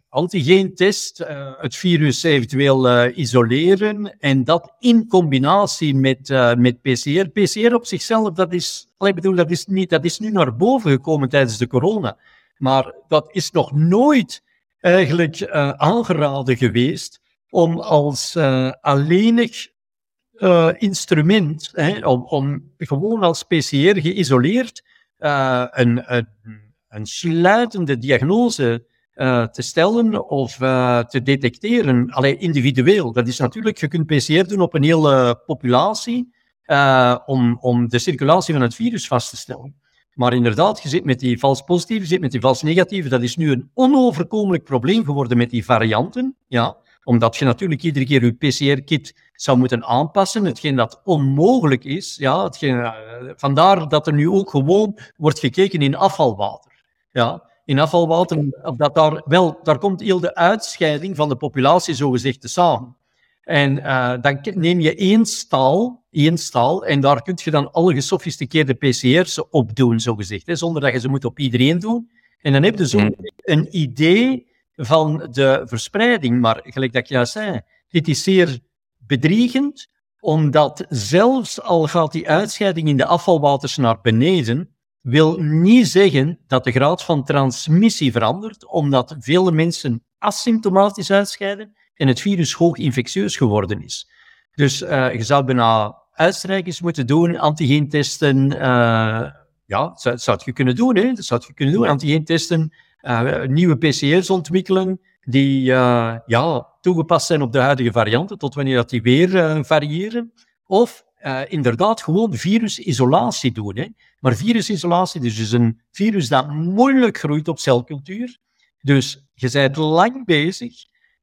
antigeentest, uh, het virus eventueel uh, isoleren en dat in combinatie met, met PCR. PCR op zichzelf, dat is, ik bedoel, dat is, niet, dat is nu naar boven gekomen tijdens de corona. Maar dat is nog nooit eigenlijk uh, aangeraden geweest om als uh, alleenig uh, instrument, hè, om, om, gewoon als PCR geïsoleerd een, een, een sluitende diagnose te stellen of te detecteren, alleen individueel. Dat is natuurlijk, je kunt PCR doen op een hele populatie om, om de circulatie van het virus vast te stellen. Maar inderdaad, je zit met die vals positieve, je zit met die vals negatieve. Dat is nu een onoverkomelijk probleem geworden met die varianten. Ja, omdat je natuurlijk iedere keer je PCR-kit zou moeten aanpassen, hetgeen dat onmogelijk is. Ja, hetgeen, uh, vandaar dat er nu ook gewoon wordt gekeken in afvalwater. Ja, in afvalwater, dat daar, wel, daar komt heel de uitscheiding van de populatie zogezegd te samen. En uh, dan neem je één staal, één staal, en daar kun je dan alle gesofisticeerde PCR's op doen, zogezegd, hè, zonder dat je ze moet op iedereen doen. En dan heb je zo hmm. een idee van de verspreiding. Maar gelijk dat ik juist zei, dit is zeer bedriegend, omdat zelfs al gaat die uitscheiding in de afvalwaters naar beneden, wil niet zeggen dat de graad van transmissie verandert, omdat vele mensen asymptomatisch uitscheiden en het virus hoog infectieus geworden is. Dus uh, je zou bijna uitstrijkers moeten doen, antigeentesten. Uh, ja, dat zou je kunnen doen. Hè? Dat zou je kunnen doen, antigeentesten, uh, nieuwe PCR's ontwikkelen die ja, toegepast zijn op de huidige varianten, tot wanneer dat die weer variëren. Of inderdaad gewoon virusisolatie doen. Hè? Maar virusisolatie dus is een virus dat moeilijk groeit op celcultuur. Dus je bent lang bezig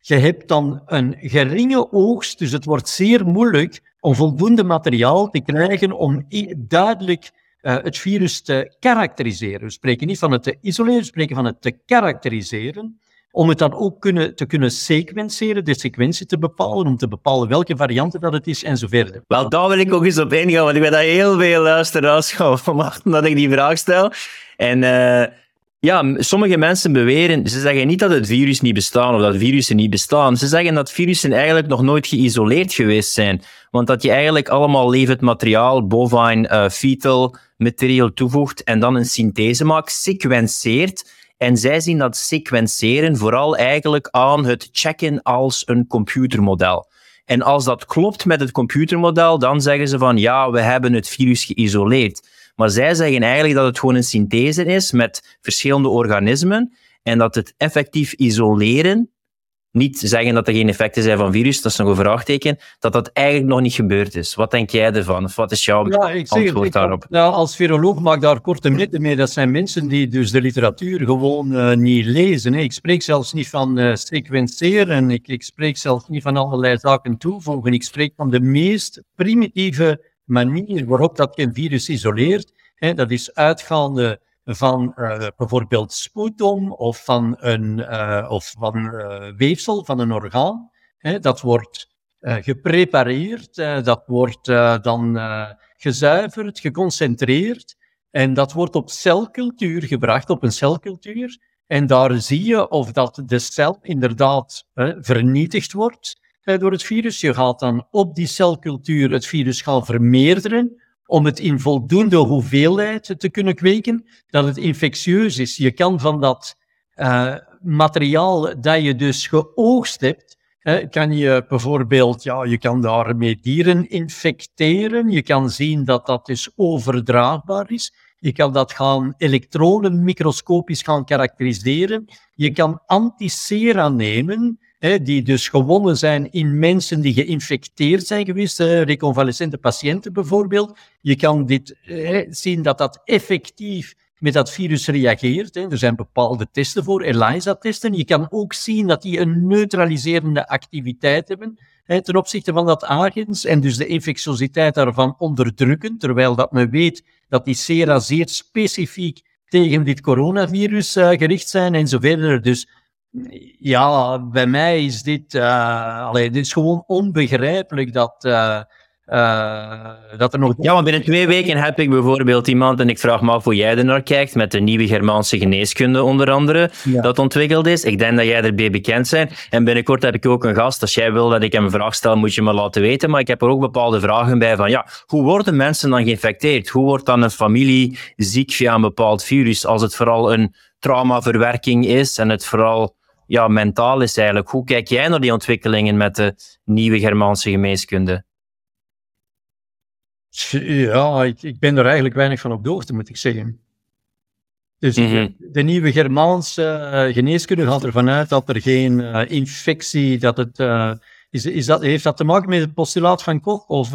je hebt dan een geringe oogst, dus het wordt zeer moeilijk om voldoende materiaal te krijgen om duidelijk uh, het virus te karakteriseren. We spreken niet van het te isoleren, we spreken van het te karakteriseren. Om het dan ook kunnen, te kunnen sequenceren, de sequentie te bepalen, om te bepalen welke varianten dat het is en zo verder. Wel, daar wil ik ook eens op ingaan, want ik ben dat heel veel luisteraars gaan verwachten dat ik die vraag stel. En... Uh ja, sommige mensen beweren, ze zeggen niet dat het virus niet bestaat of dat virussen niet bestaan. Ze zeggen dat virussen eigenlijk nog nooit geïsoleerd geweest zijn. Want dat je eigenlijk allemaal levend materiaal, bovine, uh, fetal materiaal toevoegt en dan een synthese maakt, sequenceert. En zij zien dat sequenceren vooral eigenlijk aan het checken als een computermodel. En als dat klopt met het computermodel, dan zeggen ze van ja, we hebben het virus geïsoleerd. Maar zij zeggen eigenlijk dat het gewoon een synthese is met verschillende organismen en dat het effectief isoleren, niet zeggen dat er geen effecten zijn van virus, dat is nog een vraagteken, dat dat eigenlijk nog niet gebeurd is. Wat denk jij ervan? Of wat is jouw ja, ik antwoord ik, daarop? Nou, als viroloog maak ik daar korte minuten mee. Dat zijn mensen die dus de literatuur gewoon uh, niet lezen. Hè. Ik spreek zelfs niet van uh, sequenceren, ik, ik spreek zelfs niet van allerlei zaken toevoegen. Ik spreek van de meest primitieve manier waarop dat een virus isoleert, hè, dat is uitgaande van uh, bijvoorbeeld sputum of van een uh, of van, uh, weefsel van een orgaan. Hè, dat wordt geprepareerd, dat wordt dan gezuiverd, geconcentreerd en dat wordt op celcultuur gebracht, op een celcultuur. En daar zie je of dat de cel inderdaad vernietigd wordt door het virus. Je gaat dan op die celcultuur het virus gaan vermeerderen om het in voldoende hoeveelheid te kunnen kweken, dat het infectieus is. Je kan van dat uh, materiaal dat je dus geoogst hebt, kan je bijvoorbeeld, ja, je kan daarmee dieren infecteren. Je kan zien dat dat dus overdraagbaar is. Je kan dat gaan elektronen microscopisch gaan karakteriseren. Je kan anticera nemen, die dus gewonnen zijn in mensen die geïnfecteerd zijn geweest, reconvalescente patiënten bijvoorbeeld. Je kan dit zien dat dat effectief met dat virus reageert. Er zijn bepaalde testen voor, ELISA-testen. Je kan ook zien dat die een neutraliserende activiteit hebben ten opzichte van dat agens en dus de infectiositeit daarvan onderdrukken, terwijl dat men weet dat die sera zeer specifiek tegen dit coronavirus uh, gericht zijn en. Dus ja, bij mij is dit, uh, allee, dit is gewoon onbegrijpelijk dat, uh, uh, dat er nog... Ja, maar binnen twee weken heb ik bijvoorbeeld iemand, en ik vraag me af hoe jij er naar kijkt, met de nieuwe Germaanse geneeskunde onder andere, dat ontwikkeld is. Ik denk dat jij erbij bekend bent. En binnenkort heb ik ook een gast. Als jij wil dat ik hem een vraag stel, moet je me laten weten. Maar ik heb er ook bepaalde vragen bij van, ja, hoe worden mensen dan geïnfecteerd? Hoe wordt dan een familie ziek via een bepaald virus, als het vooral een traumaverwerking is en het vooral ja, mentaal is eigenlijk. Hoe kijk jij naar die ontwikkelingen met de nieuwe Germaanse geneeskunde? Ja, ik, ik, ben er eigenlijk weinig van op de hoogte, moet ik zeggen. Dus mhm. de, nieuwe Germaanse uh, geneeskunde gaat ervan uit dat er geen uh, infectie, dat het, uh, is, is dat, heeft dat te maken met het postulaat van Koch? Of,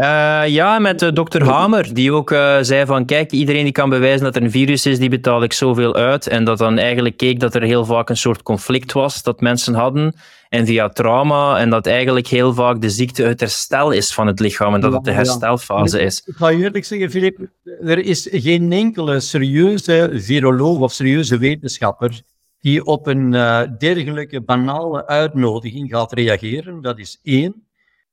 uh, ja, met uh, dokter Hamer, die ook uh, zei van kijk, iedereen die kan bewijzen dat er een virus is, die betaal ik zoveel uit. En dat dan eigenlijk keek dat er heel vaak een soort conflict was dat mensen hadden. En via trauma, en dat eigenlijk heel vaak de ziekte het herstel is van het lichaam en dat het de herstelfase is. Ik ga je eerlijk zeggen, Filip, er is geen enkele serieuze viroloog of serieuze wetenschapper die op een dergelijke banale uitnodiging gaat reageren. Dat is één.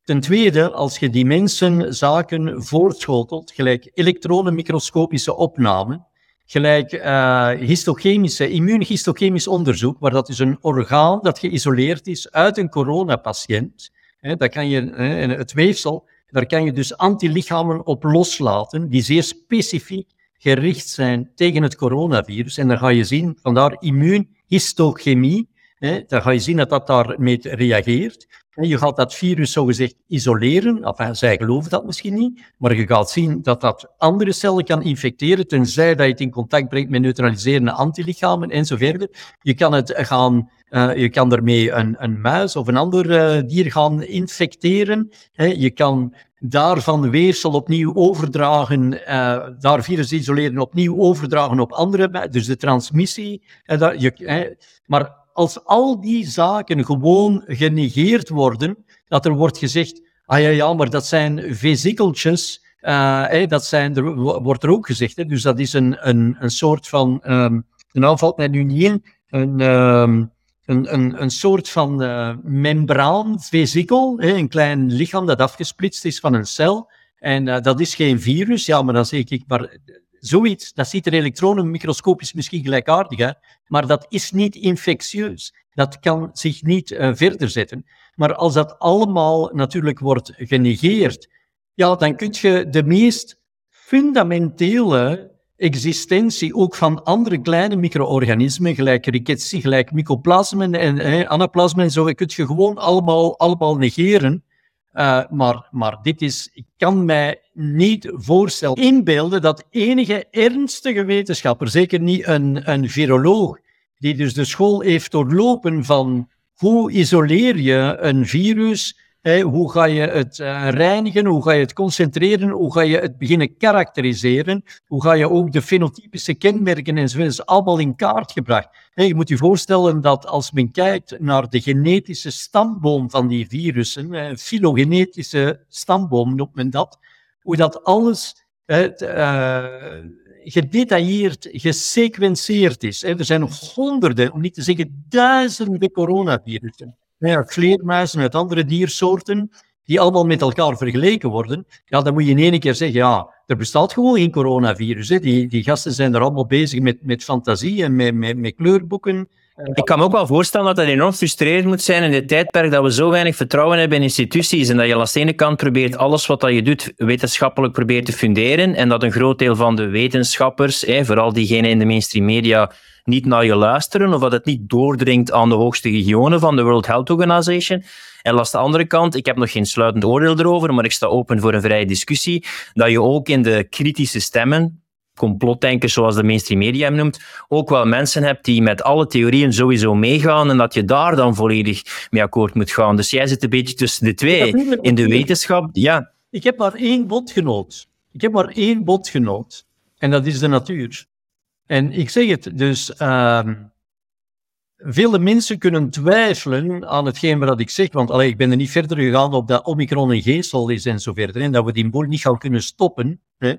Ten tweede, als je die mensen zaken voortschotelt, gelijk elektronenmicroscopische opname, gelijk histochemische, immuunhistochemisch onderzoek, waar dat is een orgaan dat geïsoleerd is uit een coronapatiënt, hè, dat kan je, hè, het weefsel, daar kan je dus antilichamen op loslaten, die zeer specifiek gericht zijn tegen het coronavirus. En dan ga je zien, vandaar immuunhistochemie, hè, dan ga je zien dat dat daarmee reageert. Je gaat dat virus zogezegd isoleren. Zij geloven dat misschien niet. Maar je gaat zien dat dat andere cellen kan infecteren, tenzij dat je het in contact brengt met neutraliserende antilichamen en zo verder. Je kan het gaan, uh, je kan ermee een, een muis of een ander uh, dier gaan infecteren. je kan daarvan weefsel opnieuw overdragen, uh, daar virus isoleren, opnieuw overdragen op andere, dus de transmissie. Dat, je, maar als al die zaken gewoon genegeerd worden, dat er wordt gezegd, ah ja, ja, maar dat zijn vesikeltjes, uh, dat zijn, er wordt er ook gezegd, hè, dus dat is een, een, een soort van, um, nou valt mij nu niet in, een, um, een, een, een soort van uh, membraan, vesikel, een klein lichaam dat afgesplitst is van een cel, en uh, dat is geen virus, ja, maar dan zeg ik, maar zoiets, dat ziet er elektronenmicroscopisch misschien gelijkaardig uit, maar dat is niet infectieus. Dat kan zich niet uh, verder zetten. Maar als dat allemaal natuurlijk wordt genegeerd, ja, dan kun je de meest fundamentele existentie ook van andere kleine micro-organismen, gelijk rickettsie, gelijk mycoplasmen en eh, anaplasmen en zo, kun je gewoon allemaal, allemaal negeren. Uh, maar, maar dit is, ik kan mij niet voorstellen, inbeelden dat enige ernstige wetenschapper, zeker niet een, een viroloog, die dus de school heeft doorlopen van hoe isoleer je een virus, hoe ga je het uh, reinigen, hoe ga je het concentreren, hoe ga je het beginnen karakteriseren, hoe ga je ook de fenotypische kenmerken enzovoort allemaal in kaart gebracht. Je moet je voorstellen dat als men kijkt naar de genetische stamboom van die virussen, een filogenetische stamboom noemt men dat, hoe dat alles uh, gedetailleerd, gesequenceerd is. Er zijn honderden, om niet te zeggen duizenden coronavirussen. Ja, vleermuizen uit andere diersoorten. die allemaal met elkaar vergeleken worden, ja, dan moet je in één keer zeggen, ja, er bestaat gewoon geen coronavirus. Hè. Die, die gasten zijn er allemaal bezig met, met fantasie en met, met, met kleurboeken. Ik kan me ook wel voorstellen dat dat enorm frustrerend moet zijn in dit tijdperk dat we zo weinig vertrouwen hebben in instituties en dat je aan de ene kant probeert alles wat je doet wetenschappelijk probeert te funderen en dat een groot deel van de wetenschappers, vooral diegenen in de mainstream media, niet naar je luisteren of dat het niet doordringt aan de hoogste regionen van de World Health Organization. En langs de andere kant, ik heb nog geen sluitend oordeel erover, maar ik sta open voor een vrije discussie, dat je ook in de kritische stemmen, complotdenkers zoals de mainstream media hem noemt, ook wel mensen hebt die met alle theorieën sowieso meegaan en dat je daar dan volledig mee akkoord moet gaan. Dus jij zit een beetje tussen de twee. In de wetenschap, ja. Ik heb maar één bondgenoot. Ik heb maar één bondgenoot. En dat is de natuur. En ik zeg het, dus uh, vele mensen kunnen twijfelen aan hetgeen wat ik zeg, want allee, ik ben er niet verder gegaan op dat Omicron een geestel is en zo verder, en dat we die boel niet gaan kunnen stoppen. Hè.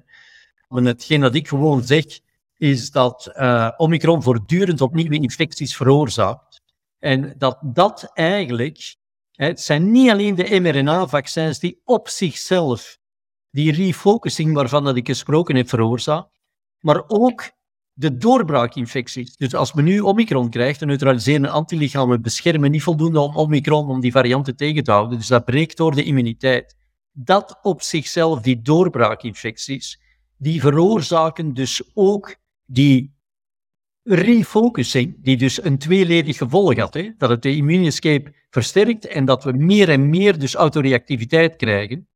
Maar hetgeen dat ik gewoon zeg, is dat uh, Omicron voortdurend opnieuw infecties veroorzaakt. En dat dat eigenlijk, hè, het zijn niet alleen de mRNA-vaccins die op zichzelf die refocusing waarvan dat ik gesproken heb veroorzaakt, maar ook de doorbraakinfecties. Dus als men nu Omicron krijgt, de neutraliserende antilichamen beschermen niet voldoende om Omicron, om die varianten tegen te houden. Dus dat breekt door de immuniteit. Dat op zichzelf, die doorbraakinfecties, die veroorzaken dus ook die refocusing, die dus een tweeledig gevolg had. Hè? Dat het de immuunescape versterkt en dat we meer en meer dus autoreactiviteit krijgen.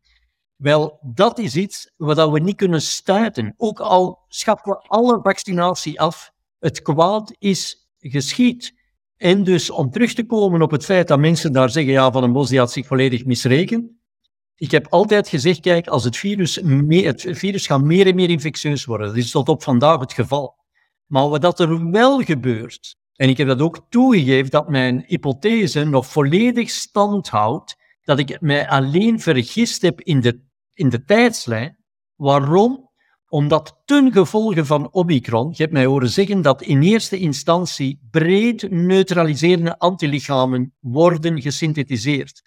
Wel, dat is iets wat we niet kunnen stuiten. Ook al schaffen we alle vaccinatie af, het kwaad is geschied. En dus om terug te komen op het feit dat mensen daar zeggen, ja, Van een Bos die had zich volledig misrekend. Ik heb altijd gezegd, kijk, als het virus, het virus gaat meer en meer infectieus worden. Dat is tot op vandaag het geval. Maar wat er wel gebeurt, en ik heb dat ook toegegeven, dat mijn hypothese nog volledig stand houdt, dat ik mij alleen vergist heb in de in de tijdslijn. Waarom? Omdat ten gevolge van Omicron, je hebt mij horen zeggen dat in eerste instantie breed neutraliserende antilichamen worden gesynthetiseerd.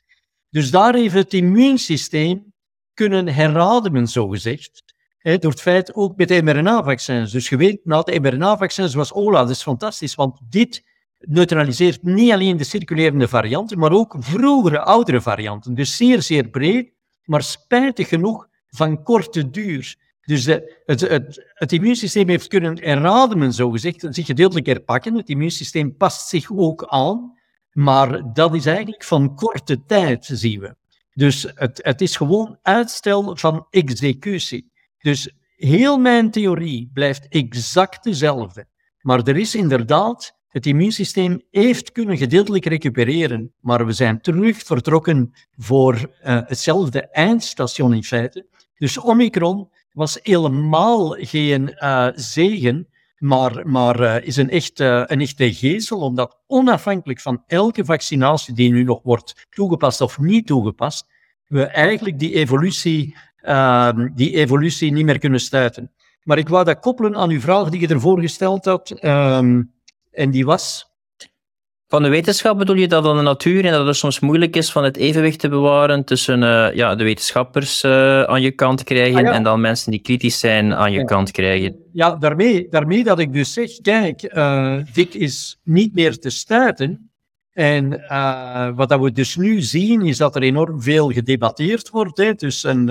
Dus daar heeft het immuunsysteem kunnen herademen, zogezegd. He, door het feit ook met mRNA-vaccins. Dus je weet, na de mRNA-vaccins was OLA, dat is fantastisch, want dit neutraliseert niet alleen de circulerende varianten, maar ook vroegere, oudere varianten. Dus zeer, zeer breed maar spijtig genoeg van korte duur. Dus het, het, het, immuunsysteem heeft kunnen erademen, zogezegd, zich gedeeltelijk herpakken. Het immuunsysteem past zich ook aan, maar dat is eigenlijk van korte tijd, zien we. Dus het, het is gewoon uitstel van executie. Dus heel mijn theorie blijft exact dezelfde. Maar er is inderdaad het immuunsysteem heeft kunnen gedeeltelijk recupereren, maar we zijn terug vertrokken voor uh, hetzelfde eindstation in feite. Dus Omicron was helemaal geen uh, zegen, maar, maar uh, is een, echt, een echte gezel, omdat onafhankelijk van elke vaccinatie die nu nog wordt toegepast of niet toegepast, we eigenlijk die evolutie, ehm, die evolutie niet meer kunnen stuiten. Maar ik wou dat koppelen aan uw vraag die je ervoor gesteld had. Ehm, en die was? Van de wetenschap bedoel je dat dan de natuur en dat het soms moeilijk is van het evenwicht te bewaren tussen uh, ja, de wetenschappers uh, aan je kant krijgen ah, en dan mensen die kritisch zijn aan je kant krijgen? Ja, daarmee, daarmee dat ik dus zeg, kijk, uh, dit is niet meer te stuiten. En wat dat we dus nu zien, is dat er enorm veel gedebatteerd wordt hè, tussen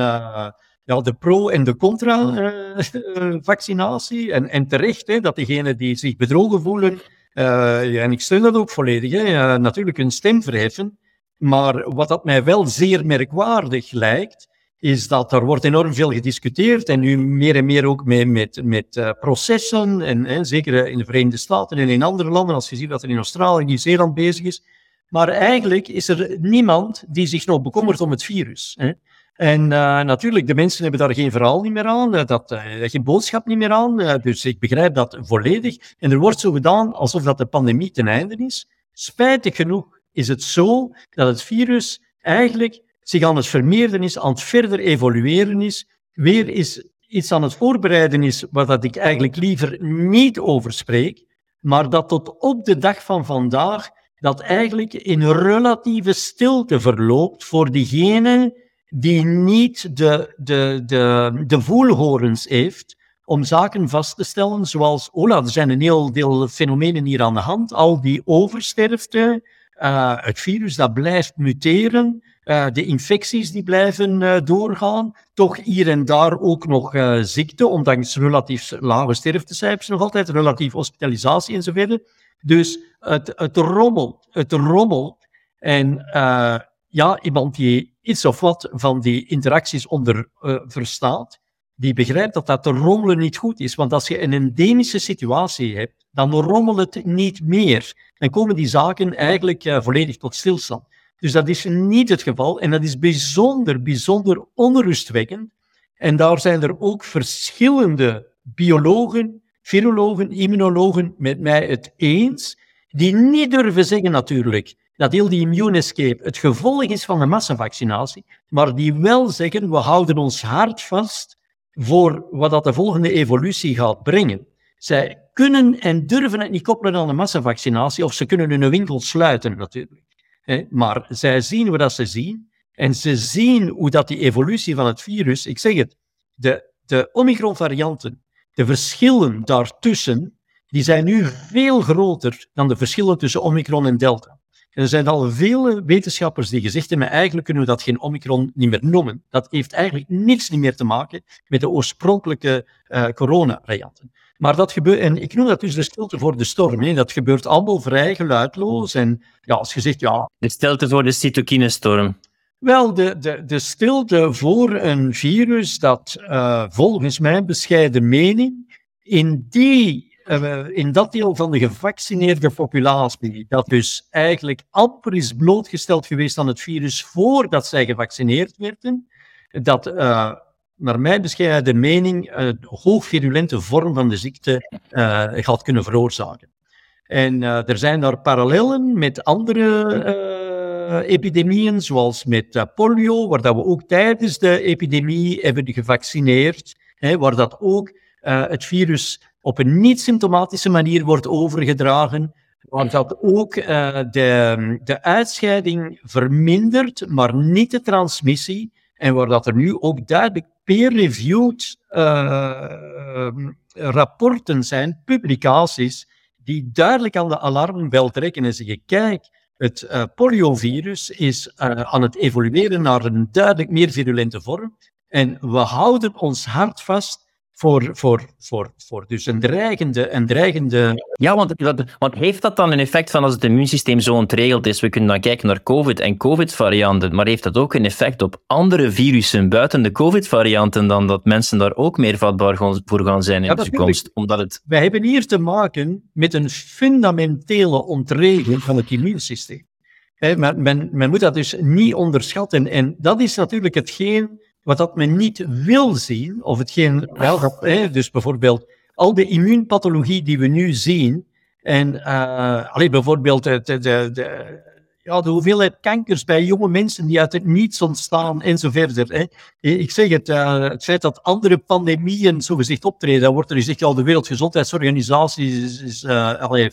ja, de pro- en de contra-vaccinatie. en, en terecht, hè, dat degenen die zich bedrogen voelen, uh, en ik steun dat ook volledig, hè, natuurlijk een stem verheffen. Maar wat dat mij wel zeer merkwaardig lijkt, is dat er wordt enorm veel gediscuteerd en nu meer en meer ook met, met, met uh, processen, en, zeker in de Verenigde Staten en in andere landen, als je ziet dat er in Australië en Nieuw-Zeeland bezig is. Maar eigenlijk is er niemand die zich nog bekommert om het virus. Hè. En uh, natuurlijk, de mensen hebben daar geen verhaal niet meer aan, uh, dat, uh, geen boodschap niet meer aan. dus ik begrijp dat volledig. En er wordt zo gedaan alsof dat de pandemie ten einde is. Spijtig genoeg is het zo dat het virus eigenlijk zich aan het vermeerderen is, aan het verder evolueren is, weer is iets aan het voorbereiden is waar dat ik eigenlijk liever niet over spreek, maar dat tot op de dag van vandaag dat eigenlijk in relatieve stilte verloopt voor diegenen die niet de, de, de, de voelhorens heeft om zaken vast te stellen, zoals, oh, er zijn een heel deel fenomenen hier aan de hand, al die oversterfte, uh, het virus dat blijft muteren, uh, de infecties die blijven uh, doorgaan, toch hier en daar ook nog ziekte, ondanks relatief lage sterftecijfers nog altijd, relatief hospitalisatie enzovoort. Dus het, het rommelt, het rommelt. En ja, iemand die iets of wat van die interacties onder verstaat, die begrijpt dat dat rommelen niet goed is. Want als je een endemische situatie hebt, dan rommelt het niet meer. Dan komen die zaken eigenlijk uh, volledig tot stilstand. Dus dat is niet het geval en dat is bijzonder, bijzonder onrustwekkend. En daar zijn er ook verschillende biologen, virologen, immunologen met mij het eens, die niet durven zeggen natuurlijk dat heel die immune escape het gevolg is van de massavaccinatie, maar die wel zeggen we houden ons hart vast voor wat dat de volgende evolutie gaat brengen. Zij kunnen en durven het niet koppelen aan de massavaccinatie, of ze kunnen hun winkel sluiten natuurlijk. Maar zij zien wat ze zien, en ze zien hoe dat die evolutie van het virus, ik zeg het, de, de Omicron-varianten, de verschillen daartussen, die zijn nu veel groter dan de verschillen tussen Omicron en Delta er zijn al vele wetenschappers die gezegd hebben, eigenlijk kunnen we dat geen Omicron niet meer noemen. Dat heeft eigenlijk niets meer te maken met de oorspronkelijke uh, coronavarianten. Maar dat gebeurt, en ik noem dat dus de stilte voor de storm. Hè. Dat gebeurt allemaal vrij geluidloos. En ja, als je zegt, ja... De stilte voor de cytokinestorm. Wel, de, de, de stilte voor een virus dat uh, volgens mijn bescheiden mening in die uh, in dat deel van de gevaccineerde populatie, dat dus eigenlijk amper is blootgesteld geweest aan het virus voordat zij gevaccineerd werden, dat uh, naar mijn bescheiden mening een hoogvirulente vorm van de ziekte uh, gaat kunnen veroorzaken. En er zijn daar parallellen met andere epidemieën, zoals met polio, waar dat we ook tijdens de epidemie hebben gevaccineerd, hè, waar dat ook het virus op een niet-symptomatische manier wordt overgedragen, waar dat ook uh, de, de uitscheiding vermindert, maar niet de transmissie, en waar dat er nu ook duidelijk peer-reviewed uh, rapporten zijn, publicaties, die duidelijk aan de alarmbel trekken en zeggen, kijk, het uh, poliovirus is aan het evolueren naar een duidelijk meer virulente vorm. En we houden ons hart vast voor, voor, voor, voor dus een dreigende, een dreigende... Ja, want, want heeft dat dan een effect van als het immuunsysteem zo ontregeld is? We kunnen dan kijken naar COVID en COVID-varianten, maar heeft dat ook een effect op andere virussen buiten de COVID-varianten dan dat mensen daar ook meer vatbaar voor gaan zijn in de toekomst? Omdat het... Wij hebben hier te maken met een fundamentele ontregeling van het immuunsysteem. men, men, men moet dat dus niet onderschatten. En dat is natuurlijk hetgeen wat dat men niet wil zien, of hetgeen wel gaat, dus bijvoorbeeld al de immuunpathologie die we nu zien, en uh, allee, bijvoorbeeld de, de, de, ja, de hoeveelheid kankers bij jonge mensen die uit het niets ontstaan en zo verder. Hè. Ik zeg het, uh, het feit dat andere pandemieën zo gezegd optreden, dan wordt er gezegd, ja, de Wereldgezondheidsorganisatie is, is uh, allee,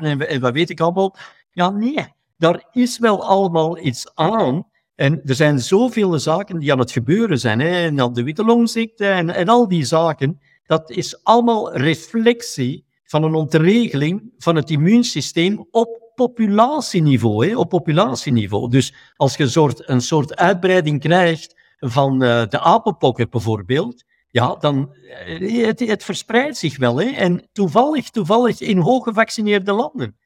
en, en wat weet ik allemaal. Ja, nee, daar is wel allemaal iets aan. En er zijn zoveel zaken die aan het gebeuren zijn. Hè? En de witte longziekte en, en al die zaken. Dat is allemaal reflectie van een ontregeling van het immuunsysteem op populatieniveau. Hè? Op populatieniveau. Dus als je een soort, een soort uitbreiding krijgt van uh, de apenpokken bijvoorbeeld, ja, dan uh, het, het verspreidt zich wel. Hè? En toevallig, toevallig in hooggevaccineerde landen.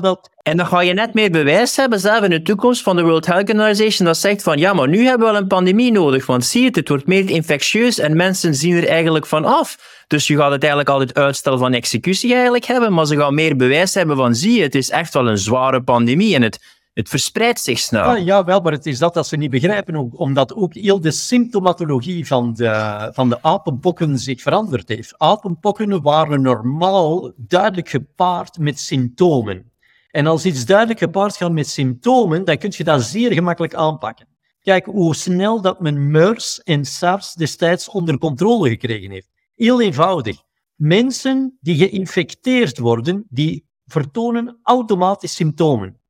Dat... En dan ga je net meer bewijs hebben zelf in de toekomst van de World Health Organization dat zegt van ja, maar nu hebben we wel een pandemie nodig, want zie je het, het wordt meer infectieus en mensen zien er eigenlijk van af. Dus je gaat het eigenlijk altijd uitstel van executie eigenlijk hebben, maar ze gaan meer bewijs hebben van zie je, het is echt wel een zware pandemie en het, het verspreidt zich snel. Ja, ja, wel, maar het is dat dat ze niet begrijpen, omdat ook heel de symptomatologie van de, van de apenpokken zich veranderd heeft. Apenpokken waren normaal duidelijk gepaard met symptomen. En als iets duidelijk gepaard gaat met symptomen, dan kun je dat zeer gemakkelijk aanpakken. Kijk hoe snel dat men MERS en SARS destijds onder controle gekregen heeft. Heel eenvoudig. Mensen die geïnfecteerd worden, die vertonen automatisch symptomen.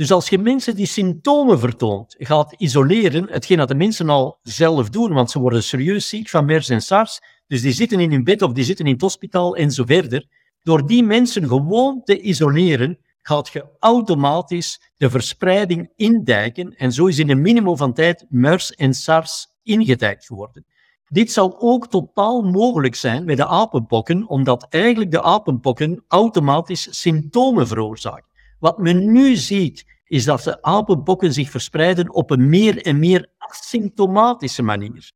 Dus als je mensen die symptomen vertoont gaat isoleren, hetgeen dat de mensen al zelf doen, want ze worden serieus ziek van MERS en SARS, dus die zitten in hun bed of die zitten in het hospitaal en zo verder. Door die mensen gewoon te isoleren, gaat je automatisch de verspreiding indijken en zo is in een minimum van tijd MERS en SARS ingedijkt geworden. Dit zou ook totaal mogelijk zijn bij de apenpokken, omdat eigenlijk de apenpokken automatisch symptomen veroorzaken. Wat men nu ziet, is dat de apenpokken zich verspreiden op een meer en meer asymptomatische manier.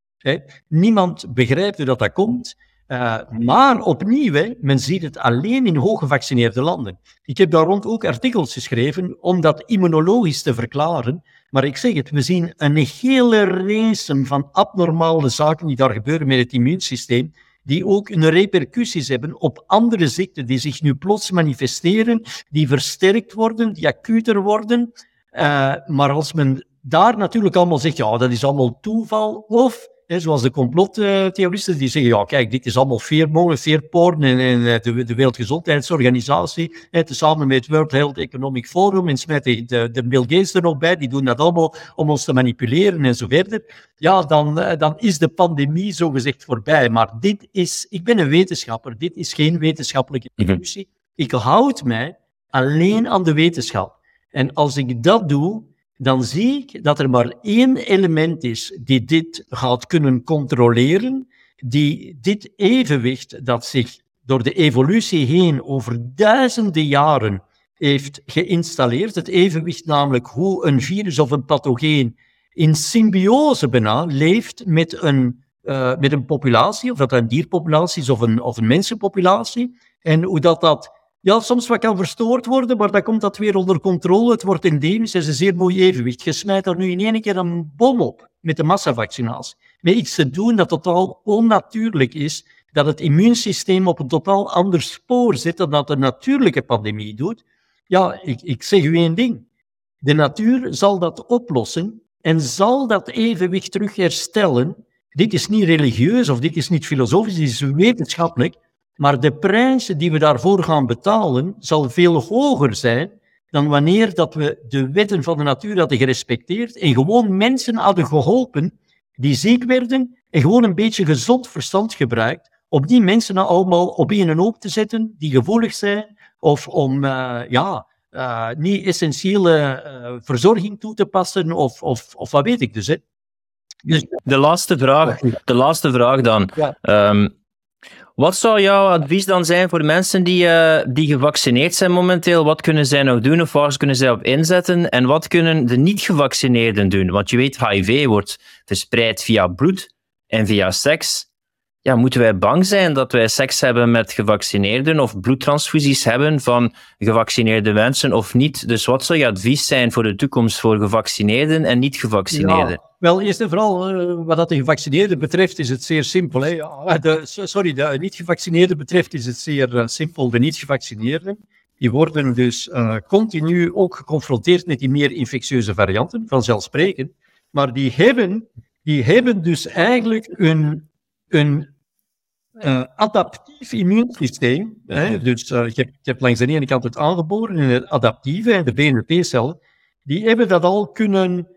Niemand begrijpt hoe dat, dat komt. Uh, maar opnieuw, men ziet het alleen in hooggevaccineerde landen. Ik heb daar rond ook artikels geschreven om dat immunologisch te verklaren. Maar ik zeg het, we zien een hele race van abnormale zaken die daar gebeuren met het immuunsysteem, die ook een repercussies hebben op andere ziekten die zich nu plots manifesteren, die versterkt worden, die acuter worden. Uh, maar als men daar natuurlijk allemaal zegt, ja, dat is allemaal toeval, of zoals de complottheoristen die zeggen, ja kijk, dit is allemaal veermolen, veerporn en, en eh, de, de, Wereldgezondheidsorganisatie, samen met het World Health Economic Forum en smijten de, de Bill Gates er nog bij, die doen dat allemaal om ons te manipuleren en zo verder. Ja, dan, eh, dan is de pandemie zogezegd voorbij. Maar dit is, ik ben een wetenschapper, dit is geen wetenschappelijke mhm. discussie. Ik houd mij alleen aan de wetenschap. En als ik dat doe, dan zie ik dat er maar één element is die dit gaat kunnen controleren, die dit evenwicht dat zich door de evolutie heen over duizenden jaren heeft geïnstalleerd, het evenwicht namelijk hoe een virus of een pathogeen in symbiose bijna leeft met een, uh, met een populatie, of dat een dierpopulatie is of een, of een mensenpopulatie, en hoe dat dat ja, soms wat kan verstoord worden, maar dan komt dat weer onder controle. Het wordt endemisch, is een zeer mooi evenwicht. Je smijt er nu in één keer een bom op met de massavaccinatie. Met iets te doen dat totaal onnatuurlijk is, dat het immuunsysteem op een totaal ander spoor zit dan dat de natuurlijke pandemie doet. Ja, ik, ik zeg u één ding. De natuur zal dat oplossen en zal dat evenwicht terug herstellen. Dit is niet religieus of dit is niet filosofisch, dit is wetenschappelijk. Maar de prijs die we daarvoor gaan betalen zal veel hoger zijn dan wanneer dat we de wetten van de natuur hadden gerespecteerd en gewoon mensen hadden geholpen die ziek werden en gewoon een beetje gezond verstand gebruikt om die mensen nou allemaal op één hoop te zetten die gevoelig zijn of om uh, ja, uh, niet essentiële uh, verzorging toe te passen of, of, of wat weet ik dus. Hè. dus de, laatste vraag, de laatste vraag dan. Ja. Um, wat zou jouw advies dan zijn voor mensen die, uh, die gevaccineerd zijn momenteel? Wat kunnen zij nog doen of waar kunnen zij op inzetten? En wat kunnen de niet-gevaccineerden doen? Want je weet, HIV wordt verspreid via bloed en via seks. Ja, moeten wij bang zijn dat wij seks hebben met gevaccineerden of bloedtransfusies hebben van gevaccineerde mensen of niet? Dus wat zou je advies zijn voor de toekomst voor gevaccineerden en niet-gevaccineerden? Wel, eerst en vooral, uh, wat dat de gevaccineerden betreft, is het zeer simpel. Hè? De, sorry, de niet-gevaccineerden betreft is het zeer uh, simpel. De niet-gevaccineerden, die worden dus continu ook geconfronteerd met die meer infectieuze varianten, vanzelfsprekend. Maar die hebben, die hebben dus eigenlijk een, een adaptief immuunsysteem. Hè? Dus je hebt, je, hebt, langs de ene kant het aangeboren en het adaptieve, en de BNP-cellen, die hebben dat al kunnen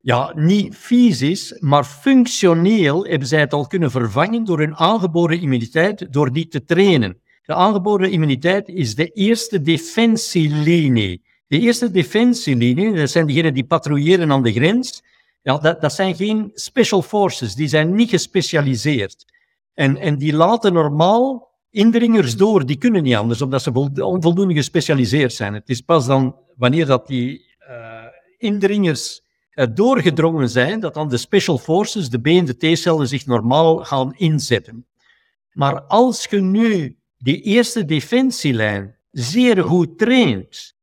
ja, niet fysisch, maar functioneel hebben zij het al kunnen vervangen door hun aangeboren immuniteit, door die te trainen. De aangeboren immuniteit is de eerste defensielinie. De eerste defensielinie, dat zijn diegenen die patrouilleren aan de grens, ja, dat, dat zijn geen special forces, die zijn niet gespecialiseerd. En, en die laten normaal indringers door, die kunnen niet anders, omdat ze onvoldoende gespecialiseerd zijn. Het is pas dan wanneer dat die uh, indringers eh, doorgedrongen zijn, dat dan de special forces, de B- en de T-cellen, zich normaal gaan inzetten. Maar als je nu die eerste defensielijn zeer goed traint,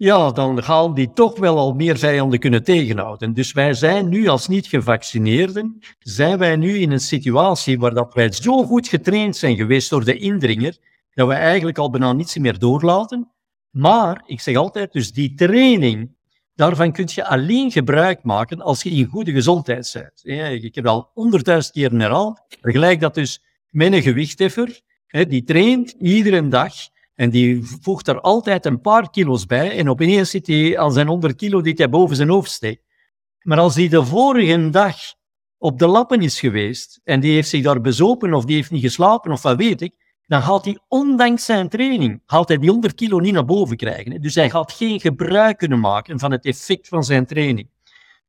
ja, dan gaan die toch wel al meer vijanden kunnen tegenhouden. Dus wij zijn nu als niet-gevaccineerden, zijn wij nu in een situatie waar dat wij zo goed getraind zijn geweest door de indringer, dat we eigenlijk al bijna niets meer doorlaten. Maar, ik zeg altijd, dus die training Daarvan kun je alleen gebruik maken als je in goede gezondheid bent. Ik heb al honderdduizend keer herhaald. Vergelijk dat dus met een gewichtheffer. Die traint iedere dag En die voegt er altijd een paar kilo's bij. En opeens zit hij aan zijn 100 kilo die hij boven zijn hoofd steekt. Maar als hij de vorige dag op de lappen is geweest en die heeft zich daar bezopen of die heeft niet geslapen of wat weet ik, dan gaat hij ondanks zijn training, gaat hij die 100 kilo niet naar boven krijgen. Dus hij gaat geen gebruik kunnen maken van het effect van zijn training.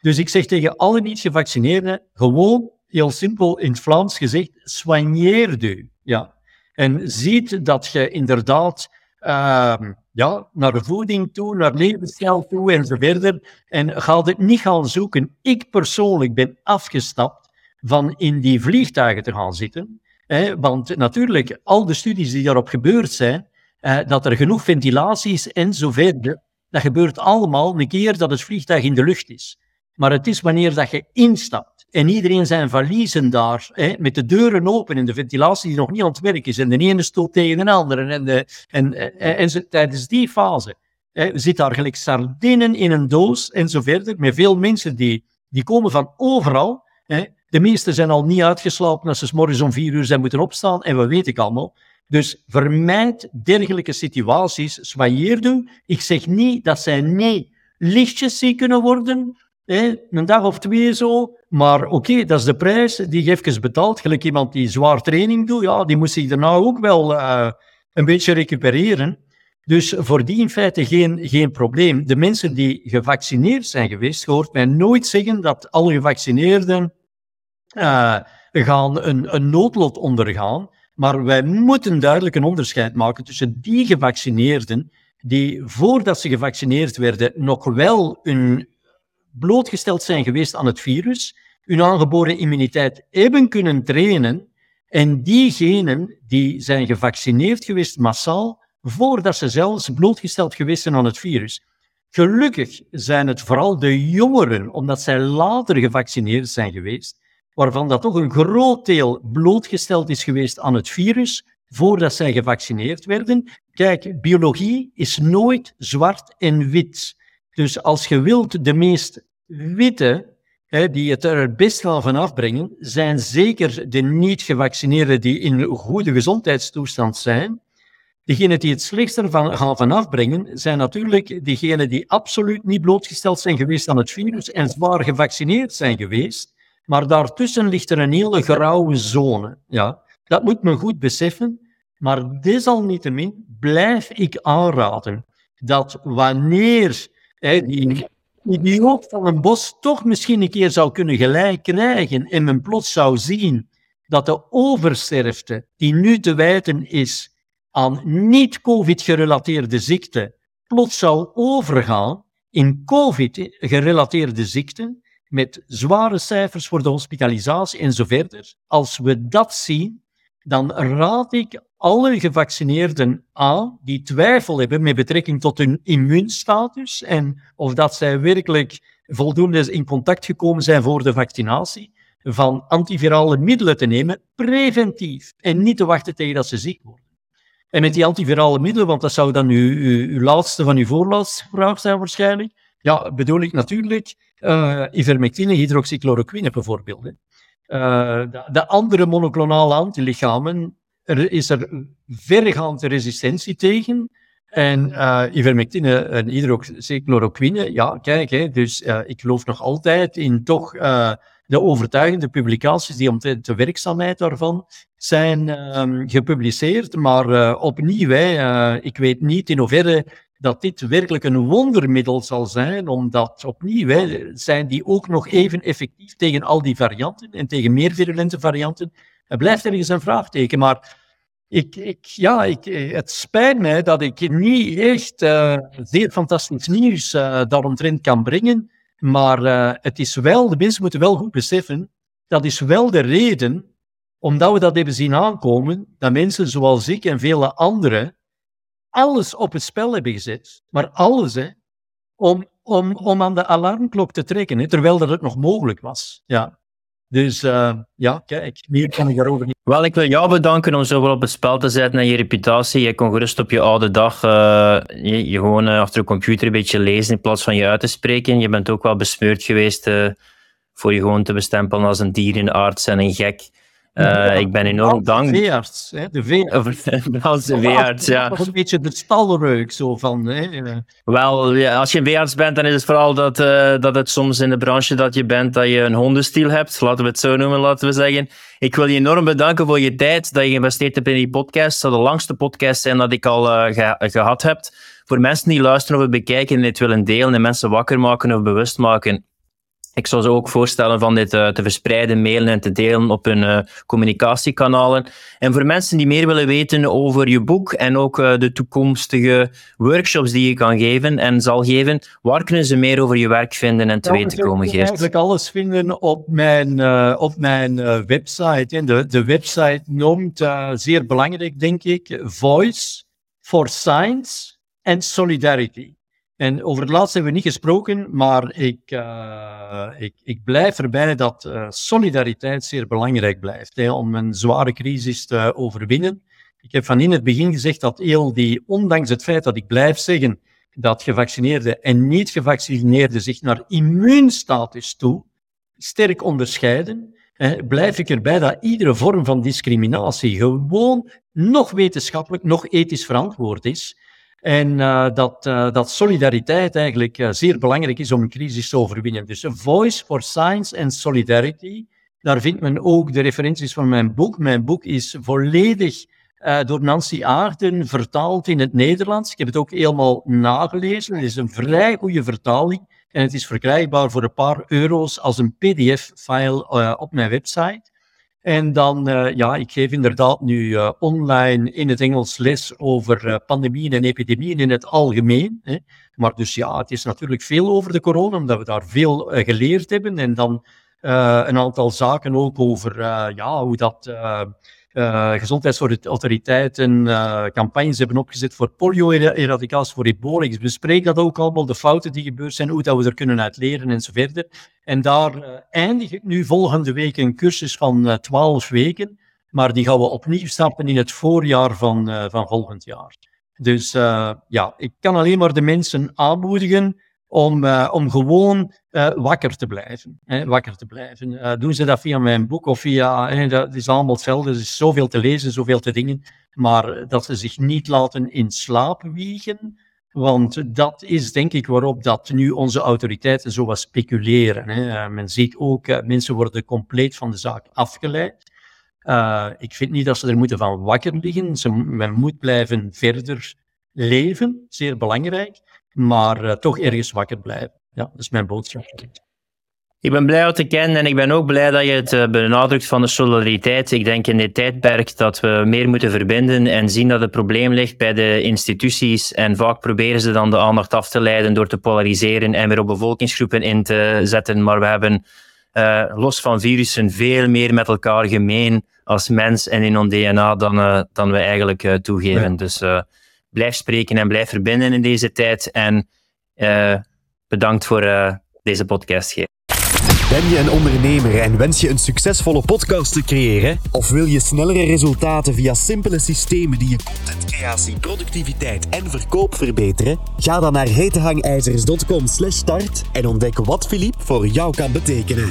Dus ik zeg tegen alle niet-gevaccineerden, gewoon, heel simpel in het Vlaams gezegd, soigneer u. Ja. En ziet dat je inderdaad uh, ja, naar de voeding toe, naar levensstijl toe en zo verder. En ga het niet gaan zoeken. Ik persoonlijk ben afgestapt van in die vliegtuigen te gaan zitten. Hè, want natuurlijk, al de studies die daarop gebeurd zijn, eh, dat er genoeg ventilatie is en zo verder, dat gebeurt allemaal een keer dat het vliegtuig in de lucht is. Maar het is wanneer dat je instapt en iedereen zijn valiezen daar, hè, met de deuren open en de ventilatie die nog niet aan het werk is, en de ene stoot tegen de andere, en, de, en, en, en, tijdens die fase hè, zit daar gelijk sardinen in een doos en zo verder, met veel mensen die, die komen van overal. Hè. De meesten zijn al niet uitgeslapen als ze s morgens om vier uur zijn moeten opstaan, en wat weet ik allemaal. Dus vermijd dergelijke situaties, soigneer Ik zeg niet dat zij niet lichtjes ziek kunnen worden, een dag of twee zo. Maar oké, dat is de prijs die je even betaalt. Gelijk iemand die zwaar training doet, ja, die moet zich daarna ook wel uh, een beetje recupereren. Dus voor die in feite geen, geen probleem. De mensen die gevaccineerd zijn geweest, hoort mij nooit zeggen dat alle gevaccineerden uh, gaan een, een noodlot ondergaan. Maar wij moeten duidelijk een onderscheid maken tussen die gevaccineerden die voordat ze gevaccineerd werden nog wel een blootgesteld zijn geweest aan het virus, hun aangeboren immuniteit hebben kunnen trainen en diegenen die zijn gevaccineerd geweest massaal, voordat ze zelfs blootgesteld geweest zijn aan het virus. Gelukkig zijn het vooral de jongeren, omdat zij later gevaccineerd zijn geweest, waarvan dat toch een groot deel blootgesteld is geweest aan het virus, voordat zij gevaccineerd werden. Kijk, biologie is nooit zwart en wit. Dus als je wilt de meest witte, hè, die het er het best gaan van afbrengen, zijn zeker de niet-gevaccineerden die in goede gezondheidstoestand zijn. Degenen die het slechtst ervan gaan van afbrengen, zijn natuurlijk diegenen die absoluut niet blootgesteld zijn geweest aan het virus en zwaar gevaccineerd zijn geweest. Maar daartussen ligt er een hele grauwe zone. Ja, dat moet men goed beseffen. Maar desalniettemin blijf ik aanraden dat wanneer die idioot van een bos toch misschien een keer zou kunnen gelijk krijgen en men plots zou zien dat de oversterfte die nu te wijten is aan niet-COVID-gerelateerde ziekten, plots zou overgaan in COVID-gerelateerde ziekten, met zware cijfers voor de hospitalisatie en zo verder. Als we dat zien, dan raad ik alle gevaccineerden aan die twijfel hebben met betrekking tot hun immuunstatus en of dat zij werkelijk voldoende in contact gekomen zijn voor de vaccinatie, van antivirale middelen te nemen, preventief, en niet te wachten tegen dat ze ziek worden. En met die antivirale middelen, want dat zou dan uw, uw, laatste van uw voorlaatste vraag zijn waarschijnlijk, ja, bedoel ik natuurlijk uh, ivermectine, hydroxychloroquine bijvoorbeeld. Uh, de, de, andere monoclonale antilichamen er is er verregaande resistentie tegen. En uh, ivermectine en hydroxychloroquine, ja, kijk, hè, dus uh, ik geloof nog altijd in toch de overtuigende publicaties die omtrent de werkzaamheid daarvan zijn um, gepubliceerd. Maar opnieuw, ik weet niet in hoeverre dat dit werkelijk een wondermiddel zal zijn, omdat opnieuw zijn die ook nog even effectief tegen al die varianten en tegen meer virulente varianten. Het blijft ergens een vraagteken, maar ik, ik, ja, ik, het spijt mij dat ik niet echt uh, zeer fantastisch nieuws uh, daaromtrent kan brengen, maar uh, het is wel, de mensen moeten wel goed beseffen, dat is wel de reden, omdat we dat hebben zien aankomen, dat mensen zoals ik en vele anderen alles op het spel hebben gezet, maar alles, hè, om, om, om aan de alarmklok te trekken, terwijl dat het nog mogelijk was. Ja. Dus uh, ja, kijk, meer kan ik daarover niet. Wel, ik wil jou bedanken om zoveel op het spel te zetten en je reputatie. Je kon gerust op je oude dag uh, je, je, gewoon uh, achter de computer een beetje lezen in plaats van je uit te spreken. Je bent ook wel besmeurd geweest voor je gewoon te bestempelen als een dierenarts en een gek. Uh, ik ben enorm dankbaar. De veearts? De veearts. ja. Dat was een beetje de stalreuk zo van. Hè? Wel, ja, als je een veearts bent, dan is het vooral dat, uh, dat het soms in de branche dat je bent, dat je een hondenstiel hebt. Laten we het zo noemen, laten we zeggen. Ik wil je enorm bedanken voor je tijd, dat je geïnvesteerd hebt in die podcast. Het zal de langste podcast zijn dat ik al uh, ge gehad heb. Voor mensen die luisteren of bekijken en dit willen delen en mensen wakker maken of bewust maken, ik zou ze ook voorstellen van dit uh, te verspreiden, mailen en te delen op hun uh, communicatiekanalen. En voor mensen die meer willen weten over je boek en ook uh, de toekomstige workshops die je kan geven en zal geven, waar kunnen ze meer over je werk vinden en te ja, weten komen, Geert? eigenlijk alles vinden op mijn, op mijn website. En de, de website noemt, zeer belangrijk denk ik, Voice for Science and Solidarity. En over het laatste hebben we niet gesproken, maar ik, uh, ik, ik blijf erbij dat uh, solidariteit zeer belangrijk blijft hè, om een zware crisis te overwinnen. Ik heb van in het begin gezegd dat heel die, ondanks het feit dat ik blijf zeggen dat gevaccineerden en niet-gevaccineerden zich naar immuunstatus toe sterk onderscheiden, blijf ik erbij dat iedere vorm van discriminatie gewoon nog wetenschappelijk, nog ethisch verantwoord is. En uh, dat, uh, dat solidariteit eigenlijk uh, zeer belangrijk is om een crisis te overwinnen. Dus een Voice for Science and Solidarity, daar vindt men ook de referenties van mijn boek. Mijn boek is volledig door Nancy Aarden vertaald in het Nederlands. Ik heb het ook helemaal nagelezen. Het is een vrij goede vertaling en het is verkrijgbaar voor een paar euro's als een pdf-file op mijn website. En dan, uh, ja, ik geef inderdaad nu uh, online in het Engels les over uh, pandemieën en epidemieën in het algemeen. Hè. Maar dus ja, het is natuurlijk veel over de corona, omdat we daar veel geleerd hebben. En dan een aantal zaken ook over ja, hoe dat uh, gezondheidsautoriteiten uh, campagnes hebben opgezet voor polio-eradicatie, voor ebola. Ik bespreek dat ook allemaal, de fouten die gebeurd zijn, hoe dat we er kunnen uit leren en zo verder. En daar uh, eindig ik nu volgende week een cursus van 12 weken, maar die gaan we opnieuw starten in het voorjaar van, van volgend jaar. Dus ja, ik kan alleen maar de mensen aanmoedigen om, uh, om gewoon uh, wakker te blijven. Hè, wakker te blijven. Uh, doen ze dat via mijn boek of via, hè, dat is allemaal hetzelfde, er is zoveel te lezen, zoveel te dingen, maar dat ze zich niet laten in slaap wiegen, want dat is denk ik waarop dat nu onze autoriteiten zo wat speculeren. Hè. men ziet ook, mensen worden compleet van de zaak afgeleid. ik vind niet dat ze er moeten van wakker liggen, ze, men moet blijven verder leven, zeer belangrijk maar uh, toch ergens wakker blijven. Ja, dat is mijn boodschap. Ik ben blij jou te kennen en ik ben ook blij dat je het uh, benadrukt van de solidariteit. Ik denk in dit tijdperk dat we meer moeten verbinden en zien dat het probleem ligt bij de instituties. En vaak proberen ze dan de aandacht af te leiden door te polariseren en weer op bevolkingsgroepen in te zetten. Maar we hebben uh, los van virussen veel meer met elkaar gemeen als mens en in ons DNA dan, dan we eigenlijk toegeven. Ja. Dus blijf spreken en blijf verbinden in deze tijd. En uh, bedankt voor uh, deze podcast. Ben je een ondernemer en wens je een succesvolle podcast te creëren? Of wil je snellere resultaten via simpele systemen die je contentcreatie, productiviteit en verkoop verbeteren? Ga dan naar hetehangijzers.com/start en ontdek wat Philippe voor jou kan betekenen.